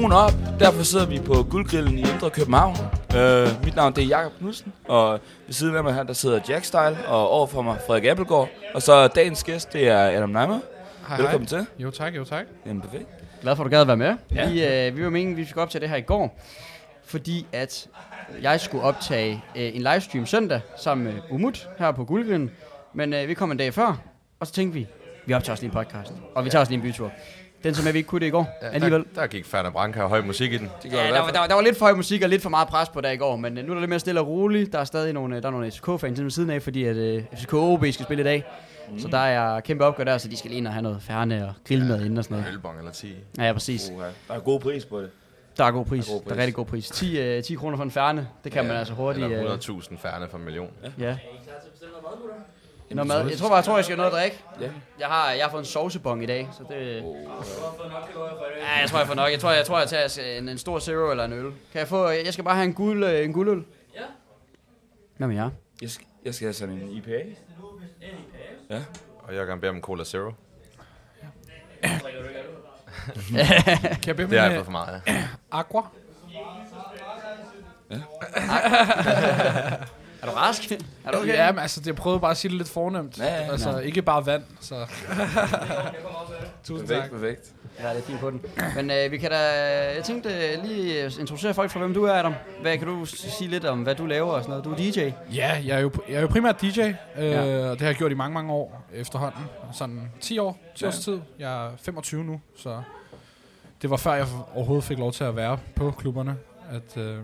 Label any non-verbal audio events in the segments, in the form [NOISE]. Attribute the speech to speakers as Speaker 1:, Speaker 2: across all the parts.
Speaker 1: broen op. Derfor sidder vi på Guldgrillen i Indre København. Øh, mit navn det er Jakob Knudsen, og ved siden af mig her, der sidder Jack Style, og overfor mig Frederik Appelgaard. Og så dagens gæst, det er Adam Neimer.
Speaker 2: Hej,
Speaker 1: Velkommen til.
Speaker 2: Jo tak, jo tak.
Speaker 1: Jamen, perfekt.
Speaker 3: Glad for, at du gad at være med.
Speaker 1: Ja.
Speaker 3: Vi, øh, vi var meningen, vi skulle optage det her i går, fordi at jeg skulle optage øh, en livestream søndag sammen med Umut her på Guldgrillen. Men øh, vi kom en dag før, og så tænkte vi, vi optager også lige en podcast, og vi tager også lige en bytur. Den som jeg vi ikke kunne det i går, ja, alligevel.
Speaker 4: Der, der gik Fernand Branca og høj musik i den.
Speaker 1: Det
Speaker 3: Ja, der, var, der, var, der var lidt for høj musik og lidt for meget pres på der i går, men øh, nu er der lidt mere stille og roligt. Der er stadig nogle, øh, der er nogle FCK-fans ved siden af, fordi at øh, FCK OB skal spille i dag. Mm. Så der er kæmpe opgør der, så de skal lige ind og have noget færne og grillmad inden og sådan noget.
Speaker 4: Ølbong eller 10.
Speaker 3: Ja, ja, præcis.
Speaker 1: Uh, der er god pris på det.
Speaker 3: Der er god pris.
Speaker 1: Der er god
Speaker 3: Der er
Speaker 1: pris.
Speaker 3: rigtig god pris. 10, øh, 10 kroner for en færne, det kan man altså hurtigt.
Speaker 4: Eller
Speaker 3: Øh,
Speaker 4: 100.000 færne for en million.
Speaker 3: ja. Noget mad. Jeg tror bare, jeg tror, jeg skal have noget at drikke.
Speaker 1: Ja.
Speaker 3: Jeg har, jeg har fået en sovsebong i dag, så det... Ja, jeg tror, jeg får nok. Jeg tror, jeg, tror, jeg tager en, en stor zero eller en øl. Kan jeg få... Jeg skal bare have en, guld, øh, en guldøl. Ja. Hvad med jer?
Speaker 1: Jeg skal, jeg skal have sådan en IPA. Ja.
Speaker 4: Og jeg kan bede om en Cola Zero.
Speaker 2: Kan jeg bede
Speaker 4: Det har jeg fået for meget af. [CLEARS THROAT]
Speaker 2: Aqua? [LAUGHS] [LAUGHS]
Speaker 3: Er du rask? Er du okay?
Speaker 2: Ja, men altså, det, jeg prøvede bare at sige det lidt fornemt.
Speaker 1: Ja, ja.
Speaker 2: altså,
Speaker 3: Nå.
Speaker 2: ikke bare vand, så... [LAUGHS] Tusind tak.
Speaker 1: Perfekt, perfekt.
Speaker 3: Ja, det er fint på den. Men øh, vi kan da... Jeg tænkte øh, lige introducere folk for, hvem du er, Adam. Hvad kan du sige lidt om, hvad du laver og sådan noget? Du er DJ.
Speaker 2: Ja, jeg er jo, jeg er jo primært DJ, øh,
Speaker 3: Ja.
Speaker 2: og det har jeg gjort i mange, mange år efterhånden. Sådan 10 år, 10
Speaker 1: Ja.
Speaker 2: års tid. Jeg er 25 nu, så det var før jeg overhovedet fik lov til at være på klubberne. At, øh,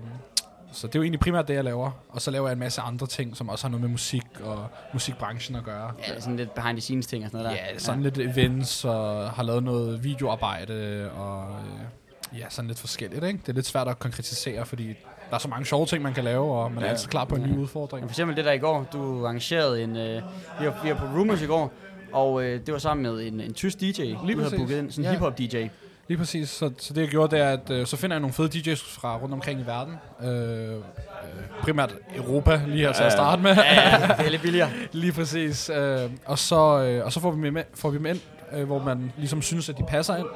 Speaker 2: så det er jo egentlig primært det, jeg laver. Og så laver jeg en masse andre ting, som også har noget med musik og musikbranchen at gøre.
Speaker 3: Ja, er sådan lidt behind the scenes ting og sådan noget der.
Speaker 2: Ja, sådan lidt events og har lavet noget videoarbejde og øh, ja, sådan lidt forskelligt, ikke? Det er lidt svært at konkretisere, fordi der er så mange sjove ting, man kan lave, og man er
Speaker 1: Ja.
Speaker 2: altid klar på en ny udfordring.
Speaker 3: For eksempel det der i går, du arrangerede en... Øh, vi, var, vi var på Rumors i går, og øh, det var sammen med en, en tysk DJ, Lige du havde booket ind, sådan en
Speaker 2: Ja.
Speaker 3: hip-hop DJ.
Speaker 2: Lige præcis. Så, så det jeg gjorde, det er, at øh, så finder jeg nogle fede DJ's fra rundt omkring i verden. Øh, øh, primært Europa, lige her til at starte med.
Speaker 3: Ja, det er lidt billigere. [LAUGHS]
Speaker 2: lige præcis. Øh, og, så, øh, og så får vi dem med, får vi dem ind, øh, hvor man ligesom synes, at de passer ind.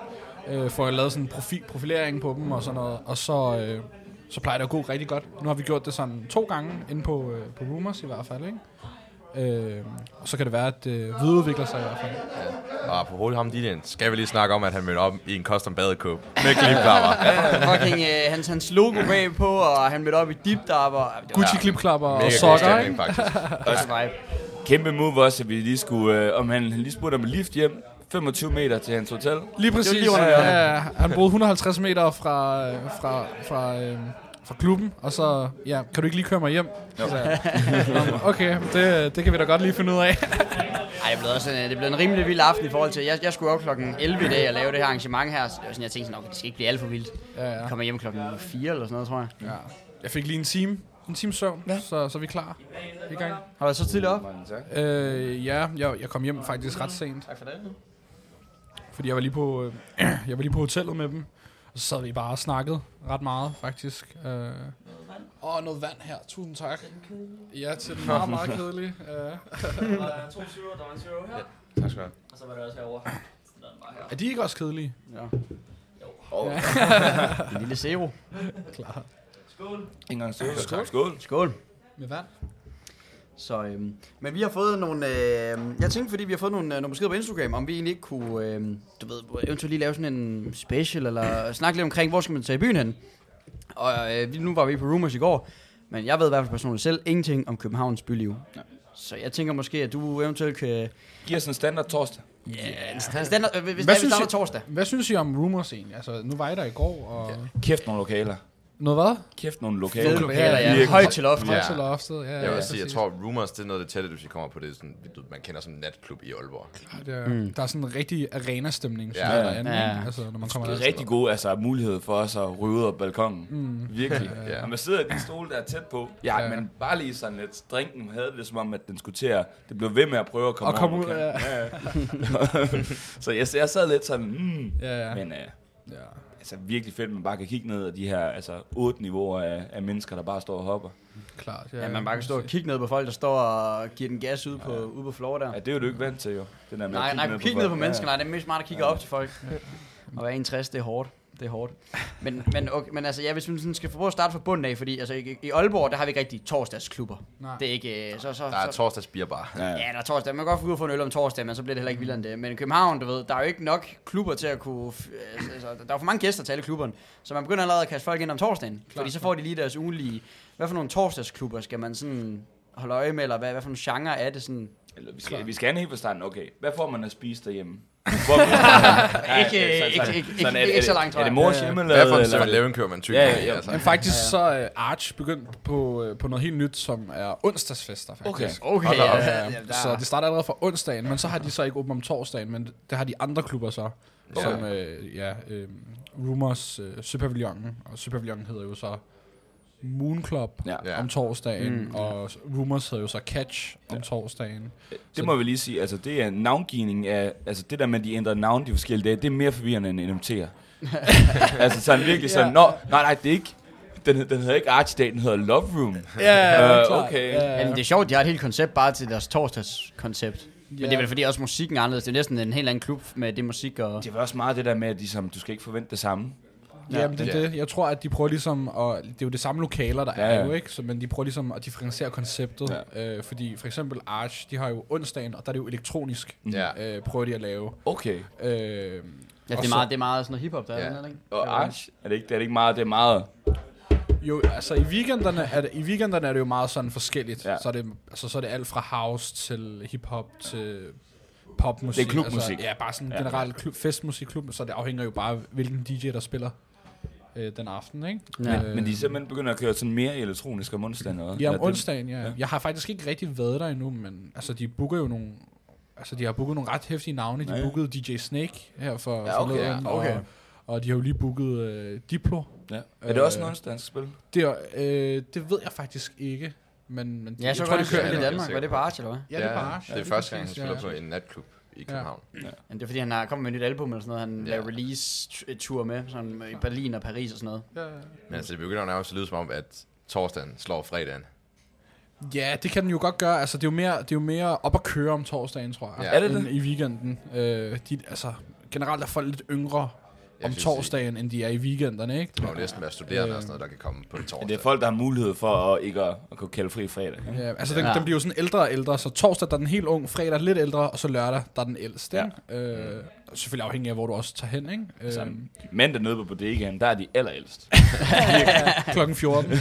Speaker 2: Øh, får jeg lavet sådan en profil, profilering på dem og sådan noget. Og så, øh, så plejer det at gå rigtig godt. Nu har vi gjort det sådan to gange inde på, øh, på Rumors i hvert fald, ikke? Øh, og så kan det være, at det øh, videreudvikler sig i hvert fald.
Speaker 4: Og på hovedet ham, DJ'en, skal vi lige snakke om, at han mødte op i en custom badekåb med klipklapper. [LAUGHS]
Speaker 3: Fucking øh, hans, hans logo bag på, og han mødte op i deep dapper.
Speaker 2: Gucci klipklapper og sokker, ikke?
Speaker 4: faktisk. [LAUGHS]
Speaker 3: Også.
Speaker 1: Kæmpe move også, at vi lige skulle... Øh, om han, han lige spurgte om et lift hjem. 25 meter til hans hotel.
Speaker 2: Lige præcis.
Speaker 3: lige under
Speaker 2: ja, ja, ja. Han boede 150 meter fra, øh, fra, fra, øh, fra klubben, og så, ja, kan du ikke lige køre mig hjem? Så, jeg, "Nå, okay, det, det kan vi da godt lige finde ud af. [LAUGHS]
Speaker 3: Ej, det blev også en, det blev en rimelig vild aften i forhold til... Jeg, jeg skulle op klokken 11 i dag og lave det her arrangement her, så det var sådan, jeg tænkte sådan, okay, det skal ikke blive alt for vildt.
Speaker 2: ja, ja.
Speaker 3: Jeg kommer hjem klokken 4 eller sådan noget, tror jeg.
Speaker 2: ja. Jeg fik lige en time, en time søvn, ja. så, så er vi klar. Er i gang.
Speaker 3: Har du så tidligt op?
Speaker 2: Øh, ja, jeg, jeg kom hjem faktisk ret sent,
Speaker 3: Tak for det.
Speaker 2: fordi jeg var lige på, øh, [CLEARS THROAT] jeg var lige på hotellet med dem. Og så sad vi bare og snakkede ret meget, faktisk. Øh, Åh, noget vand her. Tusind tak. Ja, til den meget, meget kedelige. [LAUGHS] Øh.
Speaker 5: Der var to syver, der var en syver her,
Speaker 4: Tak skal du have.
Speaker 5: og så var der også herovre. Så var her.
Speaker 2: Er de ikke også kedelige?
Speaker 3: Ja.
Speaker 1: Oh, [LAUGHS]
Speaker 3: En lille zero.
Speaker 5: Skål.
Speaker 1: Ikke engang skål. Skål. Skål.
Speaker 3: Skål.
Speaker 2: Med vand?
Speaker 3: Så, øhm, men vi har fået nogle, øh, jeg tænkte, fordi vi har fået nogle, øh, nogle beskeder på Instagram, om vi egentlig ikke kunne, øh, du ved, eventuelt lige lave sådan en special, eller snakke lidt omkring, hvor skal man tage i byen hen. Og øh, vi- nu var vi på Rumors i går, men jeg ved i hvert fald personligt selv ingenting om Københavns byliv.
Speaker 1: Ja.
Speaker 3: Så jeg tænker måske, at du eventuelt kan...
Speaker 1: Giv os en standard torsdag.
Speaker 3: Ja, yeah, standard, øh, hvis
Speaker 2: Hvad
Speaker 3: Hvad vi starter
Speaker 2: I-
Speaker 3: torsdag.
Speaker 2: Hvad synes I om rumors egentlig? Altså, nu var I der i går, og... Ja.
Speaker 1: Kæft nogle lokaler.
Speaker 2: Noget hvad?
Speaker 1: Kæft nogle
Speaker 3: Fede
Speaker 1: lokaler.
Speaker 3: ja.
Speaker 1: Virkelig.
Speaker 3: Højt til loftet.
Speaker 2: Højt
Speaker 4: Ja.
Speaker 2: til loftet, ja.
Speaker 4: Jeg
Speaker 2: ja,
Speaker 4: vil sige, jeg tror, Rumors, det er noget af det tætte, hvis vi kommer på det, sådan, man kender som en natklub i Aalborg.
Speaker 2: Det er,
Speaker 3: Mm.
Speaker 2: Der er sådan en rigtig arena-stemning,
Speaker 4: Ja,
Speaker 2: jeg,
Speaker 1: ja.
Speaker 2: derinde.
Speaker 3: Ja.
Speaker 2: Altså, når man kommer
Speaker 1: Det er rigtig god altså, mulighed for os at ryge ud af balkongen.
Speaker 2: Mm.
Speaker 1: Virkelig.
Speaker 4: Ja.
Speaker 1: Og man sidder i de stole, der er tæt på. Ja,
Speaker 2: Ja.
Speaker 1: men bare lige sådan lidt. Drinken havde det som om, at den skulle til at... Det blev ved med at prøve at komme
Speaker 2: Og komme ud,
Speaker 1: ja. ja. [LAUGHS] Så jeg, jeg sad lidt sådan... Mm,
Speaker 2: Ja, ja.
Speaker 1: men uh,
Speaker 2: ja.
Speaker 1: Altså, virkelig fedt, at man bare kan kigge ned af de her altså, otte niveauer af, af mennesker, der bare står og hopper.
Speaker 2: Klart.
Speaker 3: Ja, man bare kan stå og kigge ned på folk, der står og giver den gas ud på, ude på floor der.
Speaker 1: Ja, det er jo du ikke vant til, jo. Den der med
Speaker 3: Nej,
Speaker 1: at
Speaker 3: nej,
Speaker 1: kigge
Speaker 3: kig ned på
Speaker 1: folk.
Speaker 3: mennesker, nej, det er mest smart at kigge op til folk. Og være 61, det er hårdt. Det er hårdt. Men, men, okay, men altså, ja, hvis vi sådan skal prøve at starte fra bunden af, fordi altså, i, i Aalborg, der har vi ikke rigtig torsdagsklubber.
Speaker 2: Nej.
Speaker 3: Det er ikke... øh, Så, så,
Speaker 4: Der er
Speaker 3: så,
Speaker 4: torsdagsbier bare.
Speaker 1: Ja.
Speaker 3: Ja, der er torsdag. Man kan godt få ud og få en øl om torsdag, men så bliver det heller ikke vildere end det. Men i København, du ved, der er jo ikke nok klubber til at kunne... f- Altså, der er for mange gæster til alle klubberne. Så man begynder allerede at kaste folk ind om torsdagen. Klar. Fordi så får de lige deres ugenlige... Hvad for nogle torsdagsklubber skal man sådan holde øje med, eller hvad, hvad for nogle genre er det sådan?
Speaker 1: Eller, vi, skal, vi skal have helt fra starten. Okay, hvad får man at spise derhjemme? Hvor, [LAUGHS] [LAUGHS]
Speaker 3: Ikke- ikke- ikke- ikke- ikke så langt, tror
Speaker 1: Er det
Speaker 3: jeg.
Speaker 1: mors
Speaker 2: Ja, ja.
Speaker 1: hjemmelavet?
Speaker 4: Hvad for en
Speaker 1: eller-
Speaker 4: 7-Eleven køber man tyk
Speaker 1: Ja, ja, ja.
Speaker 4: altså.
Speaker 2: Men faktisk så er Arch begyndt på, øh, på noget helt nyt, som er onsdagsfester, faktisk.
Speaker 1: Okay.
Speaker 3: Okay, ja,
Speaker 2: Ja,
Speaker 3: ja,
Speaker 2: så det starter allerede fra onsdagen, men så har de så ikke åbent om torsdagen, men det har de andre klubber så.
Speaker 4: Ja.
Speaker 2: Som, øh, ja, øh, Rumors øh, Søpavillonen, og Søpavillonen hedder jo så Moon Club
Speaker 1: Ja.
Speaker 4: Ja.
Speaker 2: om torsdagen,
Speaker 3: Mm.
Speaker 2: og Rumors hedder jo så Catch om
Speaker 1: Ja.
Speaker 2: torsdagen.
Speaker 1: Det må vi lige sige, altså det er navngivning af, altså det der med, at de ændrer navn de forskellige dage, det er mere forvirrende end NMT'er. [LAUGHS] altså sådan virkelig sådan,
Speaker 2: Ja.
Speaker 1: nå, nej, nej, det er ikke, den, den hedder ikke Arch Day, den hedder Love Room.
Speaker 2: Ja, klart.
Speaker 1: okay.
Speaker 2: Ja,
Speaker 3: Men det er sjovt, de har et helt koncept bare til deres torsdagskoncept. Men
Speaker 2: Ja.
Speaker 3: det er vel fordi også musikken er anderledes. Det er næsten en helt anden klub med det musik og...
Speaker 1: Det var også meget det der med, at ligesom, du skal ikke forvente det samme.
Speaker 2: Ja, Jamen, det er
Speaker 4: Ja.
Speaker 2: det. Jeg tror, at de prøver ligesom, og det er jo det samme lokaler, der
Speaker 1: Ja,
Speaker 2: ja, er
Speaker 1: ja.
Speaker 2: jo, ikke? Så, men de prøver ligesom at differentiere konceptet. Ja. Øh, fordi for eksempel Arch, de har jo onsdagen, og der er det jo elektronisk,
Speaker 4: Ja.
Speaker 2: øh, prøver de at lave.
Speaker 1: Okay.
Speaker 2: Øh,
Speaker 3: Ja, det er
Speaker 2: så-
Speaker 3: meget, det er meget sådan noget hiphop, der er
Speaker 4: Ja.
Speaker 3: den, ikke?
Speaker 1: Og Arch, er det ikke, det er det ikke meget, det er meget,
Speaker 2: Jo, altså i weekenderne er det, i weekenderne er det jo meget sådan forskelligt.
Speaker 1: Ja.
Speaker 2: Så, er det, altså, så er det alt fra house til hiphop til popmusik.
Speaker 1: Det er klubmusik.
Speaker 2: Altså, ja, bare sådan
Speaker 1: Ja.
Speaker 2: generelt klub, festmusik, klub, så det afhænger jo bare hvilken DJ, der spiller øh, den aften, ikke?
Speaker 3: Ja.
Speaker 1: men, men de er simpelthen begyndt at køre sådan mere elektronisk om onsdagen. Eller?
Speaker 2: Ja, om onsdagen, ja.
Speaker 1: ja.
Speaker 2: Jeg har faktisk ikke rigtig været der endnu, men altså, de booker jo nogle... Altså, de har booket nogle ret hæftige navne. De
Speaker 1: Ja, ja.
Speaker 2: bookede DJ Snake her for
Speaker 1: Ja, okay,
Speaker 2: forleden,
Speaker 1: ja, okay.
Speaker 2: Og, og de har jo lige booket øh, Diplo.
Speaker 1: Ja. Er det også en
Speaker 2: Øh,
Speaker 1: onsdag, han skal spille?
Speaker 2: Det, er, øh, det ved jeg faktisk ikke, men, men
Speaker 3: Ja, så
Speaker 2: jeg
Speaker 3: tror, det
Speaker 2: de kører
Speaker 3: i. Danmark. Var det bare Arch, eller hvad?
Speaker 2: Ja, det er bare Arch.
Speaker 4: Det er første gang, han spiller
Speaker 2: ja.
Speaker 4: på en natklub i København.
Speaker 3: Men det er fordi, han har kommet med et nyt album eller sådan noget. Han
Speaker 4: Ja.
Speaker 3: release-tur med, sådan i Berlin og Paris og sådan noget.
Speaker 2: Ja, ja.
Speaker 4: Men altså, det begynder jo nærmest at lyde som om, at torsdagen slår fredagen.
Speaker 2: Ja, det kan den jo godt gøre. Altså, det er jo mere, det er jo mere op at køre om torsdagen, tror jeg.
Speaker 4: Ja.
Speaker 1: Er det det?
Speaker 2: I weekenden. Øh, de, altså, generelt er folk lidt yngre om
Speaker 4: synes,
Speaker 2: torsdagen, end de er i weekenderne, ikke?
Speaker 4: Det må jo næsten være studerende og sådan noget, der kan komme på en
Speaker 1: Ja,
Speaker 4: torsdag.
Speaker 1: det er folk, der har mulighed for at ikke at, at kunne kalde fri fredag. ikke?
Speaker 2: Ja, altså, den,
Speaker 3: Ja.
Speaker 2: ja. den bliver jo sådan ældre og ældre, så torsdag, der er den helt ung, fredag lidt ældre, og så lørdag, der er den ældste,
Speaker 1: Ja.
Speaker 2: Øh, selvfølgelig afhængig af, hvor du også tager hen, ikke? Øh,
Speaker 1: Så mandag nede på bodegaen, der er de allerældst. [LAUGHS]
Speaker 2: klokken 14. [LAUGHS] [LAUGHS]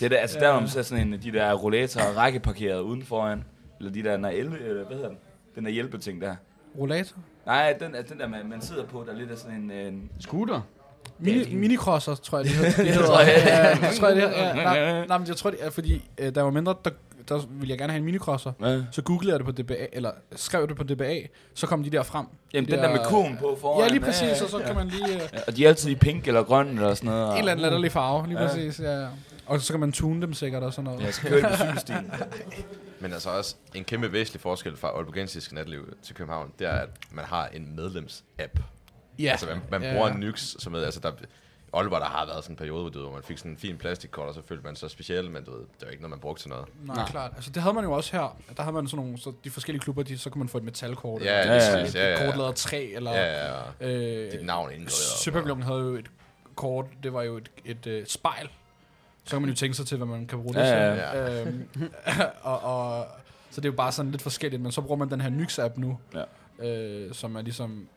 Speaker 1: Det er der, altså der, hvor man ser sådan en, de der rollatorer rækkeparkeret uden foran. Eller de der, når 11, eller hvad hedder den? Den der hjælpeting der.
Speaker 2: Rollator.
Speaker 1: Nej, den, altså den der, man, man sidder på, der er lidt af sådan en... en
Speaker 3: Scooter?
Speaker 2: Mini, minicrosser, tror jeg, det hedder. [LAUGHS] Det hedder.
Speaker 1: tror jeg.
Speaker 2: Ja, det tror jeg, det hedder. Ja, nej, [LAUGHS] nej, men jeg tror, det er, fordi øh, der var mindre, der, der ville jeg gerne have en minicrosser.
Speaker 1: ja.
Speaker 2: Så googlede jeg det på DBA, eller skrev det på DBA, så kom de der frem.
Speaker 1: Jamen,
Speaker 2: de
Speaker 1: den der med koen på foran.
Speaker 2: Ja, lige præcis, og så kan man lige... Øh,
Speaker 1: Ja, og de er altid i pink eller grøn eller sådan noget.
Speaker 2: en eller anden latterlig farve, lige
Speaker 1: Ja.
Speaker 2: præcis, ja. ja. Og så kan man tune dem sikkert og sådan noget.
Speaker 1: Ja, jeg skal køre det på cykelstien. [LAUGHS]
Speaker 4: Men altså også en kæmpe væsentlig forskel fra Aalborgensisk natliv til København, det er, at man har en medlems-app.
Speaker 2: Ja.
Speaker 4: Altså, man, man
Speaker 2: Ja,
Speaker 4: bruger
Speaker 2: ja.
Speaker 4: Nyx, som er, altså, der, Aalborg, der har været sådan en periode, hvor, man fik sådan en fin plastikkort, og så følte man sig speciel, men du ved, det var ikke noget, man brugte til noget.
Speaker 2: Nej,
Speaker 3: Nej.
Speaker 2: klart. Altså, det havde man jo også her. Der havde man sådan nogle, så de forskellige klubber, de, så kunne man få et metalkort.
Speaker 4: Ja,
Speaker 2: eller et-
Speaker 1: præcis.
Speaker 2: et,
Speaker 4: Ja, ja,
Speaker 2: et
Speaker 4: ja.
Speaker 2: kort lavet af træ, eller...
Speaker 4: Ja, ja, ja.
Speaker 2: Øh,
Speaker 4: Dit navn indgået.
Speaker 2: Søpavillonen havde jo et kort, det var jo et, et, et spejl. Så kan man jo tænke sig til, hvad man kan bruge det
Speaker 1: Ja,
Speaker 2: til.
Speaker 4: ja.
Speaker 2: Øhm, [LAUGHS] og, og, så det er jo bare sådan lidt forskelligt, men så bruger man den her Nyx-app nu,
Speaker 1: Ja.
Speaker 2: øh, som er ligesom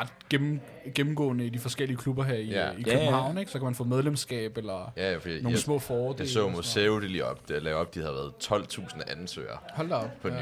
Speaker 2: ret gennem, gennemgående i de forskellige klubber her i,
Speaker 4: Ja.
Speaker 2: i
Speaker 1: Ja, ja.
Speaker 2: København, ikke? Så kan man få medlemskab eller
Speaker 4: Ja, ja, fordi
Speaker 2: nogle
Speaker 4: jeg,
Speaker 2: små fordele.
Speaker 4: jeg så museet lige op, det lavede op, de havde været 12.000 ansøgere
Speaker 2: Hold da op.
Speaker 4: på
Speaker 2: ja.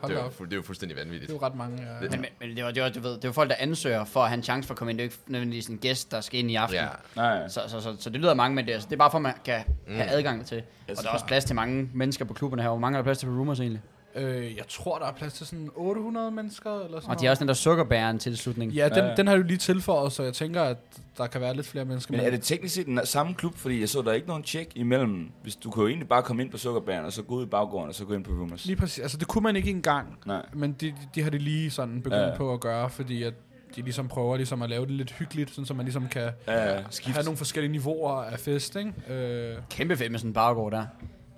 Speaker 2: Hold
Speaker 4: Det
Speaker 2: op.
Speaker 4: fu- det er jo fuldstændig
Speaker 2: Det
Speaker 4: vanvittigt.
Speaker 2: er jo ret mange. Ja.
Speaker 4: Det-
Speaker 3: Men, men, det, var, det, var, du ved, det var folk, der ansøger for at have en chance for at komme ind. Det er ikke nødvendigvis en gæst, der skal ind i aften.
Speaker 4: Ja,
Speaker 1: Nej,
Speaker 3: Så, så, så, så, det lyder mange, men det, er- altså, det er bare for, at man kan
Speaker 4: Mm.
Speaker 3: have adgang til. Og der er også plads til mange mennesker på klubberne her. Hvor mange er der plads til på Rumors egentlig?
Speaker 2: Øh, jeg tror, der er plads til sådan 800 mennesker eller sådan
Speaker 3: Og de har også den der sukkerbæren tilslutning.
Speaker 2: Ja, den,
Speaker 1: Ja.
Speaker 2: den har du lige tilføjet, så jeg tænker, at der kan være lidt flere mennesker.
Speaker 1: Men er det teknisk set den samme klub? Fordi jeg så, der er ikke nogen tjek imellem. Hvis du kan jo egentlig bare komme ind på Sukkerbæren, og så gå ud i baggården, og så gå ind på Rumors.
Speaker 2: Lige præcis. Altså, det kunne man ikke engang,
Speaker 1: Nej.
Speaker 2: men de, de, de har det lige sådan begyndt
Speaker 1: Ja.
Speaker 2: ja. på at gøre, fordi at de ligesom prøver ligesom at lave det lidt hyggeligt, sådan, så man ligesom kan
Speaker 1: Ja,
Speaker 2: Skift. have nogle forskellige niveauer af fest, ikke? Øh,
Speaker 3: Kæmpe fedt med sådan en baggård der.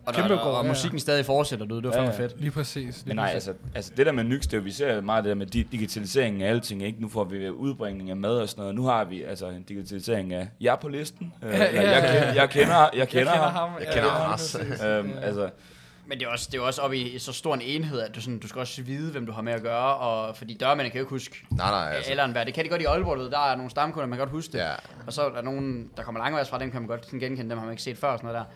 Speaker 3: Og,
Speaker 2: Kæmpe
Speaker 3: og, og, og
Speaker 2: ja.
Speaker 3: musikken stadig fortsætter, du det var
Speaker 1: Ja,
Speaker 3: fandme fedt.
Speaker 2: Lige præcis. Lige
Speaker 1: Men nej,
Speaker 2: præcis.
Speaker 1: altså, altså det der med Nyx, det er jo, vi ser meget det der med di- digitaliseringen af alting, ikke? Nu får vi udbringning af mad og sådan noget. Nu har vi altså en digitalisering af jer på listen. Øh,
Speaker 2: Ja,
Speaker 1: eller
Speaker 2: ja,
Speaker 1: jeg, kender, jeg kender, jeg [LAUGHS] kender, ham.
Speaker 4: Jeg kender ham
Speaker 2: præcis.
Speaker 1: Øhm,
Speaker 2: Ja.
Speaker 1: altså,
Speaker 3: Men det er også, det er også oppe i så stor en enhed, at du, sådan, du skal også vide, hvem du har med at gøre, og fordi dørmændene kan jo ikke huske
Speaker 4: Nej, nej,
Speaker 3: altså. eller en Det kan de godt i Aalborg, ved. der er nogle stamkunder, man kan godt huske det.
Speaker 4: Ja,
Speaker 3: Og så er der nogen, der kommer langvejs fra, dem kan man godt sådan genkende, dem har man ikke set før og sådan noget der.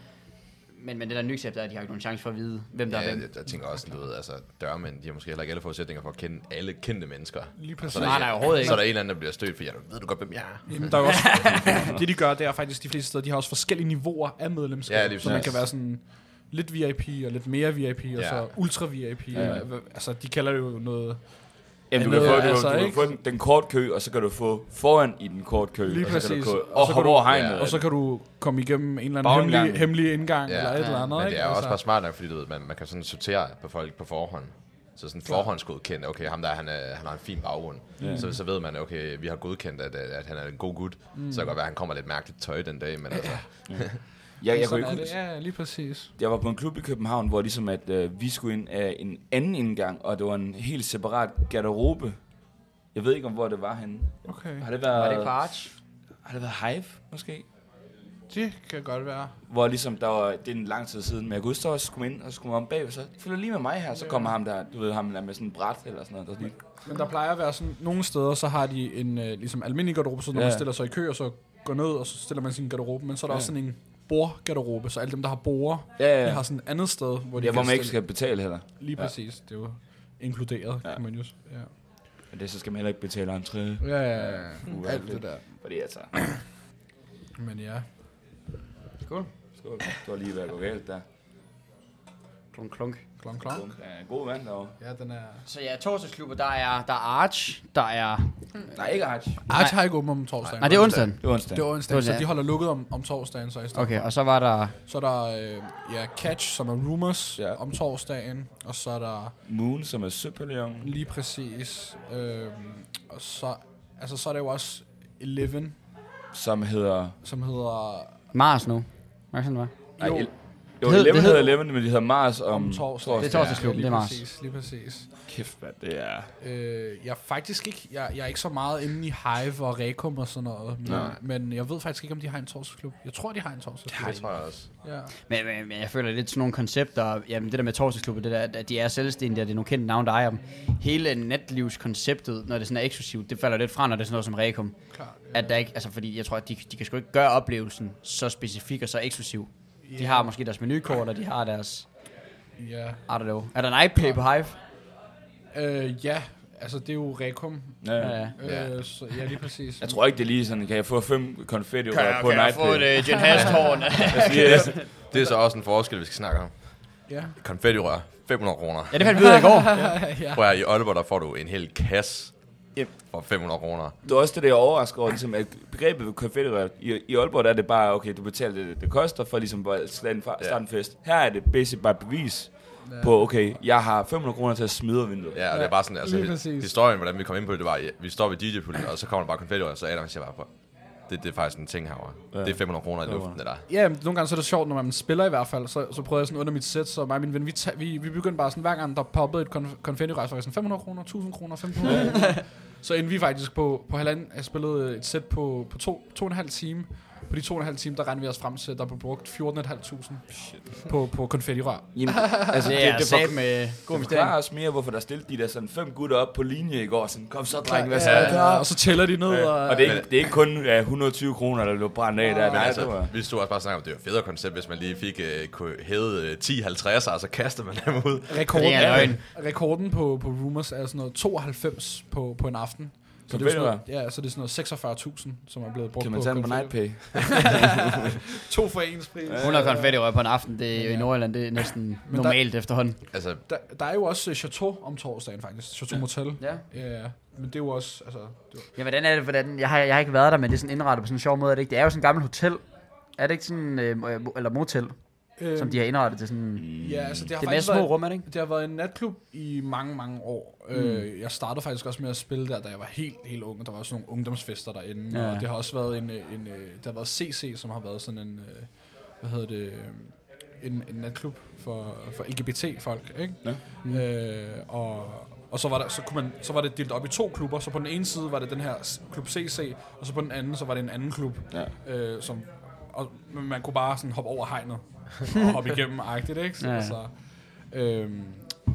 Speaker 3: Men, men det der nyksæb der, de har ikke nogen chance for at vide, hvem der
Speaker 4: ja
Speaker 3: er
Speaker 4: jeg,
Speaker 3: hvem.
Speaker 4: jeg, tænker også, du ved, altså dørmænd, de har måske heller ikke alle forudsætninger for at kende alle kendte mennesker.
Speaker 2: Lige præcis.
Speaker 4: Så er der,
Speaker 3: Nej, nej, overhovedet ikke.
Speaker 4: Så er der en eller anden, der bliver stødt, for ja, ved du godt, hvem jeg er?
Speaker 2: Jamen, der er jo også, [LAUGHS] det de gør, det er faktisk de fleste steder, de har også forskellige niveauer af medlemskab.
Speaker 4: Ja, lige
Speaker 2: så man kan være sådan lidt VIP og lidt mere VIP, og
Speaker 4: Ja.
Speaker 2: så ultra VIP.
Speaker 1: Ja.
Speaker 2: Altså, de kalder det jo noget...
Speaker 1: jamen, du
Speaker 2: Ja,
Speaker 1: kan, få, du,
Speaker 2: altså,
Speaker 1: du kan
Speaker 2: ikke?
Speaker 1: få den, den kort kø, og så kan du få foran i den kort kø.
Speaker 2: Lige
Speaker 1: og så kan
Speaker 2: præcis.
Speaker 1: du,
Speaker 2: Og
Speaker 1: og,
Speaker 2: så kan du-
Speaker 1: over hegnet.
Speaker 4: Ja.
Speaker 2: Og så kan du komme igennem en eller anden
Speaker 1: Bagindgang.
Speaker 2: hemmelig, hemmelig indgang,
Speaker 4: Ja.
Speaker 2: eller et eller andet.
Speaker 4: Men det
Speaker 2: ikke?
Speaker 4: er også
Speaker 2: altså,
Speaker 4: bare smart nok, fordi du ved, man, man kan sådan sortere på folk på forhånd. Så sådan forhåndsgodkendt, okay, ham der, han, er, han har en fin baggrund.
Speaker 1: Ja.
Speaker 4: Så, så ved man, okay, vi har godkendt, at, at, at han er en god gut. Mm. Så kan det godt være, at han kommer lidt mærkeligt tøj den dag, men altså,
Speaker 1: Jeg, jeg, kunne ikke
Speaker 2: det. Ja, lige præcis.
Speaker 1: jeg var på en klub i København, hvor ligesom at øh, vi skulle ind af en anden indgang, og det var en helt separat garderobe. Jeg ved ikke, om hvor det var henne.
Speaker 2: Okay.
Speaker 1: Har det været,
Speaker 3: Var det på Arch?
Speaker 1: har det været Hive, måske?
Speaker 2: Det kan godt være.
Speaker 1: Hvor ligesom, der var, det er en lang tid siden, men jeg kunne huske, skulle man ind, og så skulle man om bagved, så følger lige med mig her, så kommer ham der, du ved, ham der med sådan en bræt eller sådan noget, der lige,
Speaker 2: Men der plejer at være sådan, nogle steder, så har de en øh, ligesom almindelig garderobe, så når
Speaker 1: Ja.
Speaker 2: man stiller sig i kø, og så går ned, og så stiller man sin garderobe. Men så er der
Speaker 1: Ja.
Speaker 2: også sådan en bordgarderobe, så alle dem, der har borde,
Speaker 1: ja,
Speaker 2: de
Speaker 1: ja,
Speaker 2: har sådan et andet sted, hvor de
Speaker 1: ja, hvor man ikke
Speaker 2: stille-
Speaker 1: skal betale heller.
Speaker 2: Lige
Speaker 1: Ja.
Speaker 2: præcis, det er jo inkluderet,
Speaker 1: Ja.
Speaker 2: kan man jo s- ja.
Speaker 1: Men det så skal man heller ikke betale entré.
Speaker 2: Ja, ja, ja.
Speaker 1: Uh,
Speaker 2: Alt det der.
Speaker 1: Fordi altså,
Speaker 2: Men ja.
Speaker 3: Skål.
Speaker 1: skål, det var lige ved at gå galt der.
Speaker 3: Klunk, klunk.
Speaker 2: Klonk, klonk.
Speaker 1: Ja, god vand derovre.
Speaker 2: Ja, den er...
Speaker 3: Så ja, torsdagsklubber, der er, der er Arch, der er...
Speaker 1: Nej, ikke Arch.
Speaker 2: Arch har ikke åbent om torsdagen.
Speaker 3: Nej, det er onsdagen.
Speaker 1: Det var onsdag.
Speaker 2: Det er onsdag,
Speaker 3: Det
Speaker 2: så de holder lukket om, om torsdagen, så i stedet
Speaker 3: Okay, og så var der...
Speaker 2: Så er der øh, ja, Catch, som er Rumors
Speaker 1: Ja.
Speaker 2: om torsdagen, og så er der
Speaker 1: Moon, som er Søpavillon.
Speaker 2: lige præcis, øh, og så, altså, så er der jo også Eleven,
Speaker 1: Som hedder...
Speaker 2: som hedder
Speaker 3: Mars nu. Sådan, det var?
Speaker 1: Nej,
Speaker 2: Jo.
Speaker 3: hed-
Speaker 1: Eleven hedder Eleven, men de hedder Mars om,
Speaker 2: om torsdagen.
Speaker 3: Det er torsdagsklubben,
Speaker 2: ja,
Speaker 3: det er Mars.
Speaker 2: præcis, lige præcis.
Speaker 1: Kæft, hvad det er.
Speaker 2: Øh, jeg er faktisk ikke, jeg, jeg er ikke så meget inde i Hive og Rekum og sådan noget, men,
Speaker 1: Nej.
Speaker 2: men jeg ved faktisk ikke, om de har en torsdagsklub. Jeg tror, de har en torsdagsklub.
Speaker 4: det tror jeg også.
Speaker 2: Ja.
Speaker 3: Men, men, men jeg føler lidt sådan nogle koncepter, jamen det der med torsdagsklubber, det der, at de er selvstændige, og det er nogle kendte navne, der ejer dem. Hele netlivskonceptet, når det sådan er eksklusivt, det falder lidt fra, når det er sådan noget som Rekum.
Speaker 2: Klart.
Speaker 3: At der ikke, altså fordi jeg tror, at de, de kan sgu ikke gøre oplevelsen så specifik og så eksklusiv. De har måske deres menukort, og de har deres,
Speaker 2: Ja.
Speaker 3: I don't know. Er der en iPay på Hive?
Speaker 2: Øh, ja, altså det er jo Rekum.
Speaker 1: Ja.
Speaker 3: Ja, ja.
Speaker 2: Øh, så, ja, lige præcis.
Speaker 1: Jeg tror ikke, det er lige sådan, kan jeg få fem konfetti
Speaker 3: Kan,
Speaker 1: på
Speaker 3: kan
Speaker 1: en
Speaker 3: jeg få et
Speaker 1: iPad?
Speaker 3: uh, Jen Hasthorn?
Speaker 1: Yes.
Speaker 4: Det er så også en forskel, vi skal snakke om.
Speaker 2: Ja.
Speaker 4: Konfettirør, 500 kroner.
Speaker 3: ja, det fandt vi ud af i går. [LAUGHS]
Speaker 2: ja.
Speaker 4: Prøv at, i Aalborg, der får du en hel kasse
Speaker 1: Yep.
Speaker 4: for 500 kroner.
Speaker 1: Det er også det, der er overrasket over, ligesom, at begrebet ved konfettirør, i, i Aalborg der er det bare, okay, du betaler det, det koster for ligesom at starte en, fa- starte en fest. Her er det basic bare et bevis
Speaker 2: Ja.
Speaker 1: på, okay, jeg har 500 kroner til at smide vinduet.
Speaker 4: Ja, og det er bare sådan, altså,
Speaker 2: lige
Speaker 4: historien, hvordan vi kom ind på det, det var, ja, vi står ved DJ-pulten, og så kommer der bare konfettirør, og så Adam siger bare på. Det, det er faktisk en ting herovre.
Speaker 1: Ja.
Speaker 4: Det er 500 kroner i luften, det der.
Speaker 2: Ja, men nogle gange så er det sjovt, når man spiller i hvert fald, så, så prøvede jeg sådan under mit sæt, så mig og min ven, vi, vi, vi begyndte bare sådan, hver gang der poppede et konf- konfettirejse, var jeg sådan 500 kroner, 1000 kroner, 1500 kroner. [LAUGHS] så endte vi faktisk på, på halvanden, jeg spillede et sæt på, på to, to og en halv time. På de to og en halv time, der rendte vi os frem til, at der blev brugt 14.500 på, på konfettirør.
Speaker 1: Jamen, altså, [LAUGHS]
Speaker 3: Det
Speaker 1: det,
Speaker 3: er
Speaker 1: det, for,
Speaker 3: med god
Speaker 1: det forklarer os mere, hvorfor der stillede de der sådan fem gutter op på linje i går. Sådan, kom så, dreng, hvad så?
Speaker 2: ja,
Speaker 1: klar?
Speaker 2: og så tæller de ned.
Speaker 1: Ja,
Speaker 2: og,
Speaker 1: og det er, ikke, det er ikke kun ja, 120 kroner, der blev brændt af der.
Speaker 4: Men
Speaker 1: Nej,
Speaker 4: altså,
Speaker 1: det var,
Speaker 4: vi stod også bare og snakkede om, det var et federe koncept, hvis man lige fik uh, kunne hæve uh, 10 50'er, og så kastede man dem ud.
Speaker 2: rekorden, rekorden på, på Rumors er sådan noget 92 på, på en aften. Så det, er sådan noget, ja, så det er sådan noget 46.000, som er blevet brugt
Speaker 1: kan man
Speaker 2: på
Speaker 1: tage den på
Speaker 2: konfetti.
Speaker 1: NightPay? [LAUGHS]
Speaker 2: To for ens pris.
Speaker 3: 100 konfettirør på en aften, det er jo i Nordjylland, det er næsten
Speaker 2: der-
Speaker 3: normalt efterhånden.
Speaker 4: Altså,
Speaker 2: Der, der er jo også øh, Chateau om torsdagen faktisk. Chateau Motel.
Speaker 3: Ja.
Speaker 2: Ja, ja. Men det er jo også, altså... Det
Speaker 3: Ja, hvordan er det, hvordan, jeg har, jeg har ikke været der, men det er sådan indrettet på sådan en sjov måde, er det ikke? Det er jo sådan et gammelt hotel. Er det ikke sådan, øh, eller motel,
Speaker 2: øh,
Speaker 3: som de har indrettet til sådan...
Speaker 2: Ja, altså det har
Speaker 3: Det
Speaker 2: faktisk
Speaker 3: små
Speaker 2: været,
Speaker 3: rum, er det ikke?
Speaker 2: det har været en natklub i mange, mange år. Mm. Øh, jeg startede faktisk også med at spille der, da jeg var helt, helt ung. Der var også nogle ungdomsfester derinde.
Speaker 3: Ja.
Speaker 2: Og det har også været en, øh, en, øh, der har været CC, som har været sådan en, øh, hvad hedder det, øh, en, en natklub for, for LGBT-folk, ikke?
Speaker 1: Ja.
Speaker 2: Mm. Øh, og, og så var, der, så, kunne man, så var det delt op i to klubber, så på den ene side var det den her klub CC, og så på den anden, så var det en anden klub,
Speaker 1: Ja.
Speaker 2: øh, som, og man kunne bare sådan hoppe over hegnet og hoppe igennem agtigt, ikke? Så,
Speaker 3: Ja,
Speaker 2: ja.
Speaker 3: ja.
Speaker 2: Så, øhm,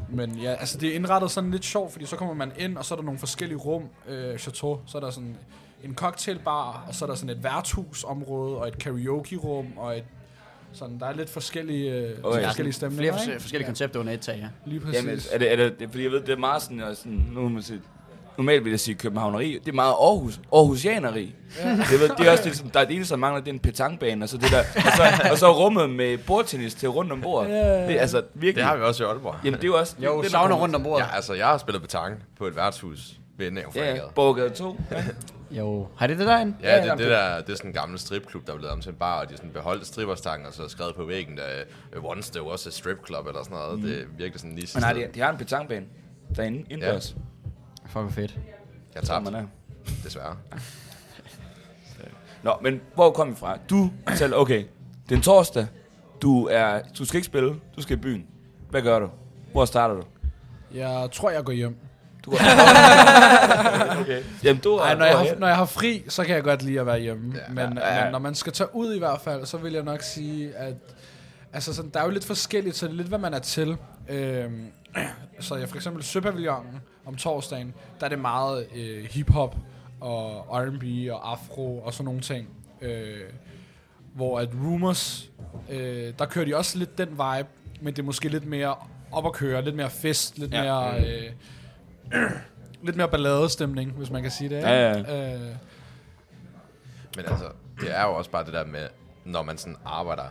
Speaker 2: men ja, altså det er indrettet sådan lidt sjovt, fordi så kommer man ind, og så er der nogle forskellige rum, øh, chateau, så er der sådan en cocktailbar, og så er der sådan et værtshusområde, og et karaoke-rum, og et sådan, der er lidt forskellige, øh,
Speaker 1: Okay.
Speaker 2: forskellige stemninger,
Speaker 3: Flere
Speaker 2: ikke?
Speaker 3: fors- forskellige koncepter under et tag, ja.
Speaker 2: Lige præcis.
Speaker 1: Jamen, er det, er det, det, fordi jeg ved, det er meget sådan, og sådan nu må man sige, normalt vil jeg sige københavneri, det er meget Aarhus, Aarhusianeri. Ja. Det, ved, det er også det, som, der er det eneste, der mangler, det er en petangbane, og så, det der, og så, og så rummet med bordtennis til rundt om bordet.
Speaker 2: Ja, ja, ja.
Speaker 1: Det, altså virkelig.
Speaker 4: Det har vi også i Aalborg.
Speaker 1: Jamen, det er jo også...
Speaker 3: Jo,
Speaker 1: det, det,
Speaker 3: savner rundt om bordet.
Speaker 4: Ja, altså, jeg har spillet betang på et værtshus ved enden af
Speaker 1: Ja, ja. Borgade 2. Ja. [LAUGHS]
Speaker 3: Jo, har det det derinde?
Speaker 4: Ja, det,
Speaker 1: Ja,
Speaker 4: det, der, det er sådan en gammel stripklub, der er blevet om til en bar, og de sådan beholdt stripperstangen, og så skrevet på væggen, der uh, once there was a strip club, eller sådan noget. Mm. Det er virkelig sådan lige
Speaker 1: Men nej, de, de har en petangbane derinde indendørs.
Speaker 3: Fuck, hvor fedt.
Speaker 4: Jeg tabte,
Speaker 1: man er.
Speaker 4: desværre. [LAUGHS]
Speaker 1: Nå, men hvor kom vi fra? Du selv, okay, det er en torsdag. Du, er, du skal ikke spille, du skal i byen. Hvad gør du? Hvor starter du?
Speaker 2: Jeg tror, jeg går hjem.
Speaker 1: Du går [LAUGHS] okay. Jamen, du er,
Speaker 2: Ej, når, jeg har, når jeg har fri, så kan jeg godt lide at være hjemme. Ja, men,
Speaker 1: ja, ja.
Speaker 2: men når man skal tage ud i hvert fald, så vil jeg nok sige, at altså sådan, der er jo lidt forskelligt, så det er lidt, hvad man er til. Øhm, [CLEARS THROAT] så jeg for eksempel Søpavillonen om torsdagen, der er det meget øh, hiphop og R&B og afro og sådan nogle ting. Øh, hvor at Rumors, øh, der kører de også lidt den vibe, men det er måske lidt mere op at køre, lidt mere fest, lidt
Speaker 1: Ja.
Speaker 2: mere... Øh, [CLEARS THROAT] lidt mere balladestemning, hvis man kan sige det. ikke?
Speaker 1: Ja,
Speaker 2: Øh,
Speaker 4: Men altså, det er jo også bare det der med, når man sådan arbejder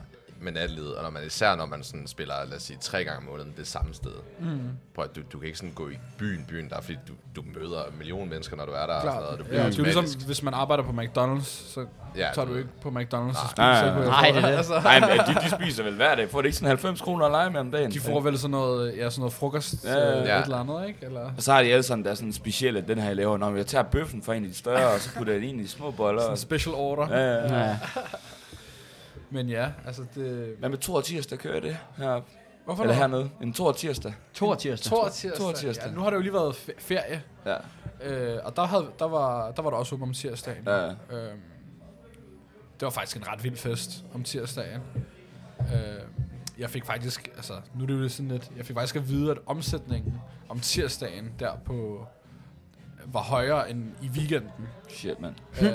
Speaker 4: med natlivet, og når man, især når man sådan spiller, lad os sige, tre gange om måneden det samme sted. Mm. Prøv at du, du kan ikke sådan gå i byen, byen der, er, fordi du, du møder en million mennesker, når du er der. Og sådan
Speaker 2: Klart.
Speaker 4: noget, og du
Speaker 2: Ja,
Speaker 4: bliver
Speaker 2: det er jo ligesom, hvis man arbejder på McDonald's, så
Speaker 4: Ja,
Speaker 2: tager du
Speaker 4: du-
Speaker 2: ikke på McDonald's og
Speaker 1: Nej,
Speaker 2: spiser.
Speaker 1: nej,
Speaker 3: nej, det er det.
Speaker 2: Altså,
Speaker 1: Nej, men de, de spiser vel hver dag. Får det ikke sådan 90 kroner at lege med om dagen?
Speaker 2: de får vel sådan noget, ja, sådan noget frokost,
Speaker 1: Ja,
Speaker 2: ja,
Speaker 1: ja,
Speaker 2: øh,
Speaker 4: ja.
Speaker 2: et eller andet, ikke? Eller
Speaker 1: Og så har de alle sådan, der er sådan specielle, den her jeg laver. Når jeg tager bøffen fra en af de større, og så putter jeg den ind i små boller.
Speaker 2: sådan
Speaker 1: Og,
Speaker 2: en special order.
Speaker 1: ja, ja, ja.
Speaker 3: Ja.
Speaker 2: Men ja, altså det...
Speaker 1: Hvad med Tor tirsdag kører det her?
Speaker 2: Hvorfor
Speaker 1: Eller
Speaker 2: noget?
Speaker 1: hernede? En Tor tirsdag.
Speaker 3: To tirsdag.
Speaker 2: Tor tirsdag.
Speaker 1: Tor tirsdag.
Speaker 2: Ja, nu har det jo lige været fe- ferie,
Speaker 1: Ja.
Speaker 2: øh, og der, havde, der, var, der var der også åbent om tirsdagen.
Speaker 1: Ja.
Speaker 2: Øhm, det var faktisk en ret vild fest om tirsdagen. Øh, jeg fik faktisk, altså nu er det jo sådan lidt, jeg fik faktisk at vide, at omsætningen om tirsdagen der på var højere end i weekenden.
Speaker 1: Shit, mand.
Speaker 2: øh,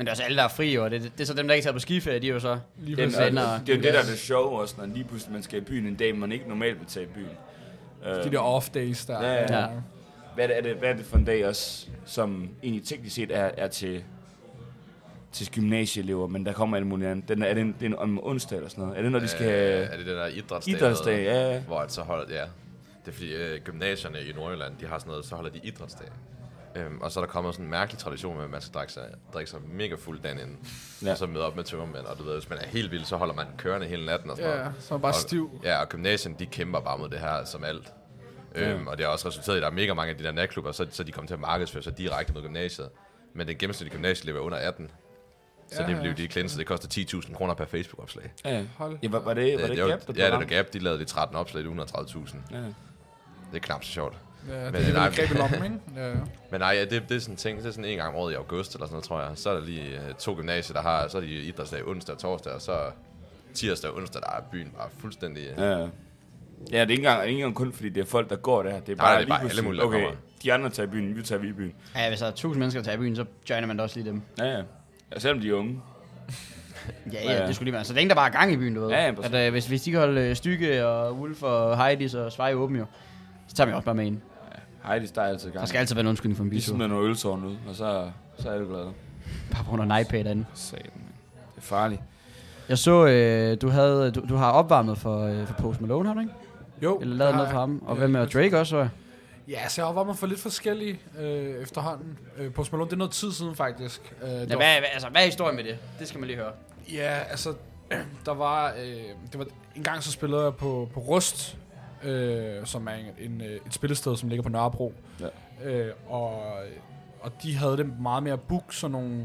Speaker 3: Men det er også alle, der er fri, og det, det er så dem, der ikke tager på skiferie, de er jo så...
Speaker 2: lige
Speaker 1: Jamen,
Speaker 2: præcis.
Speaker 3: Jamen,
Speaker 1: det, er jo det, der er det sjove også, når lige pludselig man skal i byen en dag, man ikke normalt vil tage i byen. Øh,
Speaker 2: de der off days der.
Speaker 1: Ja, ja.
Speaker 3: Ja.
Speaker 1: Hvad er, det, er hvad er det for en dag også, som egentlig teknisk set er, er til, til gymnasieelever, men der kommer alle mulige andre. Den er, er det, en, det er en, om onsdag eller sådan noget? Er det, når de skal
Speaker 4: Øh, er det den der idrætsdag?
Speaker 1: idrætsdag? Ja, ja.
Speaker 4: Hvor at så holder, ja. Det er fordi øh, gymnasierne i Nordjylland, de har sådan noget, så holder de idrætsdag. Øhm, og så er der kommet sådan en mærkelig tradition med, at man skal drikke sig, drikke sig mega fuld dagen inden.
Speaker 1: Ja.
Speaker 4: Ja. Og så møde op med tømmermænd, og du ved, hvis man er helt vild, så holder man den kørende hele natten og sådan
Speaker 2: Ja,
Speaker 4: noget.
Speaker 2: så er man bare
Speaker 4: og,
Speaker 2: stiv.
Speaker 4: Ja, og gymnasien, de kæmper bare mod det her som alt. Øhm, og det har også resulteret i, at der er mega mange af de der natklubber, så, så de kommer til at markedsføre sig direkte mod gymnasiet. Men den gennemsnitlige gymnasieelev er under 18. Så
Speaker 2: Ja,
Speaker 4: det
Speaker 2: ja.
Speaker 4: blev de klænset. Det koster 10.000 kroner per Facebook-opslag.
Speaker 1: ja.
Speaker 2: Hold.
Speaker 1: ja var, var det, var det,
Speaker 4: var-
Speaker 1: Gap, der
Speaker 4: Ja, det var Gap. De lavede de 13 opslag, det er 130.000.
Speaker 1: Ja.
Speaker 4: Det er knap så sjovt.
Speaker 2: Ja, det
Speaker 4: Men
Speaker 2: er
Speaker 4: nej,
Speaker 2: lidt greb i lommen, ikke? [LAUGHS] Ja.
Speaker 4: Men nej, ja, det, det er sådan en ting, det er sådan en gang om året i august eller sådan noget, tror jeg. Så er der lige øh, to gymnasier, der har, så er de idrætsdag onsdag og torsdag, og så tirsdag og onsdag, der er byen bare fuldstændig... Ja.
Speaker 1: Ja. Ja, det er ikke engang, ikke engang kun fordi det er folk, der går der. Det er
Speaker 4: Nej,
Speaker 1: bare,
Speaker 4: det er bare
Speaker 1: lige
Speaker 4: alle mulige,
Speaker 1: Okay,
Speaker 4: kommer.
Speaker 1: de andre tager i byen, vi tager vi i byen.
Speaker 3: Ja, hvis der er tusind mennesker, der tager i byen, så joiner man da også lige dem.
Speaker 1: Ja, ja. ja selvom de er unge. [LAUGHS]
Speaker 3: Ja,
Speaker 1: Ja,
Speaker 3: ja, det skulle lige være. Så længe der bare er gang i byen, du ved.
Speaker 1: Ja, ja,
Speaker 3: at, øh, hvis, hvis de kan holde øh, Stykke og Wolf og Heidi og Svej åben jo, så tager vi også bare med ind.
Speaker 1: Heidi, der er altid gang.
Speaker 3: Der skal altid være en undskyldning for en
Speaker 1: Vi
Speaker 3: bitur.
Speaker 1: smider nogle øltårn ud, og så, så er du glad.
Speaker 3: Bare på grund af en iPad anden.
Speaker 1: Satan. Det er farligt.
Speaker 3: Jeg så, øh, du, havde, du, du har opvarmet for, øh, for Post Malone, har du ikke?
Speaker 2: Jo.
Speaker 3: Eller lavet
Speaker 2: det
Speaker 3: noget for ham. Og hvad med
Speaker 2: lige
Speaker 3: Drake også, så jeg?
Speaker 2: Ja, så jeg var mig for lidt forskellige øh, efterhånden. Øh, Post Malone, det er noget tid siden faktisk. Øh, det
Speaker 3: Ja,
Speaker 2: var-
Speaker 3: hvad, hvad, altså, hvad er historien med det? Det skal man lige høre.
Speaker 2: Ja, altså, [CLEARS THROAT] der var, øh, det var, en gang så spillede jeg på, på Rust, øh, som er en, en, øh, et spillested, som ligger på Nørrebro.
Speaker 1: Ja.
Speaker 2: Øh, og, og de havde det meget mere book sådan nogle,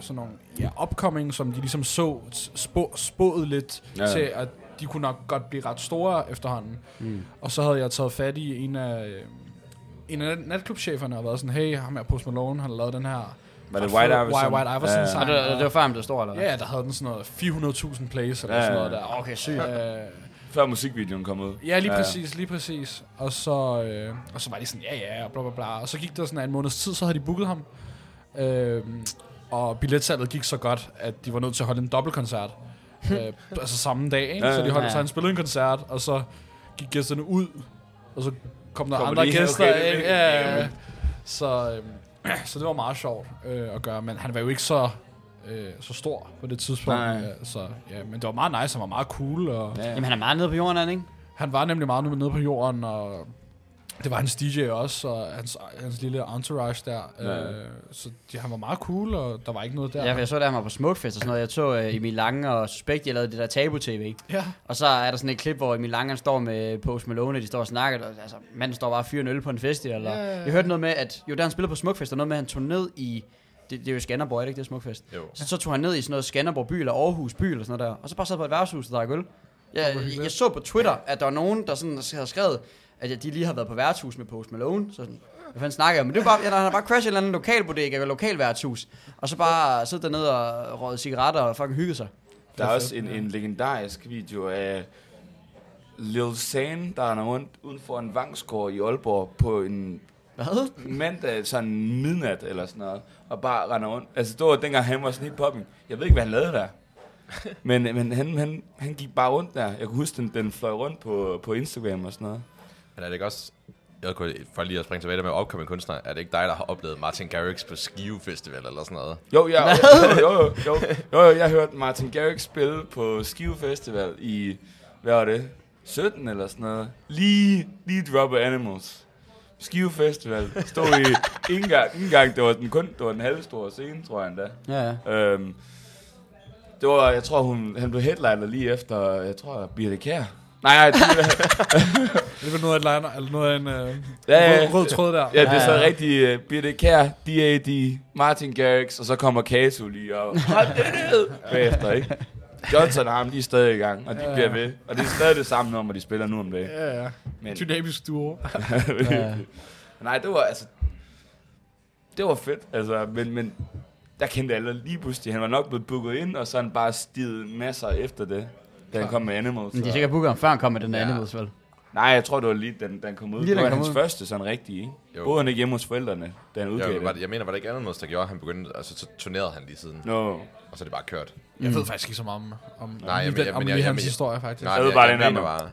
Speaker 2: sådan nogle ja, upcoming, som de ligesom så spå, spået lidt
Speaker 1: Ja.
Speaker 2: til, at de kunne nok godt blive ret store efterhånden.
Speaker 3: Mm.
Speaker 2: Og så havde jeg taget fat i en af, øh, en af natklubcheferne og været sådan, hey, ham her Post Malone, han har lavet den her.
Speaker 1: Var det White Iverson?
Speaker 2: White Iverson
Speaker 1: Ja.
Speaker 2: sang.
Speaker 3: Og det, det var før, han blev stor, eller hvad?
Speaker 2: Ja, der havde den sådan noget 400.000 plays eller
Speaker 1: Ja,
Speaker 2: sådan noget der.
Speaker 3: Okay, sygt.
Speaker 2: Øh,
Speaker 1: Før musikvideoen kom ud.
Speaker 2: Ja, lige
Speaker 1: Ja.
Speaker 2: præcis, lige præcis. Og så, øh, og så var de sådan, ja, ja, og bla, bla, bla. Og så gik der sådan en måneds tid, så havde de booket ham. Øh, og billetsalget gik så godt, at de var nødt til at holde en dobbeltkoncert. [LAUGHS] øh, altså samme dag, ikke?
Speaker 1: Ja,
Speaker 2: så de holdt,
Speaker 3: ja.
Speaker 2: så han spillede en koncert, og så gik gæsterne ud, og så kom der
Speaker 1: Kommer
Speaker 2: andre
Speaker 1: de?
Speaker 2: gæster.
Speaker 1: Okay,
Speaker 2: ikke? ja,
Speaker 1: mega
Speaker 2: ja. Så, øh, [CLEARS THROAT] så det var meget sjovt øh, at gøre, men han var jo ikke så, øh, så stor på det tidspunkt.
Speaker 1: Nej.
Speaker 2: Ja, så, ja, men det var meget nice, han var meget cool, og
Speaker 1: Ja.
Speaker 3: Jamen, han er meget nede på jorden, han, ikke?
Speaker 2: han var nemlig meget nede på jorden, og det var hans DJ også, og hans, hans lille entourage der.
Speaker 1: Ja.
Speaker 2: Øh, så de, han var meget cool, og der var ikke noget der.
Speaker 3: Ja, for jeg så, da han var på Smukfest og sådan noget. Jeg så uh, Emil Lange og Suspekt, de lavede det der tabu-tv.
Speaker 2: ja.
Speaker 3: Og så er der sådan et klip, hvor Emil Lange han står med Post Malone, de står og snakker. Og, altså, manden står bare og fyrer en øl på en festival.
Speaker 2: Ja, ja, ja.
Speaker 3: Jeg hørte noget med, at jo, da han spillede på Smukfest, og noget med, at han tog ned i... Det, det er jo Skanderborg, er det ikke det Smukfest?
Speaker 4: Jo.
Speaker 3: Så, så tog han ned i sådan noget Skanderborg by, eller Aarhus by, eller sådan noget der. Og så bare sad på et værtshus og drak øl. Jeg, jeg, så på Twitter, at der var nogen, der sådan havde skrevet, at de lige har været på værtshus med Post Malone. Så sådan, hvad fanden snakker jeg om? Men det var bare, ja, han har bare crashet et eller andet lokalbodega eller lokalværtshus. Og så bare siddet dernede og røget cigaretter og fucking hygget sig.
Speaker 1: Der er også en, en legendarisk video af Lil Zane, der er rundt uden for en vangsgård i Aalborg på en
Speaker 3: Hvad?
Speaker 1: mandag, sådan midnat eller sådan noget, og bare render rundt. Altså, det var dengang han var sådan helt popping. Jeg ved ikke, hvad han lavede der. [LAUGHS] Men, men han, han, han gik bare rundt der. Jeg kan huske, den, den fløj rundt på, på Instagram og sådan noget.
Speaker 4: Men er det ikke også... Jeg kunne, for lige at springe tilbage der med opkommende kunstnere, er det ikke dig, der har oplevet Martin Garrix på Skive Festival eller sådan noget?
Speaker 1: Jo, ja, jo, jo, jo, jo, jo, jo, jeg hørte Martin Garrix spille på Skive Festival i, hvad var det, 17 eller sådan noget. Lige, lige Drop of Animals. Skive Festival. Stod i, ikke engang, ikke engang, det var den kun, det var den halve store scene, tror jeg endda.
Speaker 3: Ja, ja.
Speaker 1: Øhm, det var, jeg tror, hun, han blev headliner lige efter, jeg tror, Birte Kjær. Nej, nej, det, [LAUGHS]
Speaker 2: Det var noget af liner, eller noget af en øh,
Speaker 1: Ja, ja.
Speaker 2: rød, rød tråd der.
Speaker 1: ja, det er så
Speaker 3: Ja, ja.
Speaker 1: rigtig uh, Birte Kjær, D.A.D., Martin Garrix, og så kommer Kato lige og hold det ned bagefter, ikke? Johnson og ham, de er stadig i gang, og de
Speaker 2: Ja.
Speaker 1: bliver ved. Og det er stadig det samme nummer, de spiller nu om dagen.
Speaker 2: Ja, ja.
Speaker 1: Men,
Speaker 2: Dynamisk duo. [LAUGHS]
Speaker 3: ja.
Speaker 1: nej, det var altså... Det var fedt, altså, men, men der kendte alle lige pludselig. Han var nok blevet booket ind, og så han bare stiget masser efter det, da han kom med Animals.
Speaker 3: Men de er sikkert booket ham, før han kom med den der
Speaker 1: Ja.
Speaker 3: Animals, vel?
Speaker 1: Nej, jeg tror, det var lige, den, den kom ud.
Speaker 3: Lige
Speaker 1: det var hans
Speaker 3: ud.
Speaker 1: første sådan rigtig, ikke?
Speaker 4: Jo.
Speaker 1: Boede han ikke hjemme hos forældrene, da han udgav
Speaker 4: Jeg, var,
Speaker 1: det?
Speaker 4: jeg mener, var det ikke andet der gjorde, at han begyndte, altså så turnerede han lige siden,
Speaker 1: Nå.
Speaker 4: og så er det bare kørt.
Speaker 2: Jeg ved faktisk ikke så meget om, om,
Speaker 4: Nej,
Speaker 2: om,
Speaker 4: jeg-
Speaker 2: lige,
Speaker 4: jeg-
Speaker 2: den, om lige
Speaker 4: jeg-
Speaker 2: hans
Speaker 4: jeg-
Speaker 2: historie, faktisk.
Speaker 4: Nej,
Speaker 1: Jeg ved bare,
Speaker 4: jeg,
Speaker 1: den
Speaker 4: jeg
Speaker 1: der
Speaker 4: mener bare,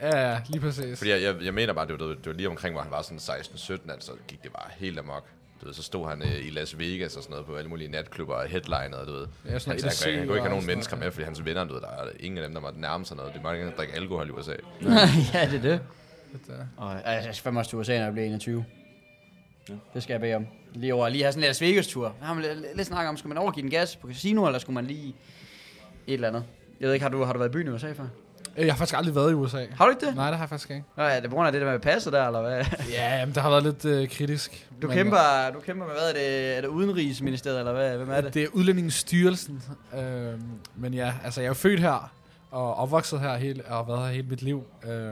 Speaker 2: Ja, ja, lige præcis.
Speaker 4: fordi jeg, jeg, jeg mener bare, det var, det var lige omkring, hvor han var sådan 16-17, altså gik det bare helt amok. Du ved, så stod han øh, i Las Vegas og sådan noget på alle mulige natklubber og headliner, du ved.
Speaker 2: Ja, sådan
Speaker 4: Han, han, han, han kunne ikke have nogen
Speaker 2: og
Speaker 4: mennesker med, fordi hans venner, du ved, der er ingen af dem, der måtte nærme sig noget. De måtte ikke engang drikke alkohol i USA. [LAUGHS]
Speaker 3: ja, det er det.
Speaker 2: Ja.
Speaker 3: Og altså, jeg skal også til USA, når jeg bliver 21.
Speaker 1: Ja.
Speaker 3: Det skal jeg bede om. Lige over, lige have sådan en Las Vegas-tur. Der har man lidt, lidt snakket om, skal man overgive den gas på casino, eller skulle man lige et eller andet? Jeg ved ikke, har du, har du været i byen i USA før?
Speaker 2: Øh, Jeg har faktisk aldrig været i USA.
Speaker 3: Har du ikke det?
Speaker 2: Nej, det har jeg faktisk ikke.
Speaker 3: Nå, er det på grund af det der med passet der, eller hvad?
Speaker 2: Ja, jamen, det har været lidt øh, kritisk.
Speaker 3: Du
Speaker 2: Men,
Speaker 3: kæmper, du kæmper med, hvad er det? Er det Udenrigsministeriet, eller hvad? Hvem er
Speaker 2: øh,
Speaker 3: det?
Speaker 2: Det er Udlændingsstyrelsen. Øh, men ja, altså jeg er født her, og opvokset her hele, og har været her hele mit liv. Øh,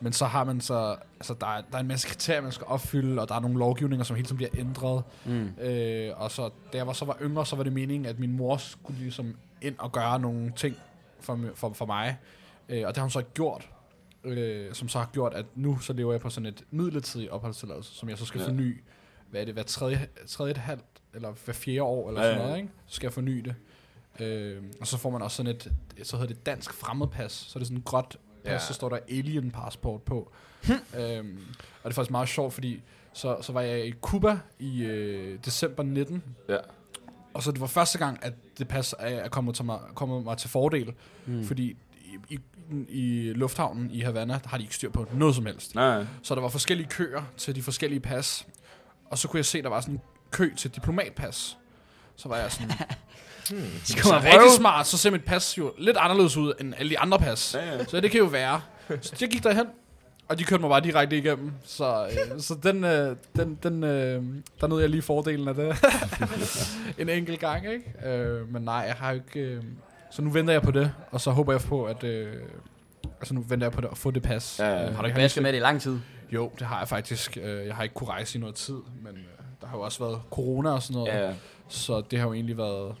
Speaker 2: men så har man så, altså der er, der er en masse kriterier, man skal opfylde, og der er nogle lovgivninger, som hele tiden bliver ændret.
Speaker 3: Mm.
Speaker 2: Øh, og så, da jeg var, så var yngre, så var det meningen, at min mor skulle ligesom ind og gøre nogle ting for, for, for mig. Øh, og det har hun så ikke gjort. Øh, som så har gjort, at nu så lever jeg på sådan et midlertidigt opholdstilladelse, som jeg så skal
Speaker 1: Ja.
Speaker 2: forny. Hvad er det, hver tredje, tredje et halvt, eller hver fjerde år, eller
Speaker 1: Ja,
Speaker 2: sådan noget, ikke? Så skal jeg forny det. Øh, og så får man også sådan et, så hedder det dansk fremmedpas, så er det sådan et gråt pas,
Speaker 4: Ja.
Speaker 2: så står der alien passport på. øhm, og det er faktisk meget sjovt, fordi så, så var jeg i Cuba i øh, december 19,
Speaker 1: Ja.
Speaker 2: og så det var første gang, at det pas er kommet, til mig, kommet mig til fordel,
Speaker 3: Mm.
Speaker 2: mm. fordi i, i, i lufthavnen i Havana der har de ikke styr på noget som helst.
Speaker 1: Nej,
Speaker 2: Så der var forskellige køer til de forskellige pas, og så kunne jeg se, der var sådan en kø til diplomatpas. Så var jeg sådan, [LAUGHS]
Speaker 3: Skal
Speaker 2: så
Speaker 3: man
Speaker 2: rigtig
Speaker 3: prøve?
Speaker 2: smart, så ser mit pas jo lidt anderledes ud end alle de andre pas.
Speaker 1: Ja, ja.
Speaker 2: Så det kan jo være. Så jeg gik derhen, Og de kørte mig bare direkte igennem. Så, øh, så den, øh, den, den, øh, der nåede jeg lige fordelen af det. [LAUGHS] en enkelt gang, ikke? Øh, men nej, jeg har jo ikke... Øh, så nu venter jeg på det, og så håber jeg på, at... Øh, altså nu venter jeg på det, at få det pas.
Speaker 1: Ja, ja.
Speaker 2: Øh,
Speaker 3: Har du ikke basket med det i lang tid?
Speaker 2: Jo, det har jeg faktisk. Øh, Jeg har ikke kunne rejse i noget tid, men øh, der har jo også været corona og sådan noget.
Speaker 1: Ja,
Speaker 2: Så det har jo egentlig været...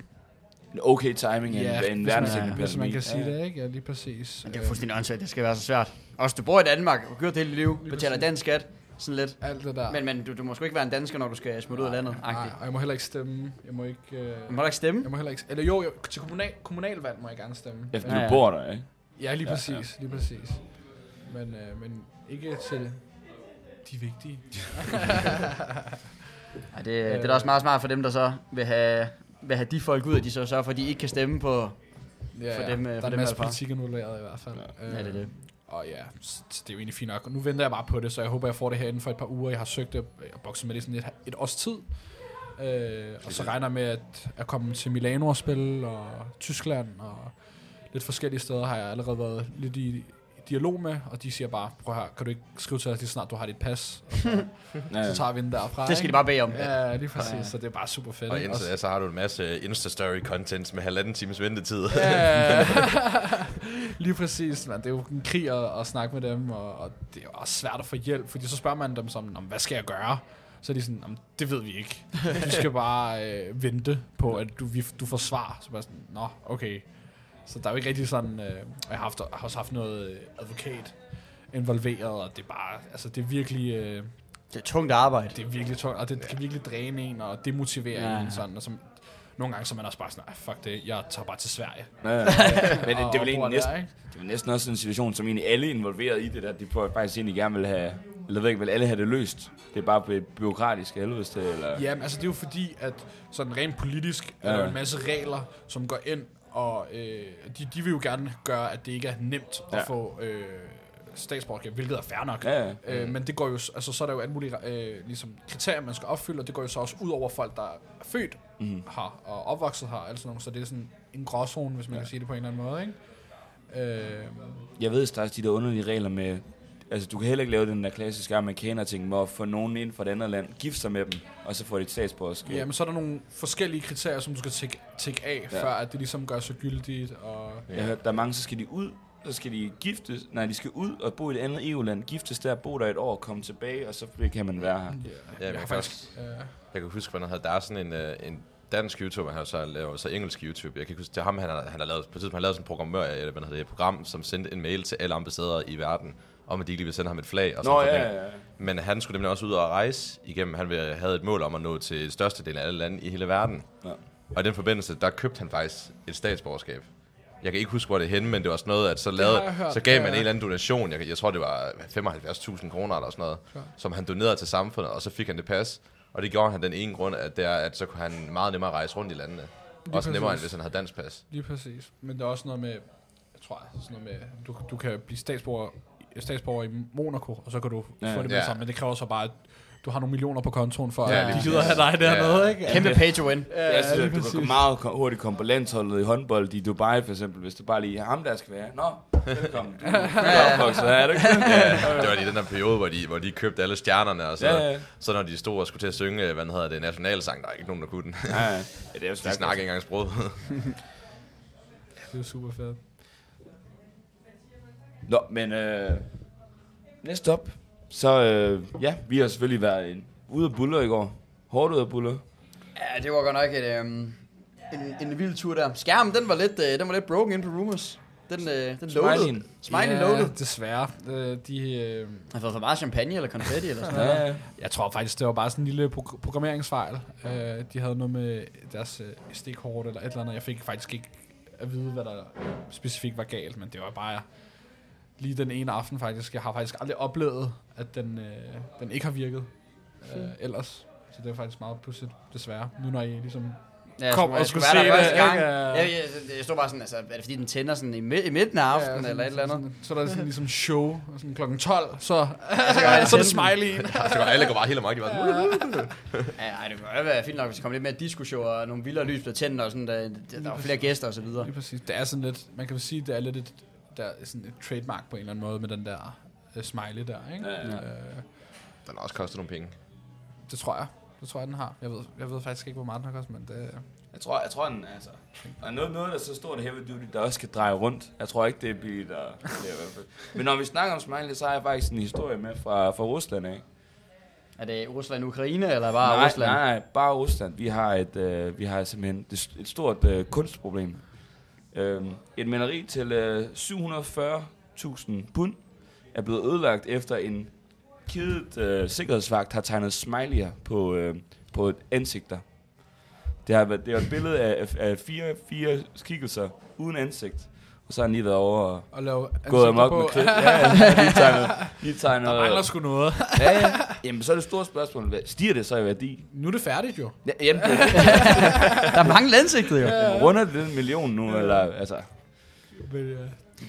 Speaker 1: en okay timing ja, en, en
Speaker 2: hvis man,
Speaker 1: verdensdækkende
Speaker 2: hvis man
Speaker 1: pandemi.
Speaker 2: kan sige
Speaker 1: ja.
Speaker 2: det, ikke? Ja, lige præcis.
Speaker 3: Men det er fuldstændig åndssvagt, det skal være så svært. Også du bor i Danmark, og gjort det hele dit liv, betaler dansk skat, sådan lidt.
Speaker 2: Alt det der.
Speaker 3: Men, men du, du må sgu ikke være en dansker, når du skal smutte ud af landet.
Speaker 2: Nej, og jeg må heller ikke stemme. Jeg må ikke... Øh,
Speaker 3: Du må ikke stemme.
Speaker 2: jeg må heller ikke... Eller jo, jo til kommunal, kommunalvalg må jeg gerne stemme.
Speaker 1: Ja, fordi
Speaker 3: Ja,
Speaker 1: du
Speaker 3: ja.
Speaker 1: bor der, ikke?
Speaker 2: Ja, lige
Speaker 1: Ja,
Speaker 2: præcis. Lige præcis. Men, øh, men ikke til de vigtige. [LAUGHS]
Speaker 3: Ej, det, [LAUGHS] det er da også meget smart for dem, der så vil have, vil have de folk ud, at de så sørger for, at de ikke kan stemme på...
Speaker 2: Ja,
Speaker 3: For
Speaker 2: ja.
Speaker 3: dem, øh,
Speaker 2: der
Speaker 3: for
Speaker 2: er
Speaker 3: dem
Speaker 2: en masse politik involveret i hvert fald. Øh,
Speaker 3: Ja, det er det.
Speaker 2: Og ja, det er jo egentlig fint nok. Og nu venter jeg bare på det, så jeg håber, jeg får det her inden for et par uger. Jeg har søgt det og bokset med det sådan et, et års tid. Øh, og så regner jeg med at, at komme til Milano og spille, og Tyskland, og lidt forskellige steder har jeg allerede været lidt i dialog med, og de siger bare, prøv her, kan du ikke skrive til os lige snart du har dit pas, og så, [LAUGHS] så tager vi den derfra.
Speaker 3: Det skal de
Speaker 2: ikke?
Speaker 3: bare bede om.
Speaker 2: Ja, lige præcis,
Speaker 3: Ja.
Speaker 2: så det er bare super fedt.
Speaker 4: Og indtil da, så har du en masse Insta-story-content med halvanden times ventetid.
Speaker 2: Ja, [LAUGHS] lige præcis, man. Det er jo en krig at, at snakke med dem, og, og det er jo også svært at få hjælp, fordi så spørger man dem som, "Nå, hvad skal jeg gøre? Så er de sådan, "Jamen, det ved vi ikke. Du skal [LAUGHS] bare øh, vente på, at du, vi, du får svar. Så bare sådan, nå, okay. Så der er jo ikke rigtig sådan, øh, og jeg har, haft, har også haft noget øh, advokat involveret, og det er bare, altså det er virkelig, øh,
Speaker 3: Det er tungt arbejde.
Speaker 2: det er virkelig tungt, og det kan virkelig dræne en, og demotivere
Speaker 3: Ja.
Speaker 2: ja. en sådan, og som, nogle gange så er man også bare sådan, "Ej, fuck det, jeg tager bare til Sverige.
Speaker 1: Ja, ja. [LAUGHS] Men det,
Speaker 2: Og-
Speaker 1: det er vel
Speaker 2: der,
Speaker 1: næsten,
Speaker 2: ikke?
Speaker 1: det er næsten også en situation, som egentlig alle er involveret i det der. De får faktisk egentlig gerne vil have, eller ved ikke, vil alle have det løst. Det er bare blevet byråkratisk helvedes til, eller...
Speaker 2: Jamen, altså det er jo fordi, at sådan rent politisk ja. er
Speaker 1: Ja.
Speaker 2: der en masse regler, som går ind, og øh, de, de vil jo gerne gøre, at det ikke er nemt ja.
Speaker 1: Ja.
Speaker 2: at få øh, statsborgerskab, hvilket er fair nok.
Speaker 1: Ja, ja.
Speaker 2: Øh, men det går jo, altså så er der jo alle mulige øh, ligesom, kriterier, man skal opfylde, og det går jo så også ud over folk, der er født
Speaker 1: Mhm.
Speaker 2: her og opvokset her, altså sådan noget, så det er sådan en gråzone, hvis man ja. kan sige det på en eller anden måde, ikke? Øh,
Speaker 1: Jeg ved straks de der underlige regler med... Altså, du kan heller ikke lave den der klassiske amerikaner-ting med at få nogen ind fra et andet land, gifte sig med dem, og så få dit statsborgerskab.
Speaker 2: ja, men så er der nogle forskellige kriterier, som du skal tække, tække af, ja.
Speaker 1: Ja.
Speaker 2: før at det ligesom gør sig gyldigt, og
Speaker 1: Jeg har hørt, der er mange, så skal de ud, så skal de giftes, nej, de skal ud og bo i et andet EU-land, giftes der, bo der et år, komme tilbage, og så kan man være her.
Speaker 2: ja,
Speaker 4: Ja,
Speaker 2: jeg
Speaker 4: kan
Speaker 2: faktisk... Øh,
Speaker 4: jeg kan huske, havde, der er sådan en, øh, en dansk YouTuber, han har så laver så engelsk YouTube. Jeg kan huske, det er ham, han har, han har lavet, på et tidspunkt, han har lavet sådan en programmør, eller hvad hedder det, et program, som sendte en mail til alle ambassader i verden, om at de ikke lige vil sende ham et flag. Og sådan
Speaker 1: Nå,
Speaker 4: noget.
Speaker 1: ja, ja, ja.
Speaker 4: Men han skulle nemlig også ud og rejse igennem. Han ville- havde et mål om at nå til størstedelen af alle lande i hele verden.
Speaker 1: Ja.
Speaker 4: Og i den forbindelse, der købte han faktisk et statsborgerskab. Jeg kan ikke huske, hvor det er henne, men det var sådan noget, at så, lavede,
Speaker 2: hørt,
Speaker 4: så gav
Speaker 2: ja,
Speaker 4: man en eller anden donation. Jeg, jeg tror, det var 75.000 kroner eller sådan noget,
Speaker 2: Ja.
Speaker 4: som han donerede til samfundet, og så fik han det pas. Og det gjorde han den ene grund, at, det er, at så kunne han meget nemmere rejse rundt i landene. Også nemmere, end
Speaker 2: præcis.
Speaker 4: hvis han havde dansk pas.
Speaker 2: Lige præcis. Men der er også noget med, jeg tror, sådan noget med, du, du kan blive statsborger, statsborger i Monaco, og så kan du
Speaker 1: Ja.
Speaker 2: få det med
Speaker 4: Ja.
Speaker 2: sammen. Men det kræver så bare, at du har nogle millioner på kontoen, for
Speaker 4: Ja,
Speaker 2: at de gider have dig dernede,
Speaker 4: Ja.
Speaker 2: ikke?
Speaker 3: Kæmpe pay to win.
Speaker 2: Ja,
Speaker 1: Jeg synes, at du kan meget hurtigt komme på landsholdet i håndbold i Dubai for eksempel, hvis du bare lige ham der skal være. Nå, velkommen. Du er [LAUGHS] opvokset er det ikke?
Speaker 4: Ja, det var lige den der periode, hvor de, hvor de købte alle stjernerne, og så,
Speaker 1: Ja, ja.
Speaker 4: så når de stod og skulle til at synge, hvad hedder det, nationalsang, der er ikke nogen, der kunne den.
Speaker 1: Ja, ja. ja det er jo [LAUGHS]
Speaker 4: De snakker ikke engang sproget. [LAUGHS]
Speaker 2: Det er super fedt.
Speaker 1: Nå, men øh, næste op. Så øh, ja, vi har selvfølgelig været en, ude af buller i går. Hårdt ude af buller.
Speaker 3: Ja, det var godt nok et, øhm, en, en vild tur der. Skærmen, den var lidt, øh, den var lidt broken ind på Rumors. Den, øh, den loaded.
Speaker 1: Smileyen.
Speaker 3: Smiley
Speaker 2: ja,
Speaker 3: loaded.
Speaker 2: desværre. Øh, De, øh,
Speaker 3: Har fået for meget champagne eller konfetti eller sådan noget?
Speaker 1: Ja.
Speaker 2: jeg tror faktisk, det var bare sådan en lille pro- programmeringsfejl. Øh, de havde noget med deres øh, stikkort eller et eller andet. Jeg fik faktisk ikke at vide, hvad der specifikt var galt, men det var bare lige den ene aften faktisk. Jeg har faktisk aldrig oplevet, at den, øh, den ikke har virket øh, ellers. Så det er faktisk meget pudsigt, desværre. Nu når I ligesom...
Speaker 3: Ja,
Speaker 2: Kom
Speaker 3: jeg
Speaker 2: og
Speaker 3: skulle
Speaker 2: se det,
Speaker 3: gang. Jeg, jeg, jeg stod bare sådan, altså, er det fordi den tænder sådan i, midt, i midten af aftenen
Speaker 2: sådan-
Speaker 3: eller et eller andet?
Speaker 2: Sådan, så er der sådan ligesom show, sådan klokken 12, så, [LAUGHS]
Speaker 3: Så
Speaker 2: er [LAUGHS] det smiley.
Speaker 4: så går alle går bare helt amok. De var sådan,
Speaker 3: Ja, ej, det kunne være fint nok, hvis der kom lidt mere disco-show og nogle vildere lys blev tændt og sådan, der, der, der var flere gæster og så videre.
Speaker 2: Lige præcis. Det er sådan lidt, man kan sige, det er lidt et, der er sådan et trademark på en eller anden måde med den der øh, smiley der, ikke?
Speaker 1: Ja, ja.
Speaker 2: Øh,
Speaker 4: Den har også kostet nogle penge.
Speaker 2: det tror jeg. Det tror jeg, den har. Jeg ved, jeg ved faktisk ikke, hvor meget den har kostet, men det...
Speaker 1: Jeg tror, jeg tror den, altså... Og noget, noget, der er så stort heavy duty, der også skal dreje rundt. Jeg tror ikke, det er billigt. Og, det er i hvert fald. Men når vi snakker om smiley, så har jeg faktisk en historie med fra, fra Rusland, ikke?
Speaker 3: Er det Rusland-Ukraine, eller bare
Speaker 1: nej,
Speaker 3: Rusland?
Speaker 1: Nej, nej, bare Rusland. Vi har et, øh, vi har simpelthen et, et stort øh, kunstproblem. Øh, et maleri til øh, 740.000 pund er blevet ødelagt efter en kidet øh, sikkerhedsvagt har tegnet smiley'er på, øh, på et ansigter. Det har været, det er et billede af, af fire, fire skikkelser uden ansigt. Og så har han lige været over og
Speaker 2: At lave
Speaker 1: gået amok med kridt. Ja, ja, lige tegnet, lige tegnet, [LAUGHS]
Speaker 2: Der mangler sgu noget.
Speaker 1: ja, ja. Jamen, så er det store spørgsmål. hvad- Stiger det så i værdi?
Speaker 2: Nu er det færdigt jo.
Speaker 1: Ja, jamen, det, [LAUGHS]
Speaker 3: Der er mange ansigtet jo.
Speaker 1: Jamen, runder det den million nu, eller, altså,
Speaker 2: Men, øh,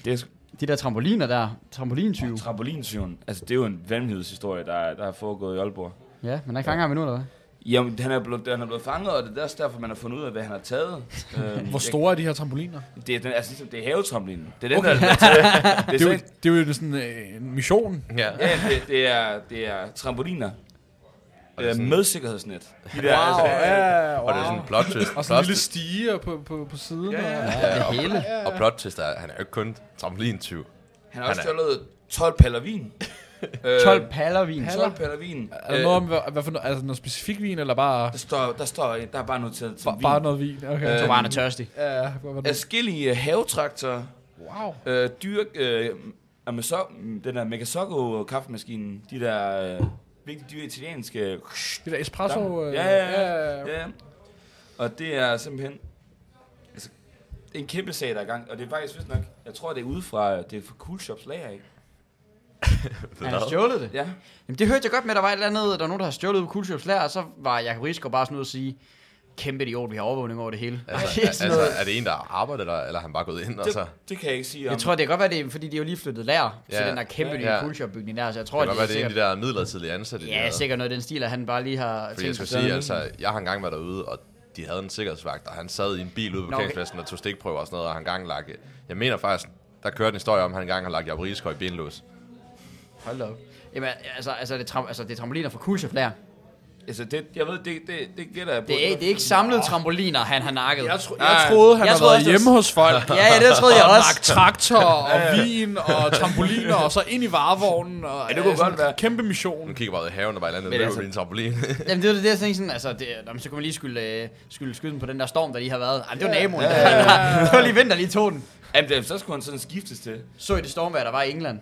Speaker 1: det er
Speaker 3: De der trampoliner der, trampolintyve.
Speaker 1: trampolinsyven, altså, det er jo en vanvittighedshistorie, der, der er foregået i Aalborg.
Speaker 3: Ja, men der fanger ham endnu, eller hvad?
Speaker 1: Jamen, han er, blevet, han er blevet fanget, og det er derfor, man har fundet ud af, hvad han har taget. [LAUGHS] Øhm,
Speaker 2: hvor store er de her trampoliner?
Speaker 1: Det er, den, altså, ligesom, det er havetrampolinen. Det er den, der er taget. [LAUGHS] Det er,
Speaker 2: Det er, jo,
Speaker 1: sådan,
Speaker 2: det er jo sådan øh, en mission.
Speaker 4: Ja.
Speaker 1: ja, det, det, er, det er trampoliner.
Speaker 4: Og det er
Speaker 1: Øh,
Speaker 4: sådan-
Speaker 1: med sikkerhedsnet. [LAUGHS] De der,
Speaker 2: Wow,
Speaker 1: altså,
Speaker 2: ja, wow.
Speaker 4: Og det er sådan en plot twist.
Speaker 2: Og sådan en lille stige på, på, på siden.
Speaker 1: Ja, ja.
Speaker 2: og-
Speaker 3: Ja, det hele.
Speaker 4: og plot twist er, han er jo ikke kun trampolintyv.
Speaker 1: han har også
Speaker 4: er-
Speaker 1: stjålet 12 paller vin. Øh,
Speaker 3: 12 paller vin.
Speaker 1: 12 paller vin.
Speaker 2: Er der noget om, hvad, hvad for noget, altså noget specifik vin, eller bare,
Speaker 1: Der står, der står, der er bare noteret til
Speaker 2: bare,
Speaker 1: vin.
Speaker 2: bare noget vin? Okay.
Speaker 1: Øh,
Speaker 3: Så var han er tørstig.
Speaker 2: ja, ja, det?
Speaker 1: Adskillige havetraktorer,
Speaker 2: Wow.
Speaker 1: øh, dyr, øh, Amazo- den der Megasocco kaffemaskinen, de der øh, vigtige dyre italienske...
Speaker 2: Det der espresso. Øh,
Speaker 1: Ja, ja, ja. ja. Og det er simpelthen... Altså, det er en kæmpe sag, der er i gang, og det er faktisk vist nok... Jeg tror, det er ude fra, det er fra Cool Shops lager af.
Speaker 3: Han har stjålet det.
Speaker 1: Ja.
Speaker 3: Jamen, det hørte jeg godt med, der var et eller andet, der var nogen, der har stjålet på Kulshops lær, og så var Jacob Rigsgaard bare sådan ud og sige, kæmpe idiot, vi har overvågning over det hele.
Speaker 4: Altså, [LAUGHS]
Speaker 3: Det er
Speaker 4: altså,
Speaker 3: noget-
Speaker 4: er det en, der arbejder der, eller er han bare gået ind og så...
Speaker 1: Det, det kan jeg ikke sige om.
Speaker 3: Jeg tror, det kan godt være, det er, fordi de har jo lige flyttet lær
Speaker 4: Ja.
Speaker 3: den der kæmpe nye
Speaker 4: Ja.
Speaker 3: Kulshop-bygning der, så jeg tror,
Speaker 4: Det kan godt
Speaker 3: det
Speaker 4: være,
Speaker 3: er
Speaker 4: det er en af de der midlertidige ansatte. de
Speaker 3: ja,
Speaker 4: lavede.
Speaker 3: sikkert noget i den stil, at han bare lige har
Speaker 4: Fordi jeg
Speaker 3: tænkt
Speaker 4: skulle
Speaker 3: på
Speaker 4: sige, altså, jeg har engang været derude, og de havde en sikkerhedsvagt, og han sad i en bil ude på
Speaker 3: Nå, okay.
Speaker 4: parkeringspladsen og tog stikprøver og sådan noget, og han gang lagt... Jeg mener faktisk, der kørte en historie om, at han engang har lagt Jacob Rieskøj i benlås.
Speaker 3: Hold da op. Jamen, altså, altså, det, er tram, altså, det er trampoliner fra Kulshop lær.
Speaker 1: Altså, det, jeg ved, det, det, det gætter jeg på.
Speaker 3: Det er, det er ikke samlede trampoliner, han har nakket.
Speaker 2: Jeg, tro, jeg troede, han
Speaker 3: jeg
Speaker 2: har
Speaker 3: troede
Speaker 2: været hjemme hos folk. [LAUGHS]
Speaker 3: Ja, ja, det troede jeg
Speaker 2: og
Speaker 3: også.
Speaker 2: lagt traktor og vin og trampoliner, og så ind i varevognen. Og,
Speaker 1: Ja, det kunne godt være.
Speaker 2: en Kæmpe
Speaker 4: Nu
Speaker 2: mission.
Speaker 4: kigger bare ud i haven, og bare et eller andet løber
Speaker 3: altså-
Speaker 4: din trampolin. [LAUGHS]
Speaker 3: Jamen, det er det, jeg tænkte sådan, altså, det, jamen, så kunne man lige skylde, øh, skylde skylden på den der storm, der lige har været. Ej, det var naboen. [LAUGHS] det var lige vinter, lige tog den.
Speaker 1: Jamen, det, så skulle han sådan skiftes til.
Speaker 3: Så i det stormvejr, der var i England.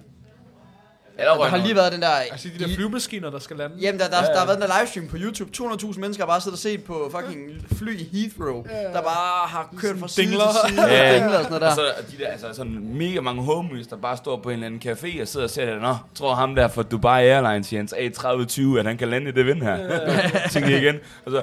Speaker 1: Eller
Speaker 3: Der har lige været den der...
Speaker 2: Altså de der flyvemaskiner, der skal lande.
Speaker 3: Jamen, der, der, der har været den der livestream på YouTube. 200.000 mennesker har bare siddet og set på fucking fly i Heathrow, der bare har kørt fra side
Speaker 2: dingler.
Speaker 3: til side.
Speaker 1: Ja.
Speaker 3: Dingler og sådan noget
Speaker 1: Og
Speaker 3: der.
Speaker 1: så er de der, altså sådan mega mange homies, der bare står på en eller anden café og sidder og ser det. Nå, tror ham der fra Dubai Airlines, Jens A320, at han kan lande i det vind her. [LAUGHS] Tænker jeg igen. Og så,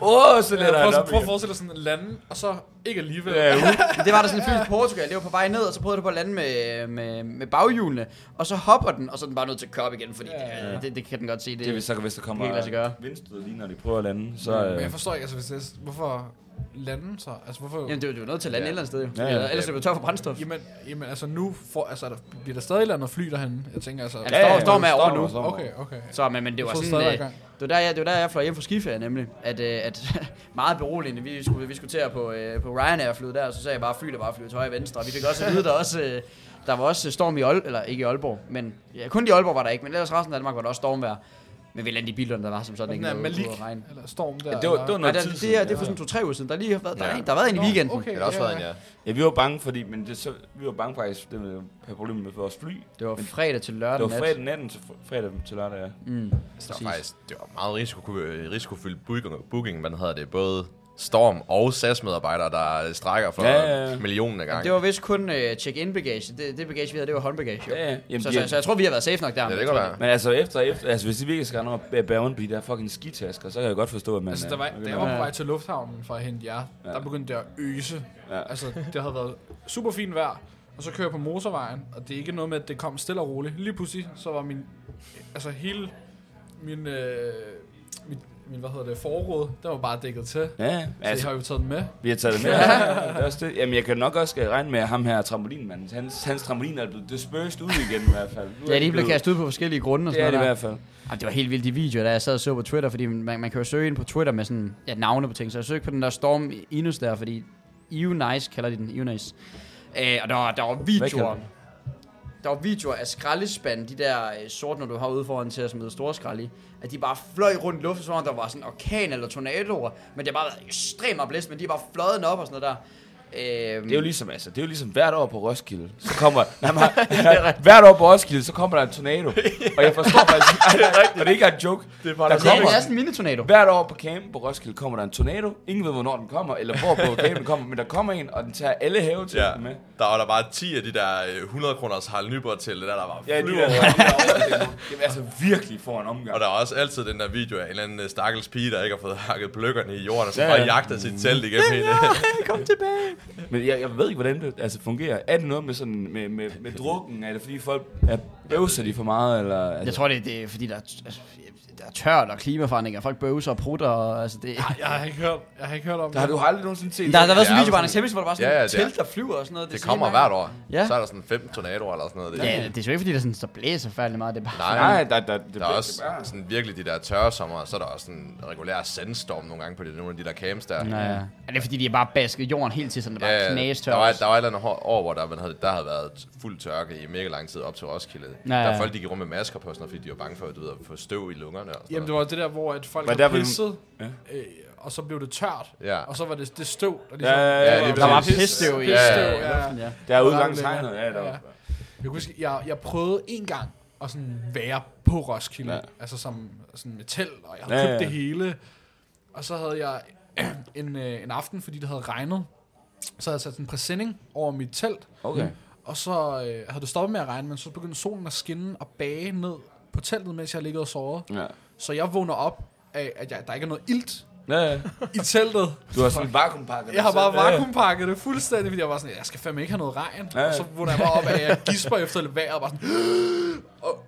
Speaker 1: åh, så
Speaker 2: Ja,
Speaker 1: letter han
Speaker 2: prøv,
Speaker 1: op
Speaker 2: prøv at forestille dig sådan en lande, og så ikke alligevel.
Speaker 1: Ja, uh.
Speaker 3: Men [LAUGHS] Det var der sådan en fly i Portugal, det var på vej ned, og så prøvede det på at lande med, med, med baghjulene, og så hopper den, og så er den bare nødt til at køre op igen, fordi
Speaker 2: Ja.
Speaker 3: det, det, det, kan den godt se. Det,
Speaker 1: Det vil så, hvis der kommer
Speaker 3: sig gøre.
Speaker 1: vindstød lige, når de prøver at lande, så...
Speaker 2: Men
Speaker 1: Øh,
Speaker 2: jeg forstår ikke, altså, hvis det er, hvorfor lande så? Altså, hvorfor...
Speaker 3: Jamen, det det var nødt til at lande
Speaker 4: Ja.
Speaker 3: et eller andet sted, jo.
Speaker 1: Ja, ja.
Speaker 3: Ellers- Ellers er det tør for brændstof.
Speaker 2: Jamen, jamen, altså nu får, altså, er der, bliver der stadig landet fly derhen? Jeg tænker altså...
Speaker 3: Ja, det står, står med over nu.
Speaker 2: Okay, okay.
Speaker 3: Så, men, men det var sådan, øh, det var der, jeg, det var der, jeg fløj hjem fra skiferie, nemlig, at, øh, at [LAUGHS] meget beroligende, vi skulle, vi skulle til at på, øh, på Ryanair-flyet der, og så sagde jeg bare, fly der bare flyver til højre og venstre, og vi fik også at vide, der også, øh, der var også øh, storm i Aalborg, eller ikke i Aalborg, men ja, kun i Aalborg var der ikke, men ellers resten af Danmark var der også stormvejr. Men vi landede i bilerne, der var som sådan ikke
Speaker 2: der
Speaker 3: noget
Speaker 2: Malik,
Speaker 3: ude at regne.
Speaker 2: eller Storm der.
Speaker 1: Ja, det var- det var noget
Speaker 3: det,
Speaker 1: tid
Speaker 3: det,
Speaker 1: siden,
Speaker 3: er, det er
Speaker 1: ja.
Speaker 3: for sådan to-tre uger siden. Der, har lige har været, der,
Speaker 4: Ja.
Speaker 3: er, der har været en i weekenden.
Speaker 2: okay.
Speaker 4: Det er også
Speaker 2: Ja,
Speaker 4: været en, ja.
Speaker 1: Ja, vi var bange, fordi, men det, så, vi var bange faktisk, det var problemet med vores fly.
Speaker 3: Det var
Speaker 1: Men-
Speaker 3: fredag til lørdag
Speaker 1: Det var
Speaker 3: nat.
Speaker 1: fredag natten til fr- fredag til lørdag, ja.
Speaker 3: Mm,
Speaker 4: Det var faktisk det var meget risiko, risikofyldt booking, booking, hvad hedder det, både Storm og SAS-medarbejdere, der strækker for
Speaker 1: Ja,
Speaker 4: ja,
Speaker 1: ja,
Speaker 4: af gange.
Speaker 3: Det var vist kun uh, check-in bagage. Det, det bagage, vi havde, det var håndbagage. Jo.
Speaker 1: Ja, ja. Jamen,
Speaker 3: så,
Speaker 1: de-
Speaker 3: så, så, jeg tror, vi har været safe nok der.
Speaker 4: Ja, det kan være.
Speaker 1: Men altså, efter, efter, altså hvis de virkelig skal nå at bære rundt på de der fucking skitasker, så kan jeg godt forstå, at man...
Speaker 2: Altså, der var,
Speaker 1: øh,
Speaker 2: da jeg var på vej til lufthavnen for at hente jer,
Speaker 1: Ja.
Speaker 2: der begyndte det at øse.
Speaker 1: Ja.
Speaker 2: Altså, det havde været super fint vejr, og så kører jeg på motorvejen, og det er ikke noget med, at det kom stille og roligt. Lige pludselig, så var min, altså hele min, øh, min hvad hedder det, forråd, den var bare dækket til.
Speaker 1: Ja,
Speaker 2: Så
Speaker 1: altså,
Speaker 2: jeg har jo taget den med.
Speaker 1: vi har taget det med. [LAUGHS] ja. det er også det. Jamen, jeg kan nok også skal regne med, at ham her trampolinmanden, hans, hans trampolin er blevet dispersed ud igen i hvert fald. Nu
Speaker 3: Ja, de er blevet kastet ud på forskellige grunde og
Speaker 1: Det er
Speaker 3: sådan
Speaker 1: det i
Speaker 3: noget
Speaker 1: hvert fald.
Speaker 3: der. Ej, det var helt vildt de videoer, der jeg sad og så på Twitter, fordi man, man kan jo søge ind på Twitter med sådan ja, navne på ting. Så jeg søgte på den der Storm Inus der, fordi Eunice kalder de den, Eunice. Øh, og der var, der var videoer.
Speaker 1: den?
Speaker 3: Der var videoer af skraldespand, de der øh, sorte, når du har ude foran til at smide store skrald i, at de bare fløj rundt i luften, som om der var sådan orkan eller tornadoer, men det har bare været ekstremt blæst, men de er bare fløjet op og sådan noget der. Øhm,
Speaker 1: Det er jo ligesom, altså, det er jo ligesom hvert år på Roskilde. Så kommer, [LAUGHS] nej, man, [LAUGHS] hvert år på Roskilde, så kommer der en tornado. Og jeg forstår [LAUGHS] faktisk, ikke- og det er ikke en joke. Det er bare, der
Speaker 3: det, er,
Speaker 1: kommer,
Speaker 3: det er sådan en mini-tornado.
Speaker 1: hvert år på campen på Roskilde kommer der en tornado. Ingen ved, hvornår den kommer, eller hvor på campen den kommer, men der kommer en, og den tager alle have til
Speaker 4: Ja,
Speaker 1: med.
Speaker 4: der var der bare 10 af de der øh, 100 kroners Harald Nyborg til, det der, der var
Speaker 1: Ja, de
Speaker 4: flyver
Speaker 1: der, der er altså virkelig for en omgang.
Speaker 4: Og der er også altid den der video af en eller anden øh, stakkels pige, der ikke har fået hakket pløkkerne i jorden, og så
Speaker 1: Ja,
Speaker 4: bare
Speaker 1: ja.
Speaker 4: jagter sit telt igennem hele.
Speaker 3: Kom tilbage.
Speaker 1: Men jeg, jeg ved ikke, hvordan det altså, fungerer. Er det noget med, sådan, med, med, med drukken? Er det fordi folk er, bøvser de for meget? Eller, altså,
Speaker 3: Jeg tror, det, det er fordi, der er, altså, der er tørt og klimaforandringer. Folk bøvser og prutter. Og, altså, det,
Speaker 2: Jeg har ikke hørt, jeg har ikke hørt om
Speaker 1: der har du aldrig nogensinde set
Speaker 3: der, der har været sådan en
Speaker 4: Ja,
Speaker 3: video Anders Hemmings, hvor der var sådan
Speaker 4: Ja, ja, det
Speaker 3: telt, der flyver og sådan noget.
Speaker 4: Det
Speaker 3: er
Speaker 4: kommer hvert år.
Speaker 3: Ja.
Speaker 4: Så er der sådan fem tornadoer eller sådan noget. Det.
Speaker 3: Ja, det er jo ikke fordi, der, sådan, der blæser færdig meget. Det er bare...
Speaker 4: Nej,
Speaker 1: Nej, der, der, det,
Speaker 4: der er også sådan virkelig de der tørre sommer, så er der også sådan regulær sandstorm nogle gange på de, nogle af de der camps der.
Speaker 3: Ja, ja. Er det fordi, de er bare basket jorden helt til, sådan det bare
Speaker 4: Ja,
Speaker 3: knæstør?
Speaker 4: der var, der var et eller andet år- hvor der, havde, der havde været fuld tørke i mega lang tid op til Roskilde.
Speaker 3: Ja,
Speaker 4: Der er folk, de gik rundt med masker på, sådan fordi de var bange for du ved, at få støv i lungerne. Og sådan
Speaker 2: Jamen, det var det der, hvor at folk
Speaker 1: Var der,
Speaker 2: pisset,
Speaker 1: Ja.
Speaker 2: øh, og så blev det tørt.
Speaker 4: Ja.
Speaker 2: Og så var det det støv, der
Speaker 1: Ja, ja, ja,
Speaker 2: der
Speaker 1: lige
Speaker 2: var-
Speaker 3: der var pisstøv i ja,
Speaker 2: ja.
Speaker 3: ja. ja.
Speaker 1: Der er ude langs hegnet. Ja, der
Speaker 2: Ja.
Speaker 1: var.
Speaker 2: Jeg, kan huske, jeg, jeg prøvede en gang at sådan være på Roskilde,
Speaker 1: Ja.
Speaker 2: ja. altså som sådan med telt, og jeg havde
Speaker 1: Ja,
Speaker 2: købt
Speaker 1: ja.
Speaker 2: det hele. Og så havde jeg [CLEARS THROAT] en, øh, en aften, fordi det havde regnet, så havde jeg sat sådan en præsending over mit telt,
Speaker 1: Okay.
Speaker 2: og så øh, havde det stoppet med at regne, men så begyndte solen at skinne og bage ned på teltet, mens jeg ligget og sovet.
Speaker 1: Ja.
Speaker 2: Så jeg vågner op af, at jeg, der ikke er noget ilt
Speaker 1: Ja, ja.
Speaker 2: i teltet.
Speaker 1: Du har sådan en vakuumpakket.
Speaker 2: Jeg har bare
Speaker 1: Ja, ja.
Speaker 2: vakuumpakket det fuldstændig, fordi jeg var sådan, jeg skal fandme ikke have noget regn.
Speaker 1: Ja, ja.
Speaker 2: Og så vågner jeg bare op af, at jeg gisper efter lidt vejr, og bare sådan, [GASPS] og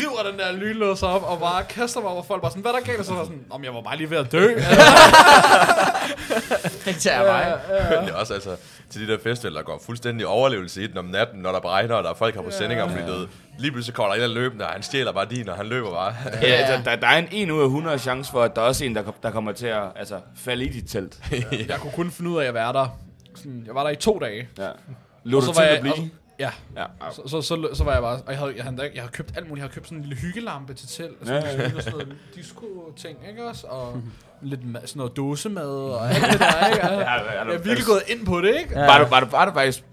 Speaker 2: river den der lynlås op, og bare kaster mig over folk, bare sådan, hvad er der galt? Og så var jeg sådan, om jeg var bare lige ved at dø. [LAUGHS]
Speaker 3: Det tager mig.
Speaker 4: Men det er også altså, til de der festivaler, der går fuldstændig overlevelse i den om natten, når der regner, og der er folk har på sendinger, fordi det, lige pludselig kommer der en anden løbende, og han stjæler bare din, og han løber bare.
Speaker 1: Ja, altså, der, der er en 1 ud af 100 chance for, at der er også en, der, der kommer til at altså, falde i dit telt. [LAUGHS]
Speaker 2: Jeg kunne kun finde ud af at være der. Sådan, jeg var der i to dage.
Speaker 1: Ja. Lå du til at blive?
Speaker 2: Ja,
Speaker 1: Ja.
Speaker 2: så, så, så, så, var jeg bare, og jeg havde, jeg, havde, jeg havde købt alt muligt. Jeg havde købt sådan en lille hyggelampe til telt, og sådan,
Speaker 1: Ja,
Speaker 2: ja,
Speaker 1: ja.
Speaker 2: ja. sådan noget disco-ting, ikke også? Og lidt sådan noget dåsemad og alt det der, ikke? Og,
Speaker 1: Ja, ja,
Speaker 2: jeg er virkelig gået ind på det, ikke?
Speaker 3: Ja.
Speaker 1: Var du, var, du, var du faktisk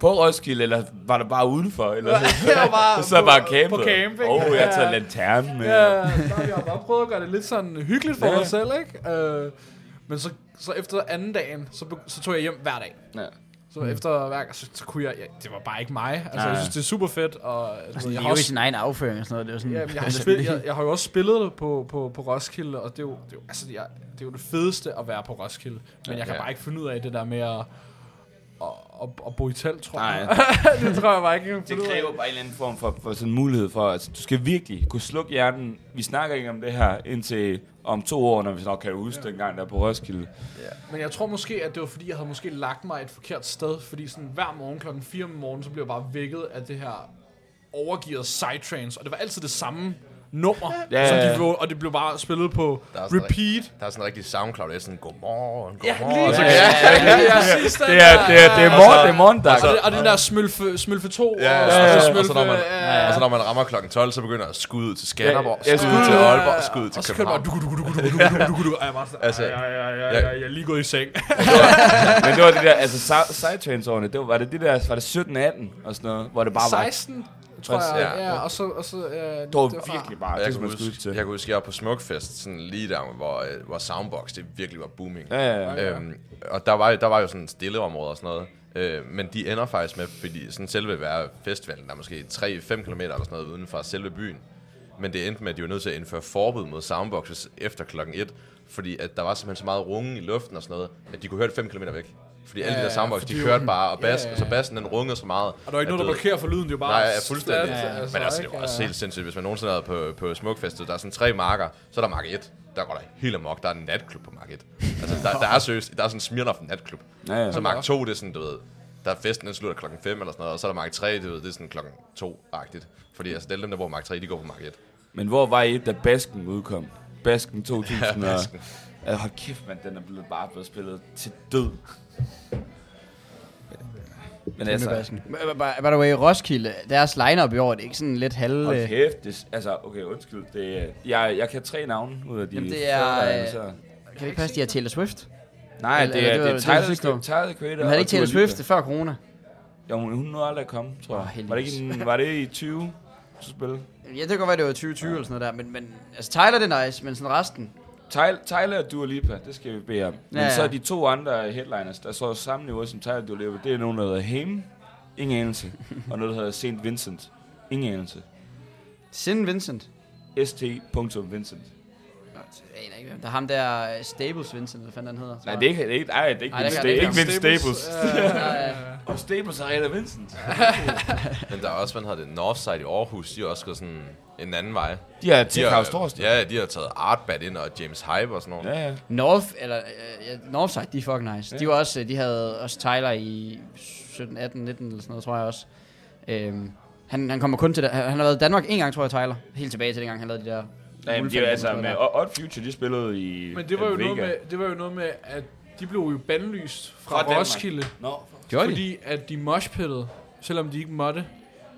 Speaker 1: på Roskilde, eller var du bare udenfor? Eller? [LAUGHS]
Speaker 2: Jeg var bare
Speaker 1: så bare campet.
Speaker 2: på camping.
Speaker 1: Åh, oh, jeg
Speaker 2: Ja.
Speaker 1: tager lanterne med.
Speaker 2: Ja, der har jeg bare prøvet at gøre det lidt sådan hyggeligt for
Speaker 1: Ja.
Speaker 2: ja. mig selv, ikke? Øh, men så, så efter anden dagen, så, så tog jeg hjem hver dag.
Speaker 1: Ja.
Speaker 2: Så mm. efter hver gang, så, så kunne jeg, ja, det var bare ikke mig. Altså,
Speaker 1: Nej.
Speaker 2: jeg synes, det er super fedt. Og,
Speaker 3: Det
Speaker 2: jeg,
Speaker 3: er
Speaker 2: har
Speaker 3: jo i
Speaker 2: også,
Speaker 3: sin egen afføring og sådan noget. Det er jo sådan,
Speaker 2: ja, jeg, har [LAUGHS] spillet, jeg, jeg har jo også spillet på, på, på Roskilde, og det er jo, det er jo, altså, jeg, det, er jo det fedeste at være på Roskilde. Men jeg kan
Speaker 4: Ja.
Speaker 2: bare ikke finde ud af det der med at, at, at, bo i telt, tror
Speaker 1: Nej,
Speaker 2: jeg. [LAUGHS] det tror jeg bare ikke,
Speaker 1: det kræver bare en eller anden form for, for sådan en mulighed for, at du skal virkelig kunne slukke hjernen. Vi snakker ikke om det her indtil om to år, når vi nok kan huske ja. dengang der på Roskilde.
Speaker 2: Men jeg tror måske, at det var fordi, jeg havde måske lagt mig et forkert sted. Fordi sådan hver morgen klokken 4 om morgenen, så blev jeg bare vækket af det her overgearet psytrance. Og det var altid det samme nummer,
Speaker 1: ja, ja, ja.
Speaker 2: som de og det blev bare spillet på
Speaker 4: der
Speaker 2: repeat.
Speaker 4: Rigtig, der er sådan en rigtig SoundCloud, der er sådan, godmorgen, godmorgen. Ja, så,
Speaker 2: ja,
Speaker 4: ja,
Speaker 2: ja, ja, præcis,
Speaker 1: det, er, det, er, morgen, det er morgen, der.
Speaker 2: Og, det, og den der smølfe, smølfe 2,
Speaker 4: ja, ja, ja, og, så,
Speaker 2: og, så,
Speaker 4: når man,
Speaker 2: ja.
Speaker 4: og så når man rammer klokken 12, så begynder at skudde til Skanderborg,
Speaker 1: ja, skyde
Speaker 4: til Aalborg,
Speaker 2: skudde
Speaker 4: til København.
Speaker 2: Og så kører du bare, du du jeg, er lige gået i seng.
Speaker 1: Men det var det der, altså sidechains-årene, det var, var det det der, var det 17-18 og sådan noget, hvor det bare var...
Speaker 2: 16? Tror jeg,
Speaker 4: Ja.
Speaker 2: ja, og så, og så, øh,
Speaker 1: det var virkelig bare, det
Speaker 4: jeg
Speaker 1: skal
Speaker 4: kan huske,
Speaker 1: til.
Speaker 4: jeg kan huske, jeg var på Smukfest, sådan lige der, hvor, øh, hvor Soundbox, det virkelig var booming.
Speaker 1: Ja, ja, ja.
Speaker 4: Øhm, og der var, der var jo sådan stille områder og sådan noget. Øh, men de ender faktisk med, fordi sådan selve være festivalen, der er måske 3-5 km eller sådan noget uden for selve byen. Men det endte med, at de var nødt til at indføre forbud mod soundboxes efter klokken 1, fordi at der var simpelthen så meget runge i luften og sådan noget, at de kunne høre det 5 km væk. Fordi alle de
Speaker 2: Ja,
Speaker 4: der soundbox, de kørte bare, og bas,
Speaker 2: ja, ja,
Speaker 4: så
Speaker 2: ja.
Speaker 4: bassen den rungede så meget.
Speaker 2: Og der er ikke noget, der blokerer for lyden, det er jo bare...
Speaker 4: Nej, ja, fuldstændig.
Speaker 3: Ja, ja.
Speaker 4: Men altså, det var også helt sindssygt, hvis man nogensinde er på, på Smukfestet, der er sådan tre marker, så er der mark 1. Der går der helt amok, der er en natklub på mark 1. Altså, der, der er seriøst, der er sådan en Smirnoff natklub.
Speaker 1: Ja, ja.
Speaker 4: Så mark 2, det er sådan, du ved, der er festen, den slutter klokken 5 eller sådan noget, og så er der mark 3, du ved, det er sådan klokken 2-agtigt. Fordi altså, det er dem, der bor på mark 3, de går på mark 1.
Speaker 1: Men hvor var I, da Basken udkom? Basken 2000
Speaker 4: Ja,
Speaker 1: og...
Speaker 4: Basken.
Speaker 1: Ja, hold kæft, mand, den er blevet bare blevet spillet til død. Men altså.
Speaker 3: By the way, Roskilde, deres line-up i år, det er ikke sådan lidt halv...
Speaker 1: hold
Speaker 3: øh,
Speaker 1: kæft, det, altså, okay, undskyld, det, er- jeg, jeg kan tre navne ud af de
Speaker 3: Jamen, det er,
Speaker 1: der
Speaker 3: øh,
Speaker 1: så.
Speaker 3: Kan det ikke passe, de har Taylor Swift?
Speaker 1: Nej,
Speaker 3: eller-
Speaker 1: det
Speaker 3: eller
Speaker 1: er,
Speaker 3: det var-
Speaker 1: det er
Speaker 3: det var
Speaker 1: Tyler, the,
Speaker 3: år.
Speaker 1: Tyler, the Creator.
Speaker 3: Men havde ikke Taylor. Swift før corona?
Speaker 1: Jo, hun, hun nåede aldrig at komme, tror jeg. var, det ikke en, var det i 20 så spille?
Speaker 3: Ja, det kan godt være, det var 2020 eller sådan noget der, men, men altså Tyler det er nice, men sådan resten.
Speaker 1: Tyler, og Dua Lipa, det skal vi bede om. Men
Speaker 3: Ja, ja.
Speaker 1: så er de to andre headliners, der så samme niveau som Tyler og Dua Lipa, det er nogen, der hedder Haim, ingen anelse, og noget, der hedder St. Vincent, ingen anelse.
Speaker 3: Sin Vincent.
Speaker 1: st.vincent.
Speaker 3: Jeg aner ikke, hvem. Der er ham der uh, Stables Vincent, hvad fanden han hedder.
Speaker 1: Nej, det er ikke, det er ikke, nej, det er ikke,
Speaker 3: Nej,
Speaker 1: Vince,
Speaker 3: det er
Speaker 1: er ikke
Speaker 3: ikke
Speaker 1: Vince Staples.
Speaker 3: Ja,
Speaker 1: Og Staples er Reda Vincent. [LAUGHS]
Speaker 4: Men der er også, hvad hedder det, Northside i Aarhus, de har også gået sådan en anden vej.
Speaker 1: De har
Speaker 4: har,
Speaker 1: House Torsdag.
Speaker 4: ja, de har taget Artbat ind og James Hype og sådan noget.
Speaker 1: Ja, ja.
Speaker 3: North, eller uh, ja, Northside, de er fucking nice. De var også, øh, de havde også Tyler i 17, 18, 19 eller sådan noget, tror jeg også. Øhm, han, han kommer kun til det. Han han har været i Danmark en gang, tror jeg, Tyler. Helt tilbage til dengang, han lavede de der...
Speaker 1: Nej, men de,
Speaker 3: julefilm
Speaker 1: er altså med Odd Future, de spillede i
Speaker 2: Men det var, jo
Speaker 1: Vega.
Speaker 2: noget med, det var jo noget med, at de blev jo bandlyst fra,
Speaker 1: Fra.
Speaker 2: Roskilde,
Speaker 1: Nå,
Speaker 3: de?
Speaker 2: fordi at de moshpittede, selvom de ikke måtte.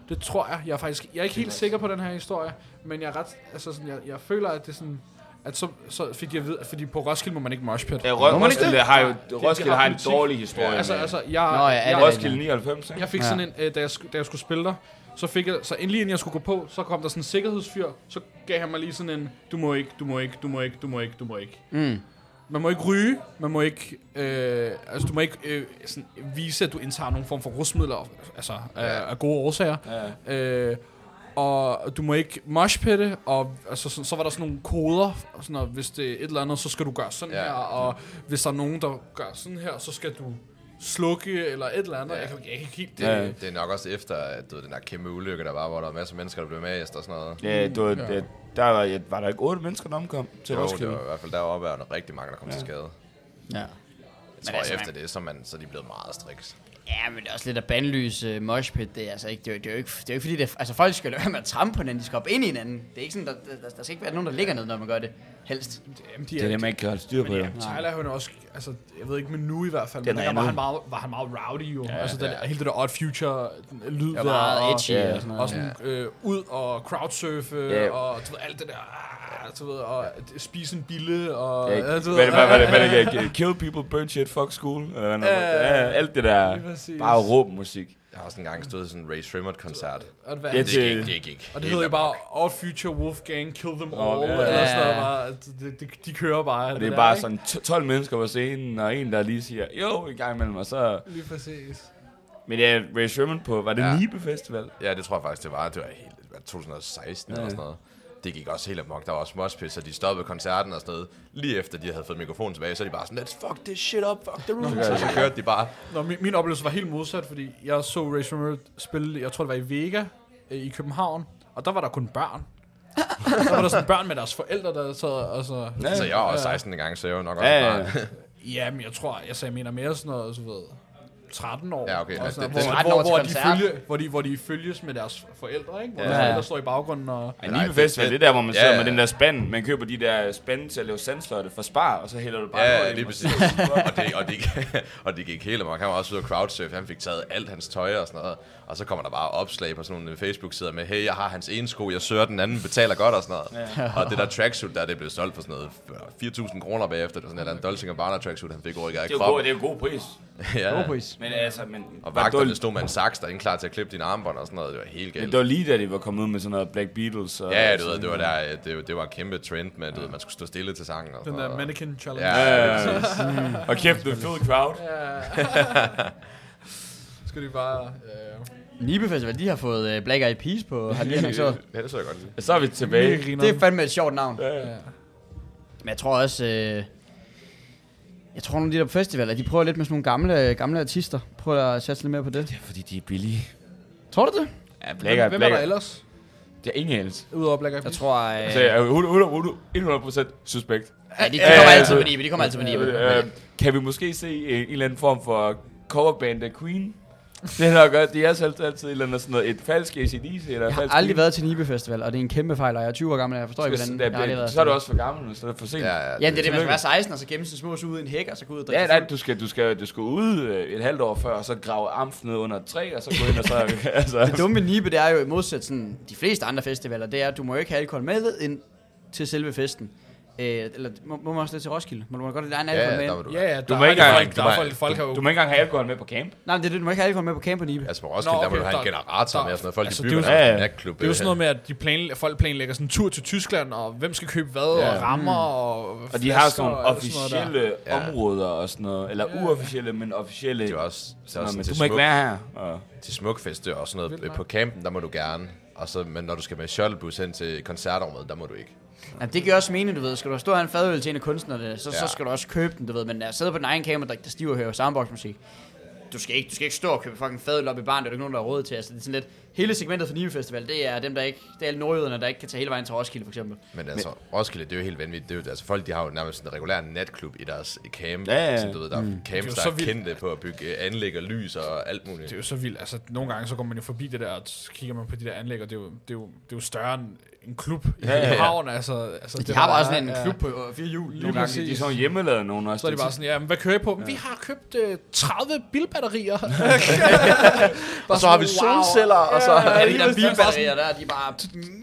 Speaker 2: Det tror jeg. Jeg er faktisk jeg er ikke helt sikker på den her historie, men jeg er ret, altså sådan, jeg, jeg føler, at det er sådan, at så, så fik jeg ved, fordi på Roskilde må man ikke moshpit.
Speaker 1: ja,
Speaker 3: Må man
Speaker 1: Ro-
Speaker 3: ikke
Speaker 1: Roskilde har jo
Speaker 2: de
Speaker 1: Roskilde
Speaker 2: har
Speaker 1: har en dårlig historie.
Speaker 2: Altså,
Speaker 1: med-
Speaker 2: altså, jeg,
Speaker 3: Nå, ja,
Speaker 2: jeg,
Speaker 1: Roskilde 99, ikke?
Speaker 2: Jeg fik
Speaker 3: Ja.
Speaker 2: sådan en, øh, da, jeg, da jeg skulle spille der, så fik jeg, så endelig inden jeg skulle gå på, så kom der sådan en sikkerhedsfyr, så gav han mig lige sådan en, du må ikke, du må ikke, du må ikke, du må ikke, du må ikke.
Speaker 3: Mm.
Speaker 2: Man må ikke ryge, man må ikke, øh, altså du må ikke øh, sådan, vise, at du indtager nogen form for rusmidler, altså af, af gode årsager.
Speaker 1: Ja.
Speaker 2: Øh, og du må ikke moshpitte, og altså, så, så var der sådan nogle koder, og sådan, og hvis det er et eller andet, så skal du gøre sådan
Speaker 4: Ja.
Speaker 2: her, og hvis der er nogen, der gør sådan her, så skal du slukke, eller et eller andet.
Speaker 4: Ja.
Speaker 2: Jeg kan, jeg kan ikke helt...
Speaker 4: Det,
Speaker 1: Ja.
Speaker 4: det er nok også efter at, du ved, den der kæmpe ulykke, der var, hvor der var masser af mennesker, der blev med og sådan noget.
Speaker 1: Ja, det var, det, der var, ja, var der ikke otte mennesker, der omkom til
Speaker 4: Jo, det
Speaker 1: Roskilde?
Speaker 4: var i hvert fald deroppe, og der var rigtig mange, der kom
Speaker 1: Ja.
Speaker 4: til skade.
Speaker 3: Ja.
Speaker 4: Jeg tror,
Speaker 3: altså,
Speaker 4: efter det, så, er man, så er de blevet meget striks.
Speaker 3: Ja, men det er også lidt at bandlyse uh, moshpit. Det er altså ikke, det er, jo- det er jo ikke, det er jo ikke fordi, det er, altså folk skal være med at trampe på hinanden, de skal op ind i hinanden. Det er ikke sådan, der, der, der skal ikke være nogen, der ligger ned, når man gør det. Helst.
Speaker 2: Jamen, de
Speaker 1: Det er det, man ikke kan holde styr på.
Speaker 2: Ja, Tyler er jo også, altså, jeg ved ikke, men nu i hvert fald,
Speaker 1: Den
Speaker 2: men
Speaker 1: er
Speaker 2: der var han, meget, var han meget rowdy jo. Ja, altså, den,
Speaker 4: ja.
Speaker 2: hele det der Odd Future lyd
Speaker 3: Det var
Speaker 2: der,
Speaker 3: meget
Speaker 2: og,
Speaker 3: edgy
Speaker 1: ja,
Speaker 3: og sådan noget.
Speaker 2: og sådan øh, ud og crowdsurfe,
Speaker 1: Ja.
Speaker 2: og du ved, alt det der, ah, du ved, og spise en bille, og...
Speaker 1: Ja,
Speaker 2: ja,
Speaker 1: hvad,
Speaker 2: du ved,
Speaker 1: hvad, hvad, hvad, hvad, [LAUGHS] hvad, Kill people, burn shit, fuck school. Eller hvad,
Speaker 2: Ja,
Speaker 1: ja, alt det der, bare råb musik.
Speaker 4: Jeg har også engang stået i sådan en Ray Shrimmer-koncert.
Speaker 1: Ja,
Speaker 4: Det
Speaker 1: til-
Speaker 4: gik, det gik.
Speaker 2: og det hedder jo bare. Odd Future Wolfgang, Kill Them All,
Speaker 1: ja.
Speaker 2: eller sådan noget, bare, de, de, de kører bare.
Speaker 1: Og det er
Speaker 2: der,
Speaker 1: bare
Speaker 2: ikke?
Speaker 1: sådan t- 12 mennesker på scenen, og en, der lige siger, jo, i gang imellem, og så...
Speaker 2: Lige præcis.
Speaker 1: Men ja, Ray Sherman på, var det
Speaker 4: Ja.
Speaker 1: Nibe Festival?
Speaker 4: Ja, det tror jeg faktisk, det var. Det var helt hvad, 2016
Speaker 1: Ja.
Speaker 4: eller sådan noget. Det gik også helt amok. Der var også moshpit, så de stoppede koncerten og sådan noget. Lige efter de havde fået mikrofonen tilbage, så de bare sådan, let's fuck this shit up, fuck the rules. Så, så kørte de bare.
Speaker 2: Nå, min, min oplevelse var helt modsat, fordi jeg så Ray Sherman spille, jeg tror det var i Vega øh, i København, og der var der kun børn. [LAUGHS] der var der sådan børn med deres forældre, der sad og så...
Speaker 1: Ja.
Speaker 4: Altså, jeg var også
Speaker 2: Ja.
Speaker 4: 16 gang, så jeg var nok også
Speaker 1: Ja,
Speaker 4: ja,
Speaker 1: ja.
Speaker 4: barn.
Speaker 2: Ja, men jeg tror, jeg, jeg mener mere sådan noget, så ved 13 år.
Speaker 4: Ja, okay,
Speaker 2: Og
Speaker 4: ja,
Speaker 2: sådan,
Speaker 4: det-
Speaker 2: hvor,
Speaker 4: det-
Speaker 3: 13
Speaker 2: hvor, hvor, de følge, hvor, de, hvor de følges med deres forældre, ikke? Hvor
Speaker 3: Ja.
Speaker 2: ja. deres forældre står i baggrunden og...
Speaker 1: Ja,
Speaker 4: Nej,
Speaker 1: Nibe
Speaker 4: det-
Speaker 1: Festival,
Speaker 4: det-
Speaker 1: det er der, hvor man
Speaker 4: ja,
Speaker 1: sidder
Speaker 4: ja.
Speaker 1: med den der spand. Man køber de der spande til at lave sandsløjte fra spar, og så hælder du bare
Speaker 4: Ja, ja, lige
Speaker 1: og
Speaker 4: præcis. og, det, og, det, og det gik helt amok. Han var også ude at crowdsurfe. Han fik taget alt hans tøj og sådan noget. Og så kommer der bare opslag på sådan nogle Facebook-sider med, hey, jeg har hans ene sko, jeg søger den anden, betaler godt og sådan noget. Ja. Og det der tracksuit der, det blev solgt for sådan noget 4.000 kroner bagefter. Det var sådan andet Dolce Gabbana tracksuit, han fik rykket af
Speaker 1: Det er jo god,
Speaker 4: kroppen.
Speaker 1: det er jo god pris. [LAUGHS]
Speaker 4: ja.
Speaker 3: God pris.
Speaker 1: Men altså, men...
Speaker 4: Og
Speaker 1: var
Speaker 4: vagterne
Speaker 1: det,
Speaker 4: stod med en saks, der er klar til at klippe dine armbånd og sådan noget. Det var helt
Speaker 1: men
Speaker 4: galt.
Speaker 1: det var lige da de var kommet ud med sådan noget Black Beatles. Og
Speaker 4: Ja, du ved, det var der, det, det var en kæmpe trend med, du ved, man skulle stå stille til sangen. Og
Speaker 2: Den der mannequin challenge.
Speaker 4: Ja,
Speaker 1: Ja,
Speaker 4: ja,
Speaker 1: ja. [LAUGHS] Og kæft, det fed crowd. [LAUGHS]
Speaker 2: Skal de bare... Øh,
Speaker 3: Nibe Festival, de har fået uh, Black Eyed Peas på, har de [LAUGHS] annonceret.
Speaker 4: ja, det så jeg godt lide.
Speaker 1: Så er vi tilbage.
Speaker 3: Det er fandme et sjovt navn.
Speaker 1: Ja.
Speaker 2: Ja.
Speaker 3: Men jeg tror også... Øh, Jeg tror, nogle af de der festivaler, de prøver lidt med sådan nogle gamle, gamle artister. Prøver at satse lidt mere på det.
Speaker 1: Det er fordi, de er billige.
Speaker 3: Tror du det?
Speaker 1: Ja,
Speaker 2: Hvem,
Speaker 1: Black
Speaker 2: hvem er
Speaker 1: Black
Speaker 2: der ellers?
Speaker 1: Det er ingen ellers.
Speaker 2: Udover Black Eyed
Speaker 3: Jeg
Speaker 2: Peas?
Speaker 3: tror, øh,
Speaker 1: Altså, jeg er 100%, 100 suspekt.
Speaker 3: ja, de, de kommer altid på Nibe. De kommer altid på Nibe.
Speaker 1: Øh, Kan vi måske se en, en eller anden form for coverband af Queen? Det er nok godt. De er selv altid et eller andet sådan noget, et falsk ACDC eller
Speaker 3: Jeg har
Speaker 1: falsk
Speaker 3: aldrig været til Nibe Festival, og det er en kæmpe fejl, og jeg er 20 år gammel, og jeg forstår ikke, hvordan jeg har været
Speaker 1: så er du også for gammel nu, så er det for sent.
Speaker 4: Ja, ja.
Speaker 3: Ja, det er det, man skal være 16, og så gemme sin små ud i en hæk, og så gå ud og drikke
Speaker 1: Ja, nej, du skal, du skal, du skal ud øh, et halvt år før, og så grave amf ned under et træ, og så gå ind og så... [LAUGHS] altså,
Speaker 3: Det dumme med Nibe, det er jo i modsat sådan, de fleste andre festivaler, det er, at du må ikke have alkohol med ind til selve festen. Øh, eller må, må man også det til Roskilde? Må du godt have egen
Speaker 4: Ja,
Speaker 3: alkohol
Speaker 4: ja,
Speaker 3: med
Speaker 4: der må du.
Speaker 2: Ja, ja, der
Speaker 1: må
Speaker 2: er
Speaker 1: ikke
Speaker 2: folk,
Speaker 1: engang-
Speaker 2: der
Speaker 4: du
Speaker 2: er
Speaker 4: må-
Speaker 2: folk,
Speaker 1: du må ikke engang have alkohol med på camp.
Speaker 3: Nej, men det er det, du må ikke have alkohol med på camp på Nibe.
Speaker 4: Altså på Roskilde,
Speaker 2: Nå,
Speaker 4: der må
Speaker 2: okay,
Speaker 4: du have en
Speaker 2: der-
Speaker 4: generator
Speaker 2: der-
Speaker 4: med og sådan noget. Folk,
Speaker 2: altså,
Speaker 4: de
Speaker 2: det er
Speaker 4: der en natklub.
Speaker 2: Det er jo sådan
Speaker 4: øh,
Speaker 2: noget med, at de planlægger, folk planlægger sådan en tur til Tyskland, og hvem skal købe hvad,
Speaker 1: Ja.
Speaker 2: og rammer, og
Speaker 1: Og de har sådan nogle
Speaker 2: der.
Speaker 1: officielle områder og sådan noget. Eller
Speaker 2: Ja.
Speaker 1: uofficielle, men officielle.
Speaker 4: Det er også, er
Speaker 1: men du må ikke være her. Og,
Speaker 4: til smukfeste og sådan noget. Øh. På campen, der må du gerne. Og så, men når du skal med shuttlebus hen til koncertrummet, der må du ikke.
Speaker 3: Ja, det giver også mening, du ved. Skal du stå og have en fadøl til en af kunstnerne, så, ja. så skal du også købe den, du ved. Men at sidde på din egen kamera, der, der stiver og høre soundbox-musik. Du skal, ikke, du skal ikke stå og købe fucking fadøl op i barn, det er der ikke nogen, der har råd til. Altså, det er sådan lidt, hele segmentet for Nibe Festival, det er dem, der ikke, det er alle nordjyderne, der ikke kan tage hele vejen til Roskilde, for eksempel.
Speaker 4: Men altså, Roskilde, det er jo helt vanvittigt. Det er jo, altså, folk, de har jo nærmest sådan en regulær natklub i deres camp.
Speaker 1: Ja, ja.
Speaker 4: Sådan, du ved, der er camps,
Speaker 2: Det er
Speaker 4: der
Speaker 2: så
Speaker 4: er kendte på at bygge øh, anlæg og lys og alt muligt.
Speaker 2: Det er jo så vildt. Altså, nogle gange så går man jo forbi det der, og så kigger man på de der anlæg, og det er jo, det er jo, det er jo større end en klub i
Speaker 1: Ja, ja, ja.
Speaker 2: København. Altså, altså,
Speaker 3: De
Speaker 2: det
Speaker 3: har bare sådan en
Speaker 2: ja.
Speaker 3: klub på øh, fire hjul.
Speaker 2: Lige
Speaker 1: nogle gange,
Speaker 2: præcis.
Speaker 1: de er sådan hjemmelavet nogen også.
Speaker 2: Så er de bare sådan, ja, men hvad kører I på? Ja. Vi har købt øh, 30 bilbatterier. [LAUGHS]
Speaker 4: Og så har vi solceller, og så...
Speaker 3: Ja, de der bilbatterier der, de er bare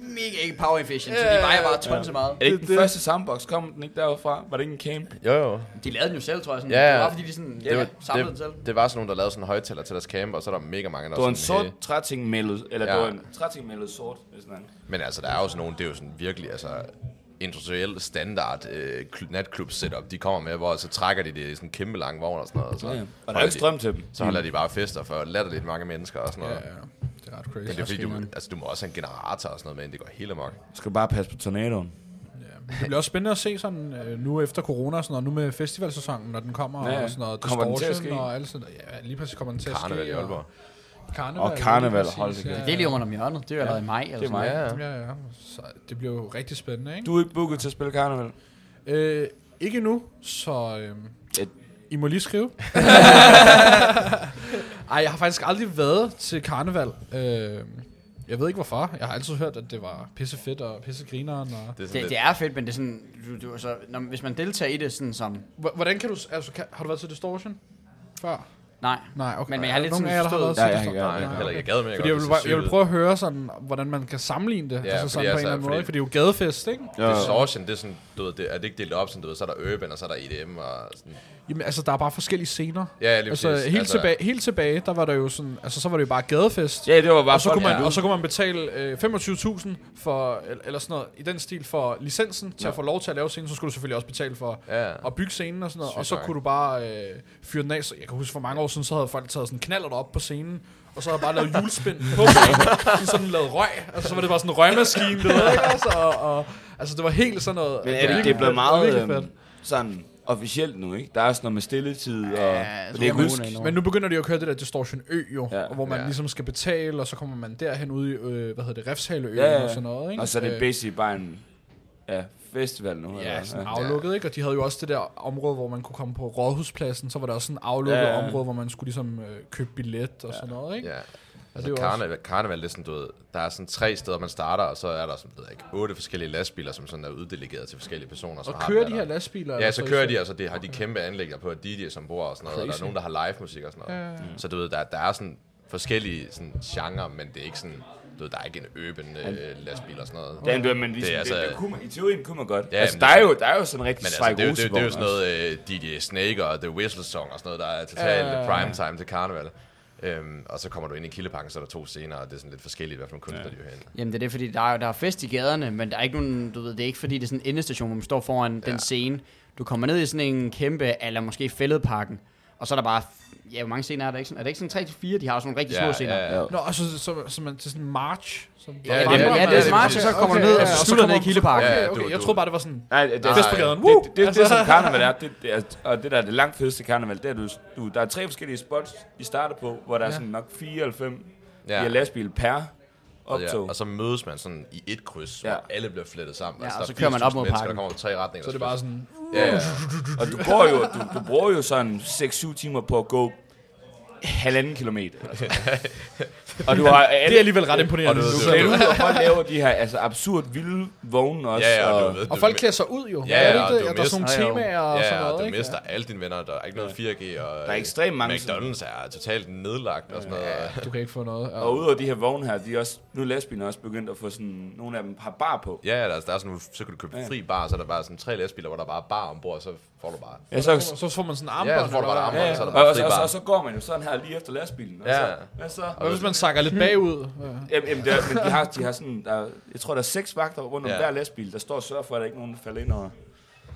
Speaker 3: mega ikke power efficient, så de vejer bare tons så meget.
Speaker 1: Er det ikke
Speaker 2: Det-
Speaker 1: den
Speaker 2: det-
Speaker 1: første soundbox? Kom den ikke derfra? Var det ikke en camp?
Speaker 4: Jo, jo.
Speaker 3: De lavede den jo selv, tror jeg. Sådan.
Speaker 4: Ja, ja.
Speaker 3: Det var fordi, de sådan,
Speaker 4: Det, var,
Speaker 3: samlede den selv.
Speaker 4: det, det var sådan nogen, der lavede sådan en højtaler til deres camp, og så er der mega mange, der
Speaker 1: Det var en
Speaker 4: sådan,
Speaker 1: sort
Speaker 4: hey.
Speaker 1: trætingmældet, eller
Speaker 4: Ja.
Speaker 1: det var en trætingmældet sort, hvis man...
Speaker 4: Men altså, der er jo sådan nogle, det er jo sådan virkelig, altså industriel standard øh, kl- natklub setup, de kommer med, hvor så trækker de det i sådan en kæmpe lang vogn og sådan noget. og Så,
Speaker 1: Ja, ja. Og der er ikke
Speaker 4: de-
Speaker 1: strøm til dem.
Speaker 4: Så holder de bare fester for latterligt mange mennesker og sådan
Speaker 2: ja,
Speaker 4: noget.
Speaker 2: ja, det er ret crazy.
Speaker 4: Men det er fordi, du, altså, du må også have en generator og sådan noget med, det går hele amok.
Speaker 1: Du skal bare passe på tornadoen.
Speaker 2: Ja. Det bliver også spændende at se sådan, øh, nu efter corona og sådan noget, nu med festivalsæsonen, når den kommer
Speaker 1: Ja, ja.
Speaker 2: og sådan noget,
Speaker 1: Kommer den til at
Speaker 2: distortion
Speaker 1: ske?
Speaker 2: og alt sådan noget. Ja, lige præcis kommer den til
Speaker 4: Karneval
Speaker 2: at
Speaker 4: i
Speaker 2: ske.
Speaker 4: Aalborg.
Speaker 2: Og karneval.
Speaker 1: Og karneval, hold da kæft.
Speaker 3: Det er lige om om hjørnet. Det er jo allerede i maj. Eller
Speaker 1: Det er mig.
Speaker 4: Ja, ja.
Speaker 2: Ja, ja. Så det bliver jo rigtig spændende, ikke?
Speaker 1: Du er ikke booket til at spille karneval.
Speaker 2: Øh, ikke nu, så øh,
Speaker 1: Ja.
Speaker 2: I må lige skrive. [LAUGHS] Ej, jeg har faktisk aldrig været til karneval. Øh, jeg ved ikke hvorfor. Jeg har altid hørt, at det var pisse fedt og pisse grineren. Og...
Speaker 4: Det er
Speaker 3: Det,
Speaker 4: lidt,
Speaker 3: det er fedt, men det er sådan, du, du, så, når, hvis man deltager i det sådan som,
Speaker 2: H- Hvordan kan du... Altså, kan, har du været til Distortion før?
Speaker 3: nej,
Speaker 2: Nej, okay.
Speaker 3: Men- men jeg har lidt
Speaker 2: Nogen
Speaker 3: sådan
Speaker 2: der har
Speaker 3: forstået-
Speaker 2: været
Speaker 1: Ja, jeg ja,
Speaker 4: heller ikke. Jeg gad med,
Speaker 2: Fordi jeg vil, jeg vil prøve at høre sådan, hvordan man kan sammenligne det.
Speaker 4: Ja,
Speaker 2: altså
Speaker 4: fordi
Speaker 2: sådan på en
Speaker 4: altså,
Speaker 2: eller anden måde.
Speaker 4: fordi-
Speaker 2: For det er jo gadefest, ikke?
Speaker 4: Distortion, det er sådan, du ved, det, er det ikke delt op sådan, du ved, så er der urban, og så er der EDM, og sådan.
Speaker 2: Jamen, altså, der er bare forskellige scener.
Speaker 4: Ja, ja, lige
Speaker 2: Altså,
Speaker 4: præcis.
Speaker 2: helt, tilbage, helt tilbage, der var der jo sådan... Altså, så var det jo bare gadefest.
Speaker 1: Ja, det var bare
Speaker 2: og, så kunne man,
Speaker 1: der-
Speaker 2: og så kunne man betale øh, 25.000 for, eller, sådan noget, i den stil for licensen til
Speaker 1: Ja.
Speaker 2: at få lov til at lave scenen. Så skulle du selvfølgelig også betale for
Speaker 4: Ja,
Speaker 2: at bygge scenen og sådan noget.
Speaker 4: Sygt
Speaker 2: og så kunne du bare øh, fyre den af. Så jeg kan huske, for mange år siden, så havde folk taget sådan knaller op på scenen. Og så havde bare lavet julespind på [LAUGHS] scenen. sådan sådan lavet røg. Altså, så var det bare sådan en røgmaskine, du ved ikke? Altså, og, og, altså, det var helt sådan noget...
Speaker 1: Men
Speaker 2: det
Speaker 1: er det, det er.
Speaker 2: Det var
Speaker 1: meget øhm,
Speaker 2: fedt.
Speaker 1: sådan officielt nu, ikke? Der er sådan noget med stilletid, og
Speaker 3: Ja,
Speaker 1: og det er husk.
Speaker 2: Men nu begynder de jo at køre det der Distortion Ø jo,
Speaker 1: Ja.
Speaker 2: ja, hvor man
Speaker 4: Ja.
Speaker 2: ja. ligesom skal betale, og så kommer man derhen ude i, øh, hvad hedder det, Refshaleøen
Speaker 1: Ja, ja.
Speaker 2: og sådan noget, ikke?
Speaker 1: Og så er det
Speaker 2: Øh,
Speaker 1: basically bare en ja, festival nu. eller
Speaker 2: Ja,
Speaker 1: hvad?
Speaker 2: sådan aflukket, ikke? Og de havde jo også det der område, hvor man kunne komme på Rådhuspladsen, så var der også sådan en aflukket
Speaker 1: Ja,
Speaker 2: ja,
Speaker 1: ja.
Speaker 2: område, hvor man skulle ligesom øh, købe billet og sådan noget, ikke?
Speaker 4: Ja.
Speaker 2: Det
Speaker 4: Altså,
Speaker 2: er jo
Speaker 4: karneval, karneval, det er sådan, du ved, der er sådan tre steder, man starter, og så er der, som ved jeg ikke, otte forskellige lastbiler, som sådan er uddelegeret til forskellige personer. som
Speaker 2: Og kører de
Speaker 4: der-
Speaker 2: her lastbiler?
Speaker 4: Ja, så kører de, altså det har de kæmpe anlægger på, at DJ som bor og sådan noget, og der er
Speaker 2: Crazy.
Speaker 4: nogen, der har live musik og sådan noget.
Speaker 2: Ja, ja, ja.
Speaker 4: Så du ved, der, der er sådan forskellige sådan, genre, men det er ikke sådan, du ved, der er ikke en urban øh, lastbil og sådan noget.
Speaker 1: Det, er, men ligesom,
Speaker 4: Det
Speaker 1: det,
Speaker 4: altså-
Speaker 1: det, det, kunne man, I teorien kunne man godt.
Speaker 4: Ja,
Speaker 1: Ja, altså,
Speaker 4: men
Speaker 1: der,
Speaker 4: det-
Speaker 1: er jo, der er jo sådan en rigtig
Speaker 4: Men altså, det, er jo- det, det, det er jo sådan noget øh, DJ Snake og The Whistle Song og sådan noget, der er totalt
Speaker 2: Ja.
Speaker 4: uh, prime time til karneval. Øhm, og så kommer du ind i Kildeparken, så er der to scener, og det er sådan lidt forskelligt, hvad for nogle kunstnere ja. de er herinde.
Speaker 3: Jamen det er det, fordi der er, der er fest i gaderne, men der er ikke nogen, du ved, det er ikke fordi, det er sådan en endestation, hvor man står foran ja. den scene. Du kommer ned i sådan en kæmpe, eller måske fælledparken, Og så er der bare, ja, hvor mange scener er der ikke? sådan- Er det ikke sådan 3 til 4? De har også nogle rigtig små
Speaker 4: Ja,
Speaker 3: scener.
Speaker 4: ja, ja.
Speaker 2: Nå, og så, så, så, man til sådan en march. Som
Speaker 4: Ja,
Speaker 3: Ja,
Speaker 4: det
Speaker 3: det,
Speaker 4: er-
Speaker 3: ja, det
Speaker 4: det
Speaker 3: er smart,
Speaker 4: præcis.
Speaker 3: så kommer du
Speaker 2: Okay,
Speaker 3: ned,
Speaker 2: ja,
Speaker 3: og
Speaker 2: og
Speaker 3: så
Speaker 2: så
Speaker 3: slutter ned i
Speaker 2: kommer-
Speaker 3: Kildeparken.
Speaker 4: Ja,
Speaker 2: Okay,
Speaker 4: du-
Speaker 2: jeg
Speaker 4: du-
Speaker 2: troede bare, det var sådan...
Speaker 1: Nej, det, det,
Speaker 2: Festbrigaden,
Speaker 1: det,
Speaker 2: woo!
Speaker 1: det, det, det, det,
Speaker 2: Altså-
Speaker 1: som karneval er, det, det er, og det der er det langt fedeste karneval, det er, du, du, der er tre forskellige spots, I starter på, hvor der er sådan nok fire eller fem
Speaker 4: Ja.
Speaker 1: ja. lastbil per
Speaker 4: Og, ja,
Speaker 1: optog.
Speaker 4: og så mødes man sådan i et kryds,
Speaker 1: Ja.
Speaker 4: hvor alle bliver flettet sammen.
Speaker 3: Ja,
Speaker 4: altså,
Speaker 3: og
Speaker 4: der
Speaker 3: så
Speaker 4: er
Speaker 3: kører man op
Speaker 4: 80.000
Speaker 3: mod parken.
Speaker 4: Der kommer tre retninger.
Speaker 2: Så er det bare sådan...
Speaker 4: Ja, ja.
Speaker 1: Og du, går jo, du, du bruger jo sådan 6-7 timer på at gå halvanden kilometer. [LAUGHS] og du har alle, [LAUGHS]
Speaker 2: Det er alligevel ret imponerende.
Speaker 4: Og du-
Speaker 1: du
Speaker 4: du-
Speaker 1: og folk laver de her altså, absurd vilde vogne også.
Speaker 4: Ja, ja, og
Speaker 1: og,
Speaker 4: ved,
Speaker 2: Og folk klæder sig ud jo.
Speaker 4: Ja,
Speaker 2: det
Speaker 4: ja,
Speaker 2: ikke
Speaker 4: og
Speaker 2: det?
Speaker 4: du
Speaker 2: Og der er sådan
Speaker 3: mister-
Speaker 2: nogle temaer og sådan
Speaker 4: Ja,
Speaker 2: noget,
Speaker 4: og du
Speaker 2: ikke?
Speaker 4: mister alle dine venner. Der er ikke noget 4G, og
Speaker 1: Der er ekstremt mange
Speaker 4: McDonald's er totalt nedlagt og sådan noget.
Speaker 2: Ja, du kan ikke få noget. Ja.
Speaker 1: og udover de her vogne her, de er også, nu er lastbilerne også begyndt at få sådan, nogle af dem har bar på.
Speaker 4: Ja, ja, der er sådan, så kan du købe
Speaker 1: Ja.
Speaker 4: fri bar, så er der bare sådan tre lastbiler, hvor der bare er bar ombord, og så får du bare...
Speaker 1: Ja, så,
Speaker 2: Så får man sådan en armbånd.
Speaker 4: Ja, så får du bare
Speaker 2: hvad?
Speaker 4: armbånd,
Speaker 1: ja,
Speaker 4: så er der
Speaker 1: og,
Speaker 4: bare fri bar.
Speaker 1: og, så går man jo sådan her lige efter lastbilen. Og
Speaker 4: Ja.
Speaker 1: så, hvad så?
Speaker 2: Og hvis man sakker lidt bagud. Ja.
Speaker 1: Jamen, jamen det er, men de har, de har sådan, der, jeg tror, der er seks vagter rundt om
Speaker 4: Ja.
Speaker 1: hver lastbil, der står og sørger for, at der ikke er nogen, der falder ind over.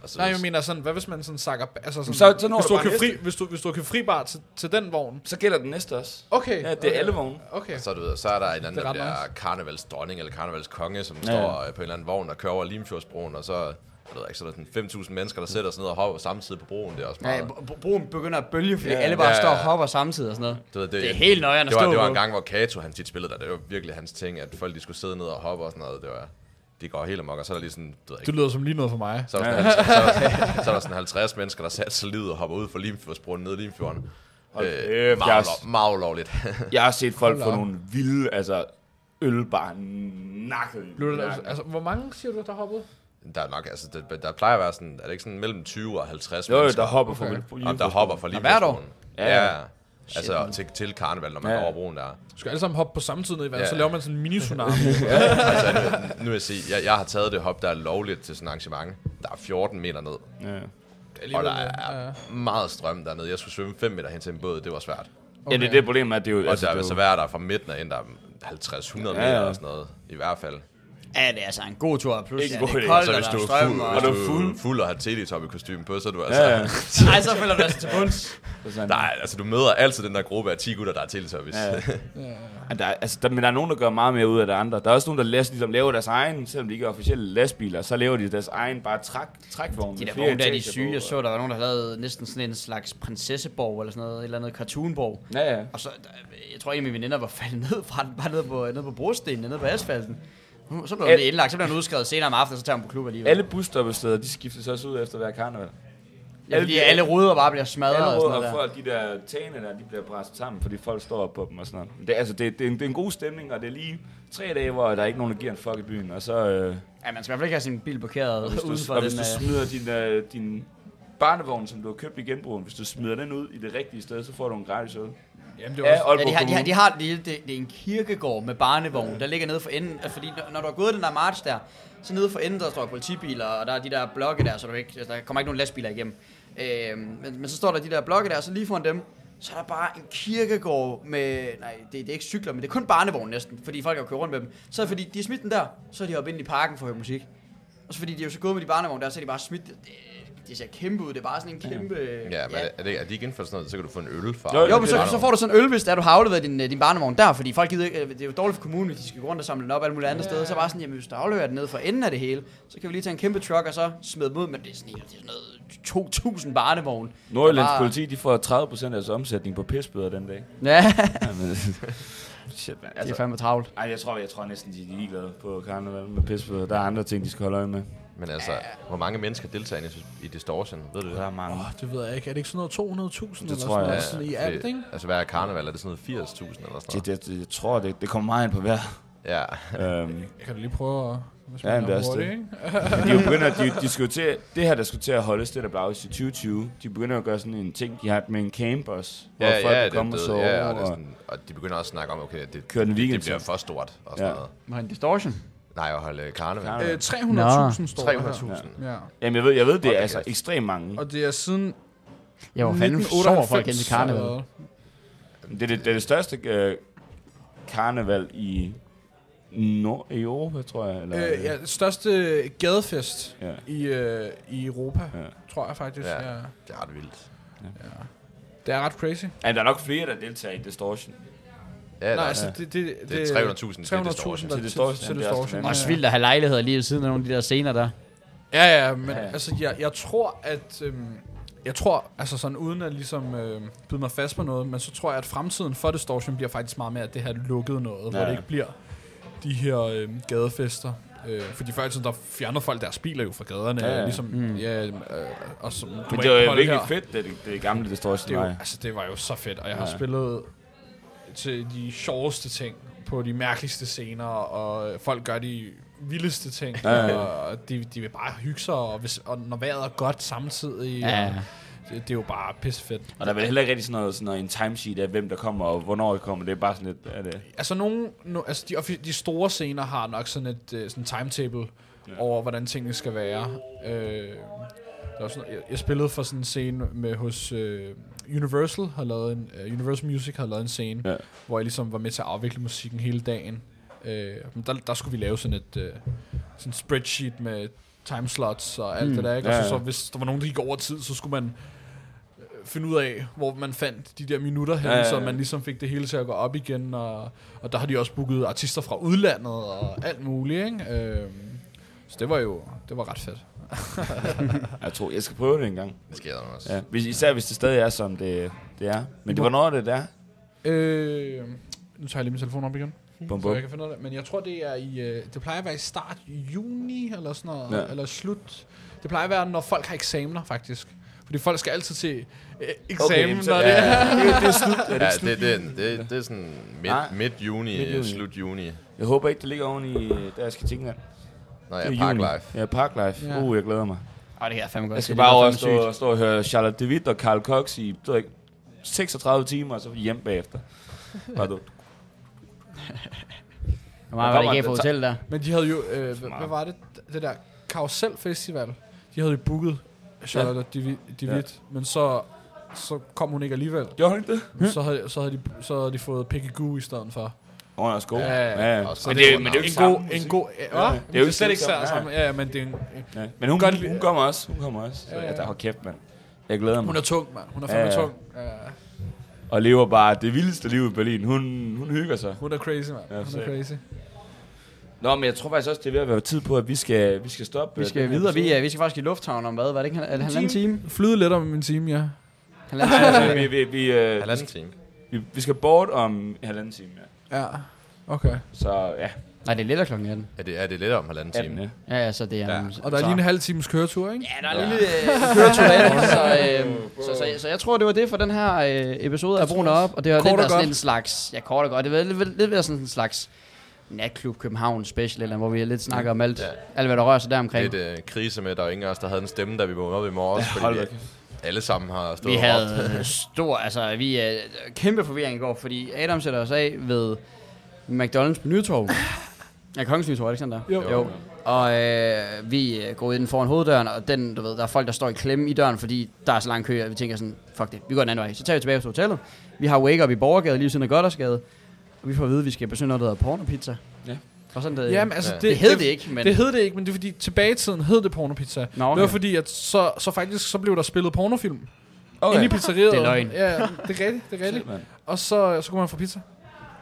Speaker 4: Og så,
Speaker 2: Nej, jeg mener sådan, hvad hvis man sådan sakker... Altså sådan,
Speaker 1: Så- så når
Speaker 2: hvis,
Speaker 1: du
Speaker 2: købt fri, hvis, du, hvis du har købt fribar til, til den vogn.
Speaker 1: Så gælder den næste også.
Speaker 2: Okay.
Speaker 1: Ja, det er
Speaker 2: okay.
Speaker 1: alle vogne.
Speaker 2: Okay.
Speaker 4: så, du ved, så er der en eller anden,
Speaker 2: er
Speaker 4: der bliver karnevalsdronning eller karnevalskonge, som
Speaker 1: Ja,
Speaker 4: står øh, på en eller anden vogn og kører over Limfjordsbroen, og så, jeg ved ikke, så er der sådan 5.000 mennesker, der sætter sig ned og hopper samtidig på broen. Det er også
Speaker 3: Ja,
Speaker 4: meget...
Speaker 3: bro- broen begynder at bølge, fordi
Speaker 1: Ja,
Speaker 3: alle bare
Speaker 4: ja,
Speaker 3: står og
Speaker 4: ja.
Speaker 3: hopper samtidig og sådan noget.
Speaker 4: Du ved,
Speaker 3: Det er helt nøjeren at
Speaker 4: det var,
Speaker 3: stå
Speaker 4: det var en gang, hvor Kato han tit spillede der. Det var virkelig hans ting, at folk de skulle sidde ned og hoppe og sådan noget. Det var, de går helt amok, og så er der lige sådan, du ved
Speaker 2: Det
Speaker 4: ikke,
Speaker 2: lyder som lige noget for mig.
Speaker 4: så er, der sådan, så, så, så er der sådan 50 mennesker, der satte sig livet og hopper ud fra Limfjordsbroen ned i Limfjorden. Øh,
Speaker 1: kæft,
Speaker 4: meget,
Speaker 1: jeg-
Speaker 4: ulov, meget ulovligt.
Speaker 1: Jeg har set folk få nogle vilde, altså øl bare nakket.
Speaker 2: det, altså, hvor mange siger du, der hoppede?
Speaker 4: Der er nok, altså, der, der plejer at være sådan, er det ikke sådan mellem 20 og 50
Speaker 1: Jo, jo,
Speaker 4: mennesker?
Speaker 1: der hopper for
Speaker 2: Okay.
Speaker 1: okay.
Speaker 4: Om der hopper fra
Speaker 3: Nå, hvert år?
Speaker 1: Ja,
Speaker 4: Ja,
Speaker 1: ja.
Speaker 4: ja. Altså til, til karneval, når man
Speaker 1: Ja.
Speaker 4: går over broen der.
Speaker 2: Du skal alle sammen hoppe på samme tid ned i vandet,
Speaker 4: Ja.
Speaker 2: så laver man sådan en mini-tsunami. [LAUGHS]
Speaker 4: altså, nu, nu vil jeg sige, jeg, jeg har taget det hop, der er lovligt til sådan et arrangement. Der er 14 meter ned,
Speaker 1: Ja.
Speaker 4: og der
Speaker 2: ja.
Speaker 4: er meget strøm dernede. Jeg skulle svømme 5 meter hen til en båd, det var svært.
Speaker 1: ja, det er det problem, at det er jo...
Speaker 4: Og
Speaker 1: Altså,
Speaker 4: der
Speaker 1: det
Speaker 4: er
Speaker 1: er
Speaker 4: så
Speaker 1: jo
Speaker 4: værd der fra midten af ind, der er 50-100
Speaker 1: Ja,
Speaker 4: meter
Speaker 1: ja.
Speaker 4: og sådan noget, i hvert fald.
Speaker 3: Ja, det er altså en god tur. Plus,
Speaker 1: Ikke
Speaker 3: ja,
Speaker 1: en
Speaker 3: det
Speaker 1: god
Speaker 3: er
Speaker 1: idé.
Speaker 3: koldt,
Speaker 4: Så hvis
Speaker 3: der
Speaker 4: du
Speaker 3: er strøm,
Speaker 4: fuld,
Speaker 3: og...
Speaker 4: og
Speaker 1: du fuld.
Speaker 4: fuld og har teletop i kostume på, så er du altså...
Speaker 1: Ja, ja. [LAUGHS]
Speaker 3: Ej, så falder du altså til bunds.
Speaker 4: Nej, altså du møder altid den der gruppe af 10 gutter, der er teletubbies.
Speaker 1: Ja. [LAUGHS] Ja, der, er- altså, der, men der er nogen, der gør meget mere ud af det andre. Der er også nogen, der læs, ligesom, laver deres egen, selvom de ikke er officielle lastbiler, så laver de deres egen bare træk, trækvogn.
Speaker 3: De der vogne der, de er
Speaker 1: etager
Speaker 3: syge. Jeg så, der var nogen, der lavet næsten sådan en slags prinsesseborg, eller sådan noget, et eller andet cartoonborg.
Speaker 1: Ja, ja.
Speaker 3: Og så, der, jeg tror, en af mine veninder var faldet ned fra den, bare nede på, nede på brostenen, nede på asfalten. Så
Speaker 1: Al-
Speaker 3: lige indlagt, så blev hun udskrevet senere om aftenen, så tager hun på klub alligevel.
Speaker 1: Alle busstoppesteder, de skiftes også ud efter hver karneval.
Speaker 3: ja, fordi alle ruder bare bliver smadret og
Speaker 1: Alle
Speaker 3: sådan
Speaker 1: råd,
Speaker 3: noget
Speaker 1: og
Speaker 3: der.
Speaker 1: folk, de der tagene der, de bliver presset sammen, fordi folk står op på dem og sådan noget. Det, er- altså, det, det, er en, det er en god stemning, og det er lige tre dage, hvor der er ikke nogen, der giver en fuck i byen. Og så, øh,
Speaker 3: Ja, man skal i hvert fald ikke have sin bil parkeret
Speaker 1: hvis
Speaker 3: ude
Speaker 1: du,
Speaker 3: for
Speaker 1: og
Speaker 3: den.
Speaker 1: hvis du
Speaker 3: øh,
Speaker 1: smider din, øh, din barnevogn, som du har købt i genbrugen, hvis du smider den ud i det rigtige sted, så får du en gratis øl.
Speaker 2: Jamen, det
Speaker 1: Ja,
Speaker 2: var også,
Speaker 3: Ja, de har, de har,
Speaker 1: Kommune.
Speaker 3: de har det, det, det er en kirkegård med barnevogn, der ligger nede for enden. Altså, Fordi når, du har gået den der march der, så nede for enden, der står politibiler, og der er de der blokke der, så du ikke, altså, der kommer ikke nogen lastbiler igennem. Øh, men, men så står der de der blokke der, og så lige foran dem, så er der bare en kirkegård med, nej, det, det er ikke cykler, men det er kun barnevogn næsten, fordi folk har kørt rundt med dem. Så er det fordi, de har smidt den der, så er de oppe ind i parken for at høre musik. Og så fordi de er jo så gået med de barnevogn der, så er de bare smidt det. Det, det ser kæmpe ud, det er bare sådan en kæmpe...
Speaker 4: Ja, men er, det, er de ikke inden for sådan noget, så kan du få en øl fra...
Speaker 1: Jo,
Speaker 3: Jo,
Speaker 1: det
Speaker 3: men så, så får du sådan en øl, hvis der, du har afleveret din, øh, din barnevogn der, fordi folk gider ikke, øh, det er jo dårligt for kommunen, hvis de skal gå rundt og samle den op alle mulige andre steder. Så bare sådan, jamen hvis du afleverer den ned for enden af det hele, så kan vi lige tage en kæmpe truck og så smide dem ud, men det er sådan, det er sådan noget 2.000 barnevogn.
Speaker 1: Nordjyllands
Speaker 3: Bare-
Speaker 1: politi, de får 30% af deres omsætning på pisbøder den dag.
Speaker 3: Ja,
Speaker 1: Jamen, [LAUGHS] Shit, man.
Speaker 3: det er
Speaker 1: Altså,
Speaker 3: fandme travlt.
Speaker 1: ej, jeg tror, jeg tror næsten, de er ligeglade på karneval med pisbøder. Der er andre ting, de skal holde øje med.
Speaker 4: Men altså, hvor mange mennesker deltager i, i Distortion? Ved du det?
Speaker 1: Der er mange.
Speaker 2: Åh, det ved jeg ikke. Er det ikke sådan noget 200.000 eller
Speaker 1: tror
Speaker 2: sådan
Speaker 1: jeg.
Speaker 2: noget? Sådan i alt, ikke?
Speaker 4: Altså, hvad er karneval? Er det sådan noget 80.000 eller sådan
Speaker 1: Det,
Speaker 4: noget?
Speaker 1: det, det, jeg tror, det, det kommer meget ind på hver.
Speaker 4: Ja.
Speaker 1: øhm,
Speaker 2: Jeg kan da lige prøve at...
Speaker 1: Ja,
Speaker 2: man
Speaker 1: men det er også det.
Speaker 2: ikke?
Speaker 1: De er jo at, de, de skal til, det her, der skulle til at holdes, det der blev i 2020, de begynder at gøre sådan en ting, de har med en camp også, hvor
Speaker 4: Ja,
Speaker 1: folk
Speaker 4: ja,
Speaker 1: kan
Speaker 4: det,
Speaker 1: komme og
Speaker 4: det,
Speaker 1: sove,
Speaker 4: ja, og, det er
Speaker 1: og
Speaker 4: sådan, og de begynder også at snakke om, okay, det,
Speaker 1: Køre den
Speaker 4: det, det bliver for stort og sådan
Speaker 1: Ja.
Speaker 4: noget.
Speaker 3: En distortion?
Speaker 4: Nej, at holde karneval.
Speaker 1: Karneval.
Speaker 2: Øh, 300.000 står der her.
Speaker 4: 300.000.
Speaker 2: Ja.
Speaker 1: Jamen, jeg ved, jeg ved det er altså ekstremt mange.
Speaker 2: Og det er siden
Speaker 3: Ja, hvor fanden sover folk ind til karneval?
Speaker 1: Det er det, det, er det største øh, karneval i, Nord, i Europa, tror jeg. Eller,
Speaker 2: Øh, ja, det største gadefest
Speaker 1: ja.
Speaker 2: i, øh, i Europa,
Speaker 1: Ja.
Speaker 2: tror jeg faktisk.
Speaker 1: Ja.
Speaker 2: Ja.
Speaker 4: Det er ret vildt.
Speaker 2: Det er ret crazy.
Speaker 1: Ja, der er nok flere, der deltager i Distortion.
Speaker 4: Ja,
Speaker 2: Nej, altså, det, det,
Speaker 4: det er 300.000 til
Speaker 2: 300.000
Speaker 4: Distortion.
Speaker 2: der
Speaker 1: Til Distortion,
Speaker 2: Til
Speaker 1: det
Speaker 2: Distortion.
Speaker 1: det.
Speaker 3: Også vildt at have lejligheder lige ved siden af nogle af de der scener der.
Speaker 2: Ja, ja, men
Speaker 1: Ja,
Speaker 2: altså, jeg, jeg tror, at... Øhm, jeg tror, altså sådan uden at ligesom øh, byde mig fast på noget, men så tror jeg, at fremtiden for Distortion bliver faktisk meget mere, at det her lukkede noget, ja. hvor det ikke bliver de her øh, gadefester. Øh, fordi før i tiden, der fjernede folk deres biler jo fra gaderne,
Speaker 1: Ja,
Speaker 2: ja, ligesom,
Speaker 3: Mm.
Speaker 2: ja, øh, og som, du
Speaker 1: Men det var jo virkelig
Speaker 2: her.
Speaker 1: fedt, det, det gamle Distortion
Speaker 2: Det, er
Speaker 1: var.
Speaker 2: jo, altså, det var jo så fedt, og jeg har
Speaker 1: Ja.
Speaker 2: spillet til de sjoveste ting, på de mærkeligste scener, og folk gør de vildeste ting,
Speaker 1: Ja, ja,
Speaker 2: og de, de vil bare hygge sig, og, hvis, og når vejret er godt samtidig,
Speaker 3: Ja.
Speaker 2: og det, det er jo bare pissefedt.
Speaker 1: Og der er vel heller ikke rigtig sådan noget, sådan noget en timesheet af, hvem der kommer og hvornår det kommer. Det er bare sådan lidt... Er det,
Speaker 2: Altså, nogle, no, altså de, de store scener har nok sådan et uh, sådan timetable
Speaker 1: Ja.
Speaker 2: over, hvordan tingene skal være. Øh, der er sådan, jeg, jeg spillede for sådan en scene med hos øh, Universal, har lavet en, uh, Universal Music har lavet en scene,
Speaker 1: Ja.
Speaker 2: ja. hvor jeg ligesom var med til at afvikle musikken hele dagen. Øh, men der, der skulle vi lave sådan et uh, sådan et spreadsheet med timeslots og alt
Speaker 3: Mm.
Speaker 2: det der, ikke?
Speaker 1: Ja,
Speaker 2: Og så,
Speaker 1: ja.
Speaker 2: så hvis der var nogen, der gik over tid, så skulle man finde ud af, hvor man fandt de der minutter hen,
Speaker 1: Ja,
Speaker 2: ja,
Speaker 1: ja,
Speaker 2: ja,
Speaker 1: ja.
Speaker 2: så man ligesom fik det hele til at gå op igen, og, og der har de også booket artister fra udlandet og alt muligt, ikke? Øhm, så det var jo det var ret fedt. [LAUGHS]
Speaker 1: jeg tror, jeg skal prøve det en gang.
Speaker 4: Det sker der også.
Speaker 1: Ja. Hvis, især hvis det stadig er, som det, det er. Men det var noget af det der.
Speaker 2: Øh, nu tager jeg lige min telefon op igen,
Speaker 1: Bum,
Speaker 2: så
Speaker 1: bum.
Speaker 2: jeg kan finde det. Men jeg tror, det er i... Øh, det plejer at være i start juni, eller sådan noget,
Speaker 1: Ja.
Speaker 2: eller slut. Det plejer at være, når folk har eksamener, faktisk. Fordi folk skal altid til øh, eksamen,
Speaker 1: Okay, så-
Speaker 2: når
Speaker 1: ja,
Speaker 2: det er...
Speaker 1: ja. det, det er slut. Er det
Speaker 4: Ja,
Speaker 1: slut?
Speaker 4: det, det, det, det er sådan midt, midt juni,
Speaker 1: Midt juni.
Speaker 4: slut juni.
Speaker 1: Jeg håber ikke, det ligger oven i, der jeg skal tænke.
Speaker 4: Nå
Speaker 1: Det
Speaker 4: ja,
Speaker 1: er
Speaker 4: Park
Speaker 1: juni.
Speaker 4: Life.
Speaker 1: Ja, Park Life.
Speaker 2: Ja.
Speaker 1: Uh, jeg glæder mig.
Speaker 3: Åh, det her er fandme godt.
Speaker 1: Jeg skal bare over
Speaker 3: fandme
Speaker 1: stå, stå og høre Charlotte DeWitt og Carl Cox i ved jeg ikke, 36 timer, og så hjem bagefter. Bare du. [LAUGHS]
Speaker 3: Hvor meget var det ikke for hotel der?
Speaker 2: Men de havde jo... Øh, hvad, var det? Det der Carousel Festival. De havde jo booket Charlotte ja. David ja. men så, så kom hun ikke alligevel.
Speaker 1: Gjorde han ikke det?
Speaker 2: Så havde, så, havde de, så havde de fået Peggy Goo i stedet for.
Speaker 1: Åh, god.
Speaker 2: Ja, ja.
Speaker 1: ja. Men det, men det er jo ikke
Speaker 2: en god, en god, ja,
Speaker 1: Ja, det
Speaker 2: er jo slet ikke
Speaker 1: samme.
Speaker 2: sammen. Ja, ja, men det er en,
Speaker 1: Ja. Men hun,
Speaker 2: Godt
Speaker 1: hun, kommer også. Hun kommer også. Så
Speaker 2: Ja,
Speaker 1: ja,
Speaker 2: ja.
Speaker 1: der har kæft, mand. Jeg glæder mig.
Speaker 2: hun er tung, mand. Hun er fandme
Speaker 1: Ja,
Speaker 2: tung. Ja.
Speaker 1: Og lever bare det vildeste liv i Berlin. Hun, hun hygger sig.
Speaker 2: Hun er crazy, mand.
Speaker 1: Ja,
Speaker 2: Hun er crazy.
Speaker 1: Nå, men jeg tror faktisk også, det er ved at være tid på, at vi skal, vi skal stoppe.
Speaker 3: Vi
Speaker 1: øh,
Speaker 3: skal videre. Vi, er, vi skal faktisk i lufthavn om hvad? Var det ikke er det halvanden time?
Speaker 2: Flyde lidt om en time, ja.
Speaker 3: Halvanden time.
Speaker 1: altså, vi, vi, vi, øh,
Speaker 4: Halvanden time.
Speaker 1: vi, vi skal bort om en halvanden time, ja.
Speaker 2: Ja. Okay.
Speaker 1: Så ja,
Speaker 3: Nej, det er lidt af klokken 18.
Speaker 4: Er det, er det lidt om halvanden
Speaker 1: 18,
Speaker 4: time?
Speaker 1: ja.
Speaker 3: Ja, ja, så det er...
Speaker 4: Ja.
Speaker 2: Og der er lige en halv times køretur, ikke?
Speaker 3: Ja, der er en lille øh, køretur derinde, så, øh, så, så, så, jeg tror, det var det for den her øh, episode af Brun op, og det har
Speaker 2: Kort
Speaker 3: lidt
Speaker 2: og
Speaker 3: været sådan en slags, ja, kort og godt, det var lidt, lidt, lidt været sådan en slags natklub København special, eller hvor vi lidt snakker om alt,
Speaker 4: Ja.
Speaker 3: alt hvad der rører sig der omkring.
Speaker 4: Lidt øh, krise med, der var ingen af os, der havde en stemme, da vi vågnede op i morges,
Speaker 1: Ja, hold
Speaker 4: fordi vi alle sammen har stået
Speaker 3: Vi havde øh, [LAUGHS] stor, altså vi er kæmpe forvirring i går, fordi Adam sætter os af ved McDonald's på Nytorv. [LAUGHS] Ja, Kongens Nytorv, er det ikke sådan der?
Speaker 2: Jo.
Speaker 3: jo. Og øh, vi øh, går ind foran hoveddøren, og den, du ved, der er folk, der står i klemme i døren, fordi der er så lang kø, og vi tænker sådan, fuck det, vi går den anden vej. Så tager vi tilbage til hotellet. Vi har Wake Up i Borgergade, lige ved siden af Goddersgade. Og vi får at vide, at vi skal besøge noget, der hedder pornopizza.
Speaker 1: Ja.
Speaker 3: Og sådan det,
Speaker 2: Jamen, altså,
Speaker 4: Ja.
Speaker 2: det,
Speaker 3: det, hed det ikke, men...
Speaker 2: Det hed det ikke, men det er fordi, tilbage i tiden hed det pornopizza.
Speaker 3: Nå,
Speaker 2: Det var fordi, at så, så faktisk så blev der spillet pornofilm
Speaker 1: Okay.
Speaker 2: inde i pizzeriet.
Speaker 3: Det er løgn.
Speaker 2: Ja, det er rigtigt, det er rigtigt. Og så, så kunne man få pizza.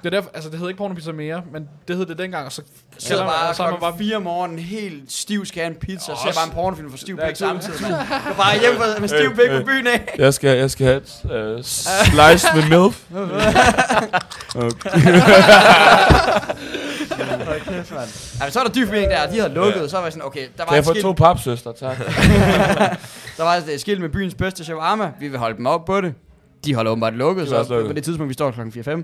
Speaker 2: Det er derfor, altså det hed ikke pornopizza mere, men det hed det dengang, og så
Speaker 3: sidder
Speaker 2: man-
Speaker 3: bare
Speaker 2: og så er man bare
Speaker 3: 4 om morgenen, helt stiv skal have en pizza, og ser bare en pornofilm for stiv
Speaker 1: er tid.
Speaker 3: samtidig. Man. Går bare hjem med- med stiv
Speaker 1: Øh,
Speaker 3: pik på
Speaker 1: øh.
Speaker 3: byen af.
Speaker 1: Jeg skal, jeg skal have et uh, slice med milf. [LAUGHS] Okay. [LAUGHS]
Speaker 3: Ja, men så er der dyb der, de havde lukket, så var jeg sådan, okay, der var,
Speaker 1: Kan jeg
Speaker 3: et
Speaker 1: få
Speaker 3: skilt,
Speaker 1: to papsøster, tak? [LAUGHS]
Speaker 3: der var et skilt med byens bedste shawarma, vi vil holde dem op på det. De holder åbenbart lukket,
Speaker 1: De var
Speaker 3: så
Speaker 1: også lukket.
Speaker 3: på det tidspunkt, vi står klokken 4-5,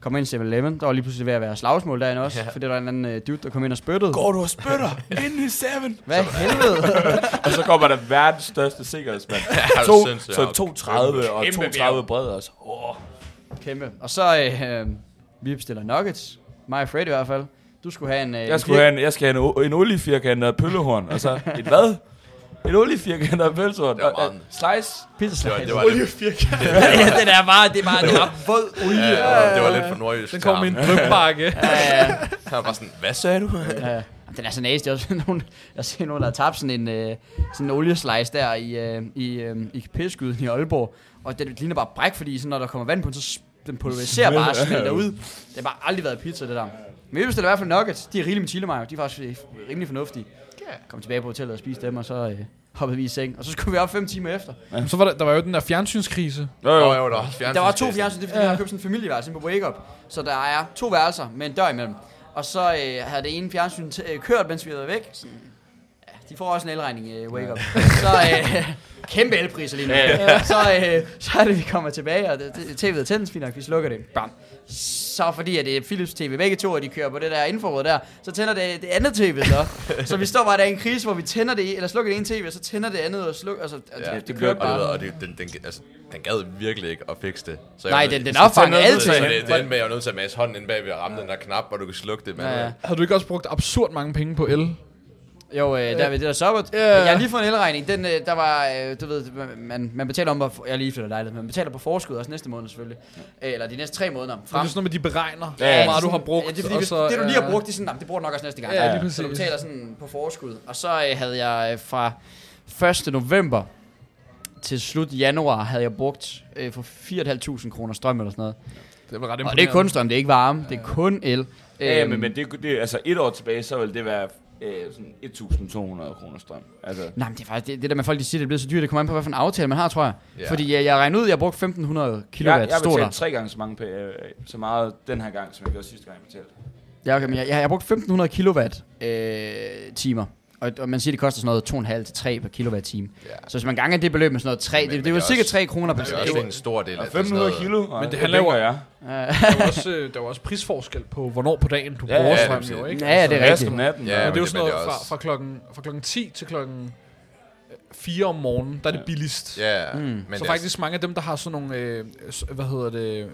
Speaker 3: kommer ind til 7-Eleven, der var lige pludselig ved at være slagsmål derinde også,
Speaker 4: Ja.
Speaker 3: fordi der var en anden uh, dude, der kom ind og spyttede.
Speaker 1: Går du og spytter ind i seven?
Speaker 3: Hvad helvede? [LAUGHS]
Speaker 1: Og så kommer der verdens største sikkerhedsmand.
Speaker 4: Er du
Speaker 1: To,
Speaker 4: sindssyg?
Speaker 1: så
Speaker 4: Ja,
Speaker 1: 230 og
Speaker 3: Kæmpe
Speaker 1: 32 bred også. Oh.
Speaker 3: Kæmpe. Og så, øh, vi bestiller nuggets, mig og Freddy i hvert fald. Du skulle have en... Øh,
Speaker 1: Jeg, skulle have en, jeg skal have en, en oliefirkantet pøllehorn, og så et hvad? En oliefirkantet pølsehorn.
Speaker 4: Det var
Speaker 1: slice.
Speaker 3: pizza
Speaker 4: Det var,
Speaker 3: slice.
Speaker 4: det var, lidt, [LAUGHS]
Speaker 3: ja, den er bare, det er bare, det er bare våd olie.
Speaker 4: ja, det var lidt for nordjysk.
Speaker 2: Den kom i en
Speaker 4: charme.
Speaker 2: drømbakke.
Speaker 3: Ja, ja,
Speaker 4: Han var bare sådan, hvad sagde du?
Speaker 3: ja. Den er så nasty. Også [LAUGHS] nogen, jeg har set nogen, der har tabt sådan en, øh, sådan en olieslice der i, øh, i, øh, i pisskyden i Aalborg. Og det ligner bare bræk, fordi sådan, når der kommer vand på den, så s- den pulveriserer bare og smelter ud. Det har bare aldrig været pizza, det der. Men vi bestiller i hvert fald nuggets. De er rigeligt med chili mayo. De er faktisk øh, rimelig fornuftige. Kom tilbage på hotellet og spiste dem, og så øh, hoppede vi i seng. Og så skulle vi op fem timer efter.
Speaker 2: Men Så var der, der var jo den der fjernsynskrise.
Speaker 1: Jo,
Speaker 4: Jo,
Speaker 1: jo.
Speaker 4: der var
Speaker 3: Der var to fjernsyn, det er fordi, jeg har købt sådan en familieværelse på Wake Up. Så der er to værelser med en dør imellem. Og så øh, havde det ene fjernsyn t- øh, kørt, mens vi havde været væk. Sådan, ja, de får også en elregning, øh, Wake Up. Så øh, [LAUGHS] kæmpe elpriser lige nu. [LAUGHS] Så, øh, så er det, vi kommer tilbage, og tv'et er tændt, fint nok, vi slukker det. Bam. Så fordi at det er Philips TV, begge to, og de kører på det der infrarød der, så tænder det det andet tv så. [LAUGHS] så vi står bare der i en krise, hvor vi tænder det, eller slukker det ene tv, og så tænder det andet og slukker. Altså,
Speaker 4: Ja,
Speaker 3: altså,
Speaker 4: det,
Speaker 3: det
Speaker 4: det
Speaker 3: bare.
Speaker 4: og det, den, den, altså, den gad virkelig ikke at fikse det. Så
Speaker 3: Nej, den- den opfanger alting.
Speaker 4: Så det, det endte med, at jeg var nødt til at masse hånden ind bag ved at ramme den der knap, hvor du kan slukke det. Men,
Speaker 3: Ja, ja.
Speaker 2: Har du ikke også brugt absurd mange penge på el?
Speaker 3: Jo, øh, der ved det der.
Speaker 2: Ja.
Speaker 3: Yeah. Jeg har lige fået en elregning. Den, øh, der var, øh, du ved, man, man betaler om, at jeg lige flyttet lejlighed, man betaler på forskud også næste måned selvfølgelig. Øh, eller de næste tre måneder
Speaker 2: Det er
Speaker 3: frem.
Speaker 2: sådan noget med, de beregner,
Speaker 1: Ja,
Speaker 2: hvor meget du har brugt.
Speaker 3: Ja, det, er fordi,
Speaker 2: så,
Speaker 3: det du lige har
Speaker 2: ja.
Speaker 3: brugt, det er sådan, "Nå, det bruger du nok også næste gang.
Speaker 2: Ja, lige
Speaker 3: Så du betaler sådan på forskud. Og så øh, havde jeg øh, fra 1. november til slut januar, havde jeg brugt øh, for 4.500 kroner strøm eller sådan noget.
Speaker 2: Det var ret
Speaker 3: Og det er kun strøm, det er ikke varme, det er kun el.
Speaker 1: Ja,
Speaker 3: Øhm,
Speaker 1: men, men det, det, altså et år tilbage, så vil det være øh, sådan 1.200 kroner strøm. Altså,
Speaker 3: Nej, men det er faktisk det, det der med folk, de siger, det er blevet så dyrt. Det kommer an på, hvad for en aftale man har, tror jeg.
Speaker 4: Ja.
Speaker 3: Fordi jeg, jeg regnede ud, jeg brugte 1.500 kW,
Speaker 1: jeg, jeg betalte tre gange så, mange, øh, så meget den her gang, som jeg gjorde sidste gang, jeg betalte.
Speaker 3: Ja, okay, men jeg, jeg, jeg brugte 1.500 kilowatt øh, timer. Og, og man siger, det koster sådan noget 2,5 til 3 per kilowatt time.
Speaker 4: Ja.
Speaker 3: Så hvis man ganger det beløb med sådan noget 3,
Speaker 4: Men-
Speaker 3: det,
Speaker 4: men
Speaker 3: det er jo
Speaker 4: det
Speaker 3: cirka
Speaker 4: også-
Speaker 3: 3 kroner per
Speaker 4: det er også en stor del af det. er sådan
Speaker 1: 500
Speaker 4: noget-
Speaker 1: kilo,
Speaker 2: Men det
Speaker 1: det
Speaker 2: handler jo-.
Speaker 3: Ja,
Speaker 2: Der er også, der er også prisforskel på, hvornår på dagen du
Speaker 1: Ja,
Speaker 2: bruger
Speaker 1: ja,
Speaker 2: strøm,
Speaker 4: det er
Speaker 2: jo, ikke?
Speaker 3: Ja, ja, det er
Speaker 1: Resten
Speaker 3: rigtigt.
Speaker 1: natten.
Speaker 4: Ja,
Speaker 1: og-
Speaker 2: Men det er jo sådan
Speaker 4: det
Speaker 2: noget fra, fra, klokken, fra klokken 10 til klokken 4 om morgenen, der er det billigst.
Speaker 4: Ja,
Speaker 3: Mm.
Speaker 4: men
Speaker 2: så
Speaker 4: det
Speaker 2: faktisk mange af dem, der har sådan nogle, øh, hvad hedder det,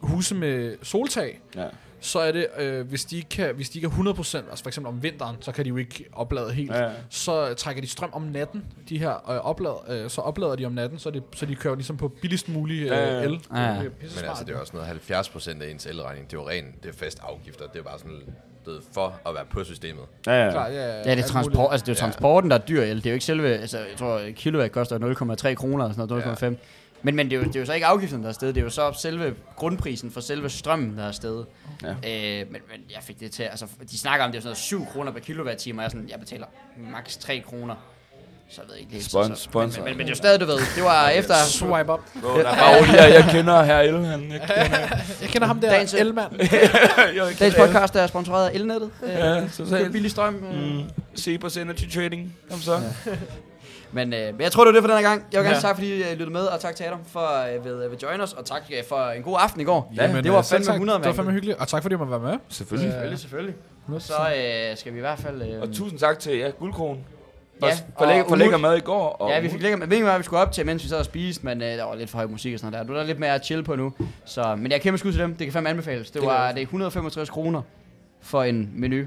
Speaker 2: huse med soltag,
Speaker 1: Ja.
Speaker 2: Så er det, øh, hvis, de ikke kan, hvis de ikke er 100%, altså for eksempel om vinteren, så kan de jo ikke oplade helt.
Speaker 1: Ja.
Speaker 2: Så trækker de strøm om natten, de her øh, oplad, øh, så oplader de om natten, så, det, så de kører ligesom på billigst mulig øh,
Speaker 1: Ja, ja.
Speaker 2: el.
Speaker 3: Ja.
Speaker 2: Det er
Speaker 4: Men altså, det er også noget 70 procent af ens elregning. Det er jo ren, det er fast afgifter. Det er bare sådan det er for at være på systemet.
Speaker 1: Ja, ja.
Speaker 2: Klar, ja,
Speaker 3: Ja, det er transport, altså det er jo
Speaker 4: Ja.
Speaker 3: transporten, der er dyr el. Det er jo ikke selve, altså jeg tror, kilowatt koster 0,3 kroner eller sådan noget, 0,5. Men, men det, er jo, det er jo så ikke afgiften, der er afsted. Det er jo så selve grundprisen for selve strømmen, der er afsted.
Speaker 1: Ja.
Speaker 3: Øh, men, men jeg fik det til, altså de snakker om, det er sådan noget 7 kroner per kilowatt-time, og jeg, sådan, jeg betaler maks 3 kroner. Så jeg ved ikke helt.
Speaker 1: Spons-
Speaker 3: så, så,
Speaker 1: sponsor.
Speaker 3: Men, men, men, det er jo stadig, du ved, det var efter...
Speaker 2: Swipe up.
Speaker 1: Der er rolig, jeg, jeg kender her El, han, jeg kender, [LAUGHS]
Speaker 2: Jeg kender ham der,
Speaker 3: Dagens-
Speaker 2: Elmand. [LAUGHS]
Speaker 1: jeg
Speaker 3: Dagens podcast er sponsoreret af elnettet. Øh,
Speaker 1: Ja, totalt.
Speaker 3: billig strøm. Øh.
Speaker 1: Mm. Cepos Energy Trading. Kom så. [LAUGHS]
Speaker 3: Men, øh, men jeg tror, det var det for den her gang. Jeg vil gerne
Speaker 2: Ja.
Speaker 3: ja. tak, fordi I øh, lyttede med, og tak til Adam for øh, ved, ved join os, og tak øh, for en god aften i går.
Speaker 2: Jamen,
Speaker 3: det var
Speaker 2: øh,
Speaker 3: fandme
Speaker 2: tak.
Speaker 3: 100
Speaker 2: Det var fandme hyggeligt, og tak fordi du måtte være med.
Speaker 1: Selvfølgelig.
Speaker 3: Selvfølgelig, selvfølgelig. Så øh, skal vi i hvert fald... Øh,
Speaker 1: Og tusind tak til ja, Guldkronen.
Speaker 3: Ja,
Speaker 1: Ja, for, lækker,
Speaker 3: og
Speaker 1: for lækker mad i går. Og
Speaker 3: ja, vi fik lækker, jeg ved ikke, vi skulle op til, mens vi sad og spiste, men øh, der var lidt for høj musik og sådan noget der. Du er der lidt mere chill på nu. Så, men jeg er kæmpe skud til dem. Det kan fandme anbefales. Det,
Speaker 1: Det
Speaker 3: var det er 165 kroner for en menu.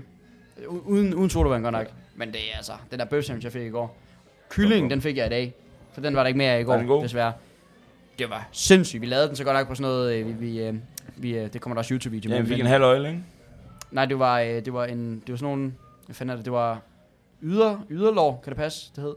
Speaker 3: U- Uden, uden sodavand godt nok. Men det er altså, den der bøf sandwich, jeg fik i går. Kyllingen, den fik jeg i dag. For den var der ikke mere af i går,
Speaker 1: den
Speaker 3: desværre. Det var sindssygt. Vi lavede den så godt nok på sådan noget, øh, vi, vi, øh, vi, øh, det kommer der også YouTube-video
Speaker 1: Ja,
Speaker 3: med.
Speaker 1: vi fik en halv øjle, ikke?
Speaker 3: Nej, det var, det var en, det var sådan nogle, hvad fanden er det, det var yder, yderlov, kan det passe, det hed,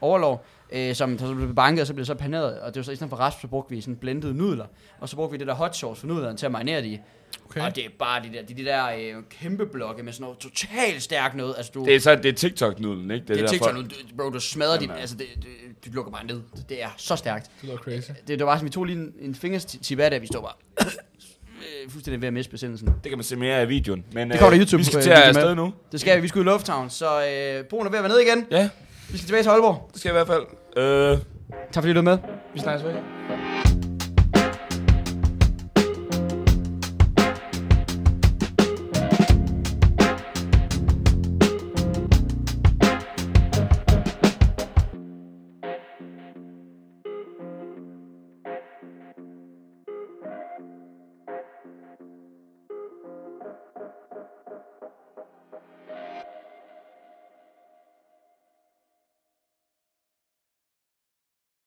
Speaker 3: overlov, øh, som så blev banket, og så blev det så paneret, og det var så i stedet for rasp, så brugte vi sådan blendede nudler, og så brugte vi det der hot sauce for nudlerne til at marinere det i,
Speaker 2: Okay.
Speaker 3: og det er bare de der, de, de der øh, kæmpe blokke med sådan noget totalt stærkt noget, altså du,
Speaker 1: Det er så det er TikTok-nudlen, ikke?
Speaker 3: det er
Speaker 1: der
Speaker 3: TikTok,
Speaker 1: folk-
Speaker 3: nu, du- bro, du smadrer dit,
Speaker 1: Jamen,
Speaker 3: altså det, det, du lukker bare ned, det er så stærkt.
Speaker 2: Det lyder crazy.
Speaker 3: Det, det var bare sådan, vi tog lige en, en fingertip af det, vi stod bare øh, [COUGHS] fuldstændig ved at miste besindelsen.
Speaker 1: Det kan man se mere af videoen. Men,
Speaker 3: Det kommer
Speaker 1: øh,
Speaker 3: YouTube
Speaker 1: Vi skal til
Speaker 3: øh,
Speaker 1: at afsted nu.
Speaker 3: Det skal vi, vi skal ud i Lufthavn, så øh, broen er ved at være ned igen.
Speaker 1: Ja,
Speaker 3: Vi skal tilbage til Aalborg.
Speaker 1: det skal i hvert fald. Øh,
Speaker 3: Tak fordi du er med.
Speaker 1: vi snakkes ved.